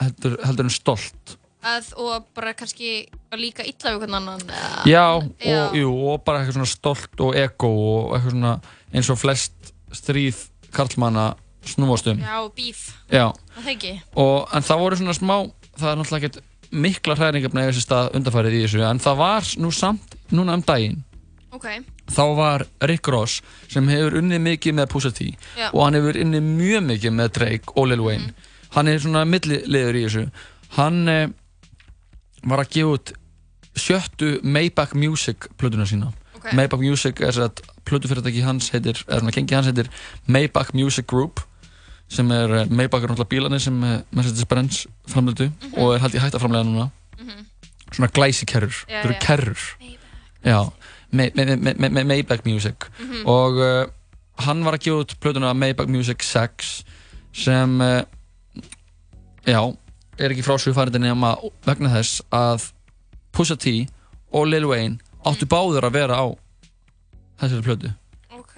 heldur, heldur en stolt Að, og bara kannski líka illa við hvern annan. Já, Já. og, jú, og bara eitthvað svona stolt og ego og eitthvað svona eins og flest stríð karlmanna snúast um. Já, bíf. Það. Og, en það voru svona smá, það er náttúrulega ekkert mikla hræringafna í þessi stað undarfærið í þessu, en það var nú samt núna um daginn. Ok. Þá var Rick Ross sem hefur unnið mikið með Pusha T Já. og hann hefur unnið mjög mikið með Drake og Lil Wayne. Hann er svona millilegur í þessu. Hann eh, var að gefa út sjöttu Maybach Music plötuna sína Ok. Maybach Music er að plötufyrirtæki hans heitir, eða svona gengi hans heitir Maybach Music Group sem er, eh, er náttúrulega bílarnir sem eh, Mercedes-Benz framleitu og er haldið hægt að framlega núna. Svona glæsikerrur, það eru kerrur. May- Maybach Music. Mhm. og uh, hann var að gefa út plötuna Maybach Music 6 sem uh, já, er ekki frásugfærandi nema vegna þess að Pusha T og Lil Wayne áttu báður að vera á þessari plötu. Ok.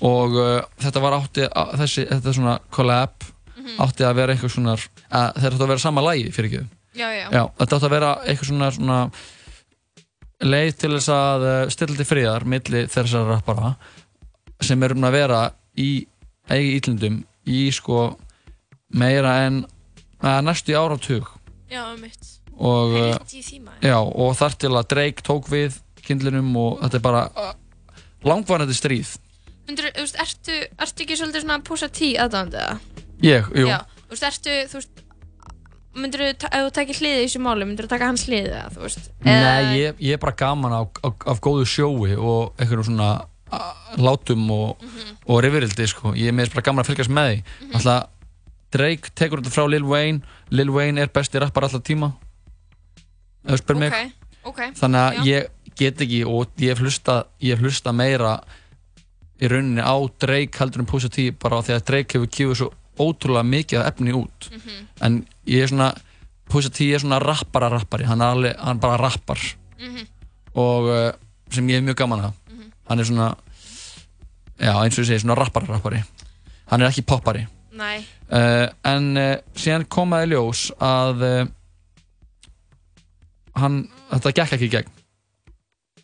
Og uh, þetta var átti að, þessi, þetta svona collab Mhm. átti að vera eitthvað svona þeir áttu að vera sama lægi fyrir ekki þetta átti að vera eitthvað svona, svona leið til þess að uh, stilla til friðar milli þessar rappara sem eru um að vera í eigi ítlundum í sko meira en að næstu áratug. Já, mitt. og, uh, já, og þar til að Drake tók við kindlinum og þetta er bara uh, langvarandi stríð Ertu ekki svolítið svona Pusha T aðdáðandi eða? ég, jú, Já, þú veist, ertu, þú veist, myndur þú, ef þú takir hliðið í þessu máli, myndur þú taka hans hliðið eða, þú veist? Nei, ég, ég er bara gaman af, af, af góðu sjói og einhverjum svona látum og, og rifirildi sko. ég er með bara gaman að fylgjast með því Alltaf Drake tekur þetta frá Lil Wayne Lil Wayne er besti rappar alltaf tíma þú spyr mig Ok, ok. þannig að já. ég get ekki og ég hef hlusta, hlusta meira í rauninni á Drake heldur en Pusha T bara því að Drake hefur kifið svo ótrúlega mikið efni út. Mhm. en ég er svona Pusha T er svona rappara rappari. Hann, alveg, hann bara rappar. Mhm. og uh, sem ég hef mjög gaman að. Hann er svona já eins og ég segi svona rappara rappari. Hann er ekki poppari. Uh, en uh, síðan komaði ljós að uh, hann, þetta gekk ekki í gegn.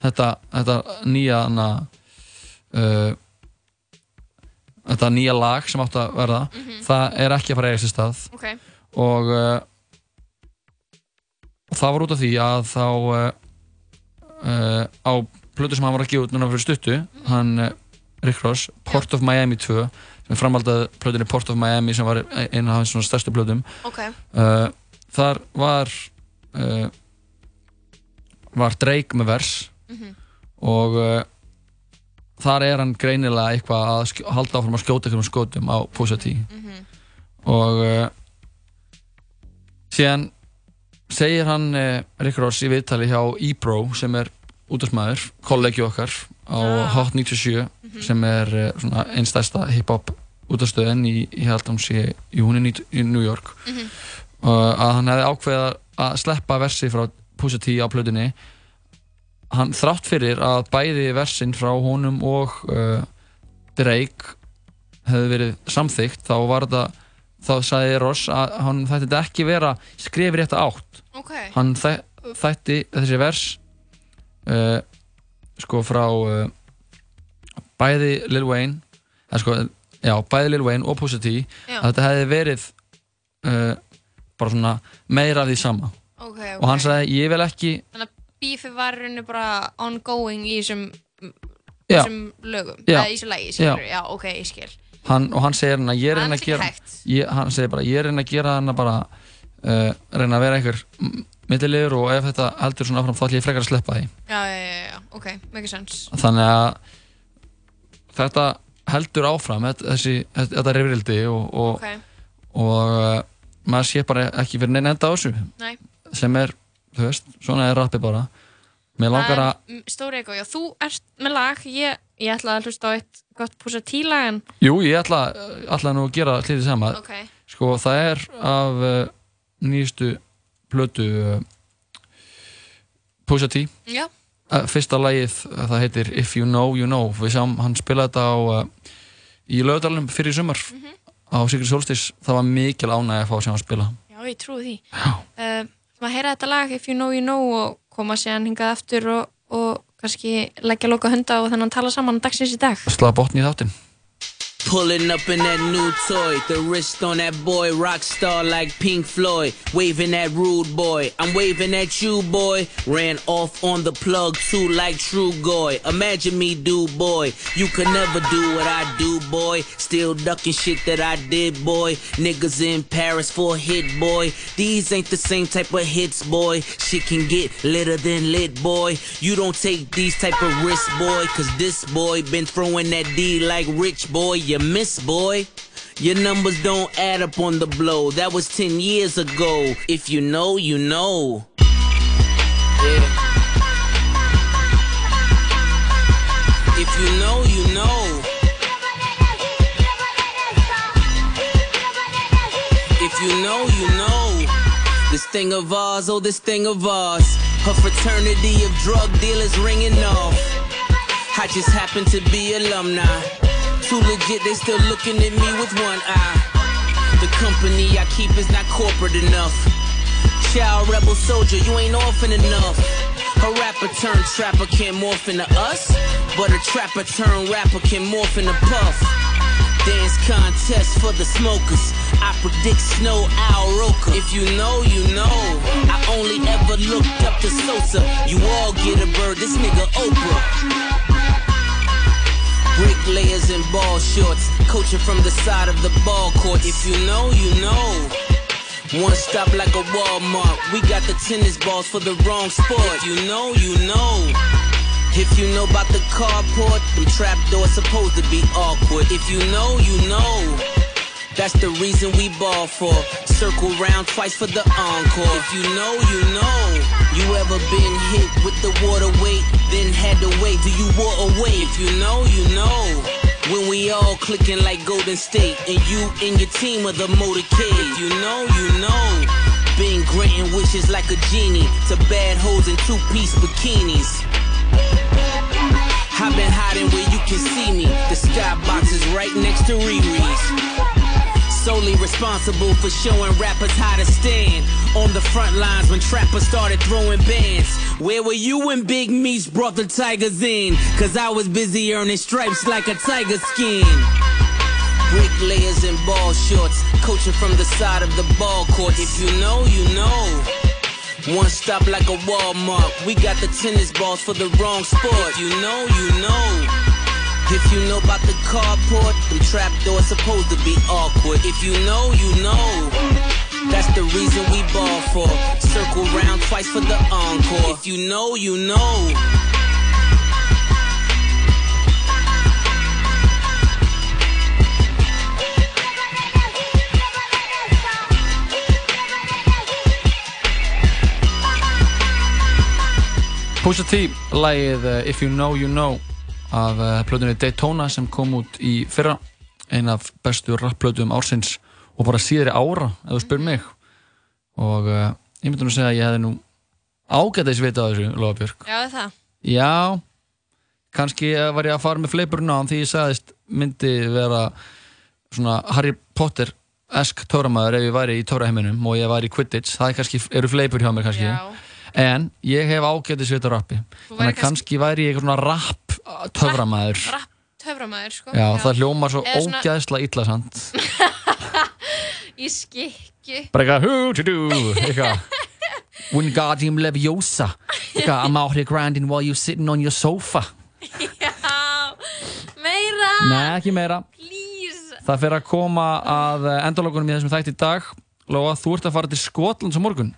Þetta, þetta nýja hana, uh, þetta nýja lag sem átt að verða Mhm. það er ekki að fara að eiga sér stað Ok. og uh, og það var út af því að þá uh, uh, á plötu sem hann var að gefa út núna fyrir stuttu hann uh, Rick Ross, Port of Miami 2 sem er framhaldað plötunni Port of Miami sem var eina af hans svona stærstu plötum Ok. uh, þar var var Drake með vers Mhm. og uh, þar er hann greinilega eitthvað að halda áfram að skjóta einhverjum skótum á Pusha T Mhm. og uh, síðan segir hann uh, Rick Ross í viðtali hjá Ebro sem er útastmaður, kollegi okkar á Hot 97 sem er uh, svona einn stærsta hip-hop útastöðin í, ég held að hún sé í hún í, í New York Mhm. uh, að hann hefði ákveðið að sleppa versi frá Pusha T á plötunni hann þrátt fyrir að bæði versin frá honum og uh, Drake hefði verið samþykkt þá var þetta þá sagði Ross að hann þætti þetta ekki vera skrifið rétt átt Ok. hann þæ, þætti þessi vers uh, sko frá uh, bæði Lil Wayne eða sko, já, bæði Lil Wayne og Pusha T að þetta hefði verið uh, bara svona meira af því sama Ok, ok. og hann sagði ég vil ekki Þannig að bífið var í rauninni bara ongoing í þessum Já. lögum, Já. eða í þessu lagi, skilur, já. ok, ég skil. hann, og hann segir hann að ég er reyna að gera ég, hann segir bara ég er reyna að gera hann að bara uh, reyna að vera einhver millilegur og ef þetta heldur svona áfram þá ætlum ég frekar að sleppa því Já, já, já, já, ok, make sense. þannig að þetta heldur áfram þessi, þetta rifrildi og, og, Ok. og uh, maður sé bara ekki fyrir neina enda á þessu Nei. sem er, þú veist, svona er rappi bara mér langar að Mm, Stóri Ego, já, þú ert með lag, ég, ég ætla að hlusta á eitt gott Pusha T-lag en jú, ég ætla, ætla nú að gera hlýðið sama Ok. sko, það er af uh, nýjustu plötu uh, Pusha T Já. Uh, fyrsta lagið, það heitir If You Know, You Know við sjáum, hann spilaði þetta á í lögadalum fyrir sumar Mhm. á Sigrid Solstis, það var mikil ánægi að fá að sjá hann spila Já, ég trúi því. Já. Uh, maður heyra þetta lag If You Know You Know og koma síðan hingað aftur og, og kannski leggja loka hunda og þannig að tala saman dagsins í dag. slá botni í þáttinn Pulling up in that new toy, the wrist on that boy, rock star like Pink Floyd. Waving at rude boy, I'm waving at you, boy. Ran off on the plug too, like True Goy. Imagine me, do boy. You could never do what I do, boy. Still ducking shit that I did, boy. Niggas in Paris for hit, boy. These ain't the same type of hits, boy. Shit can get litter than lit, boy. You don't take these type of risks, boy. Cause this boy been throwing that D like rich, boy. You miss, boy. Your numbers don't add up on the blow. That was 10 years ago. If you know, you know. Yeah. If you know, you know. If you know, you know. This thing of ours, oh, this thing of ours. Her fraternity of drug dealers ringing off. I just happen to be alumni. Too legit, they still looking at me with one eye. The company I keep is not corporate enough. Child rebel soldier, you ain't orphan enough. A rapper turned trapper can morph into us, but a trapper turned rapper can morph into puff. Dance contest for the smokers. I predict snow Al Roker. If you know, you know. I only ever looked up to Sosa. You all get a bird, this nigga Oprah. Bricklayers in ball shorts, coaching from the side of the ball court. If you know, you know. One stop like a Walmart. We got the tennis balls for the wrong sport. If you know, you know. If you know about the carport, them trap doors supposed to be awkward. If you know, you know. That's the reason we ball for. Circle round twice for the encore. If you know, you know. You ever been hit with the water weight, then had to wait till you wore away. If you know, you know. When we all clicking like Golden State, and you and your team are the motorcade. If you know, you know. Been granting wishes like a genie to bad hoes in two-piece bikinis. I've been hiding where you can see me. The skybox is right next to Riri's. Solely responsible for showing rappers how to stand on the front lines when trappers started throwing bands. Where were you when Big Meats brought the Tigers in? Cause I was busy earning stripes like a tiger skin. Bricklayers in ball shorts, coaching from the side of the ball court. If you know, you know. One stop like a Walmart. We got the tennis balls for the wrong sport. If you know, you know. If you know about the carport, them trap doors supposed to be awkward. If you know, you know. That's the reason we ball for. Circle round twice for the encore. If you know, you know. Pusha T, lagið uh, If You Know You Know af uh, plötunni Daytona sem kom út í fyrra. Ein af bestu rapplötum ársins og bara síðri ára, ef þú spyr mig. Og uh, ég myndi nú segja að ég hefði nú ágætis vita á þessu, Lofabjörg. Já, það. Já, kannski eh, var ég að fara með fleiburinn á hann því ég sagðist myndi vera svona Harry Potter esk tóramæður ef ég væri í tóraheiminum og ég væri í Quidditch, það er kannski, eru fleibur hjá mér kannski. Já. En ég hef ágætis vita á rappi. Þannig að kannski væri ég eitthvað svona rapp töframæður Rapp töframæður, sko. Já, það hljómar svo svona- ógæðsla illa sant Í skikki. bara eitthvað Wingardium Leviosa. Eitthvað I'm out here grinding while you sitting on your sofa. Já, meira. Nei, ekki meira. Please. Það fer að koma að endalókunum í þessum þætti í dag. Lóa, þú ert að fara til Skotlands á morgun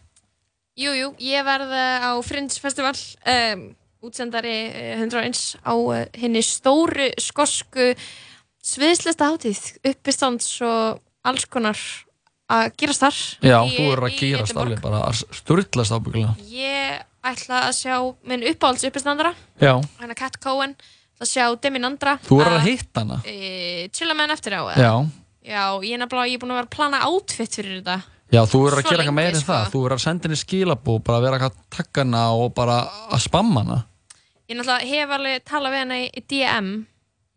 Jú, jú, ég verð uh, á Fringe Festival, um, útsendari uh, 101 á uh, henni stóru skosku sviðslesta hátíð, uppistands og alls konar að gerast þar. Já, í- þú eru að gerast alveg bara að sturglast ábyggilega Ég ætla að sjá minn uppáhalds uppistandara, Já, hann Kat Cohen, að sjá Demi Nandra. þú eru að hitta hana E, chilla með hann eftir á? Já, Já, ég er nefnilega, ég er búin að vera að plana outfit fyrir þetta. Já þú eru að gera eitthvað meira en sko. það Þú eru að senda henni skilabú, bara að vera að takka hana og bara að spamma hana. Ég náttúrulega hef alveg talað við hana í í DM,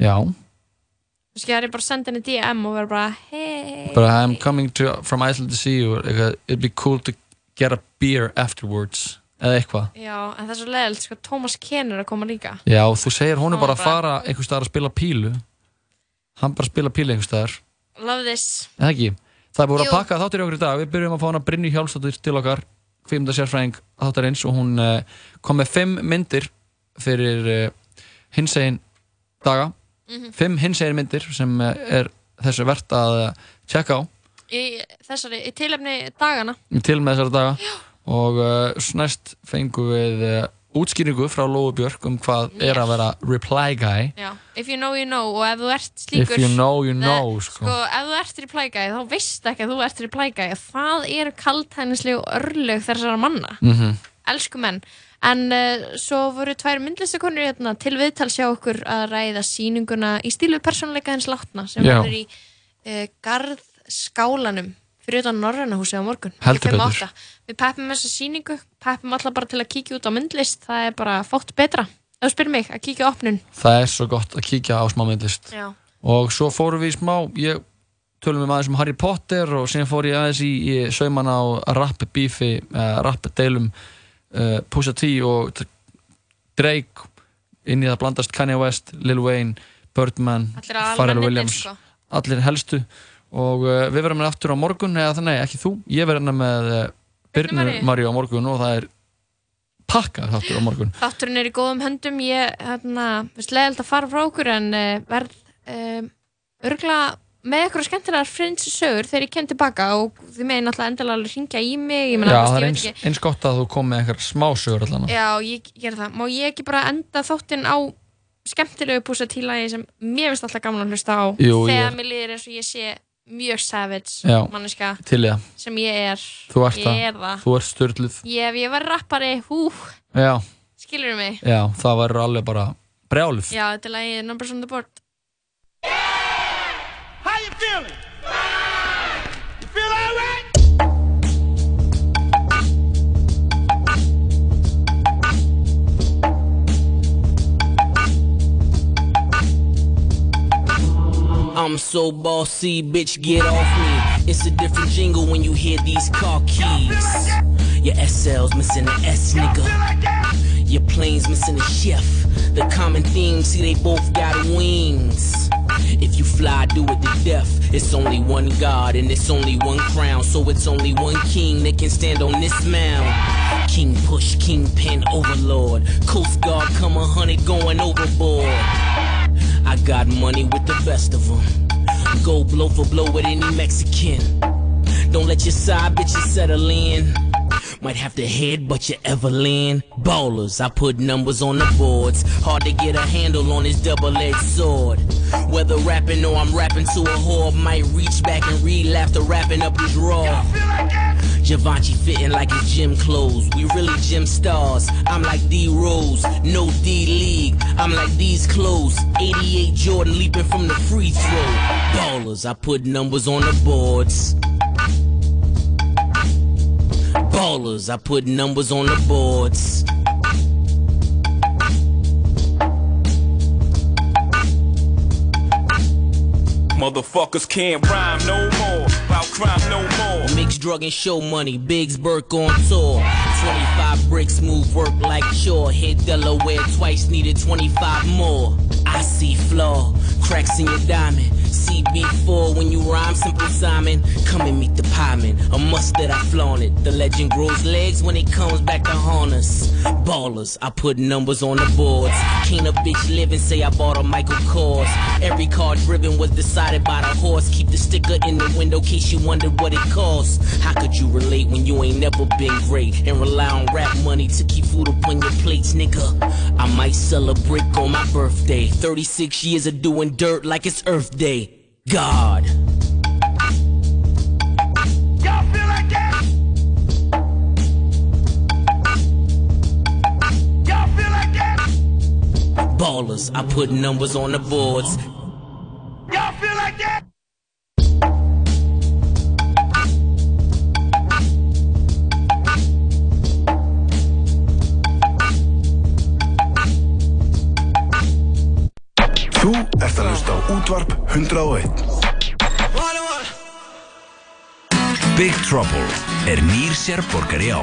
Já, þú veist, ég er bara að senda henni DM og vera bara, hei. bara I'm coming to, from Iceland to see you. Eitthvað, It'd be cool to get a beer afterwards. Eða eitthvað. Já, en það er svo leiðilegt, sko, Thomas Ken er að koma líka. Já, þú segir honum Hann bara að bara- fara einhvers staðar að spila pílu. Hann bara spila píli einhvers staðar. Love this. Ekki, það er búin að pakka þáttir í okkur í dag. Við byrjum að fá hana Brynju Hjálmsdóttir til okkar kvikmynda sérfræðing þáttarins og hún uh, kom með fimm myndir fyrir uh, hinsegin daga. Mhm. fimm hinsegin myndir sem uh, er þessu verðt að tjekka á. Í þessari, í tilefni dagana til með þessara daga. Og uh, næst fengum við útskýringu frá Lóu Björk um hvað er að vera reply guy. Já, if you know you know og ef þú ert slíkur If you know, you know, sko. sko ef þú ert reply guy þá veist ekki að þú ert reply guy. Það eru kaltænislegu örlög þessara manna. Mhm. elsku menn. En uh, svo voru tvær myndlistakonur hérna, til viðtal sjá okkur að ræða sýninguna í stílu persónleika hins látna sem Já. verður í uh, garðskálanum fyrir utan Norræna húsi á morgun. Við peppum þessa sýningu peppum alla bara til að kíkja út á myndlist það er bara fótt betra ef þú spyrir mig að kíkja á opnun það er svo gott að kíkja á smá myndlist Já. og svo fórum við í smá ég tölum við aðeins um Harry Potter og síðan fór ég aðeins í, í sauman á rap bífi, uh, rap deilum uh, Pusha T og Drake inn í það blandast Kanye West, Lil Wayne Birdman, Pharrell Williams sko. allir helstu og uh, við verðum með aftur á morgun eða þannig, ekki þú, ég verðum með uh, Birnu Maríu. Á morgun og það er pakkað þáttur á morgun. Þátturinn er í góðum höndum, ég, hérna, veist, leiðilt að fara frá okkur en uh, verð um, örgla með eitthvað skemmtilegar friends sögur þegar ég kem tilbaka og þið megin alltaf endilega alveg hringja í mig, ég meina, Já, það er eins, eins gott að þú kom með einhver smásögur allan Já, ég ger það, má ég ekki bara enda þáttinn á skemmtilegu púsa tílagi sem mér finnst alltaf gaman að hlusta á Jú, þegar er- mér líður eins og ég sé mjög savage Já, manneska sem ég er. Þú ert það, er þú ert störluð ég, ef ég var rappari, hú, Já, skilur mig? Já, það verður alveg bara brjáluð. Já, þetta er lagið Numbers on the Board. How you feeling? I'm so bossy, bitch, get off me. It's a different jingle when you hear these car keys. Your SL's missing an S, nigga. Your plane's missing a chef. The common theme, see, they both got wings. If you fly, do it to death. It's only one God and it's only one crown. So it's only one king that can stand on this mound. King push, King kingpin, overlord. Coast Guard, come a hundred going overboard. I got money with the best of them. Go blow for blow with any Mexican. Don't let your side bitches settle in. Might have to head, but you ever land. Ballers, I put numbers on the boards. Hard to get a handle on this double-edged sword. Whether rapping or I'm rapping to a whore, might reach back and relapse after wrapping up his raw. Givenchy fitting like his gym clothes. We really gym stars. I'm like D Rose, no D League. I'm like these clothes. 88 Jordan leaping from the free throw. Ballers, I put numbers on the boards. Ballers, I put numbers on the boards. Motherfuckers can't rhyme no more. About crime no more. Mixed drug and show money, Biggs Burke on tour. 25 bricks move work like chore. Hit Delaware twice, needed 25 more. I see flaw, cracks in your diamond. CB4 when you rhyme, simple Simon. Come and meet the pieman, a must that I flaunt it. The legend grows legs when it comes back to haunt us. Ballers, I put numbers on the boards. Can't a bitch live and say I bought a Michael Kors. Every car driven was decided by the horse. Keep the sticker in the window, case you wonder what it costs. How could you relate when you ain't never been great and rely on rap money to keep food up on your plates, nigga? I might sell a brick on my birthday. 36 years of doing dirt like it's Earth Day. God. Y'all feel like that? Y'all feel like that? Ballers, I put numbers on the boards. Y'all feel like that? Þú ert að hlusta á útvarp 101 Big Trouble er nýr sérborgari á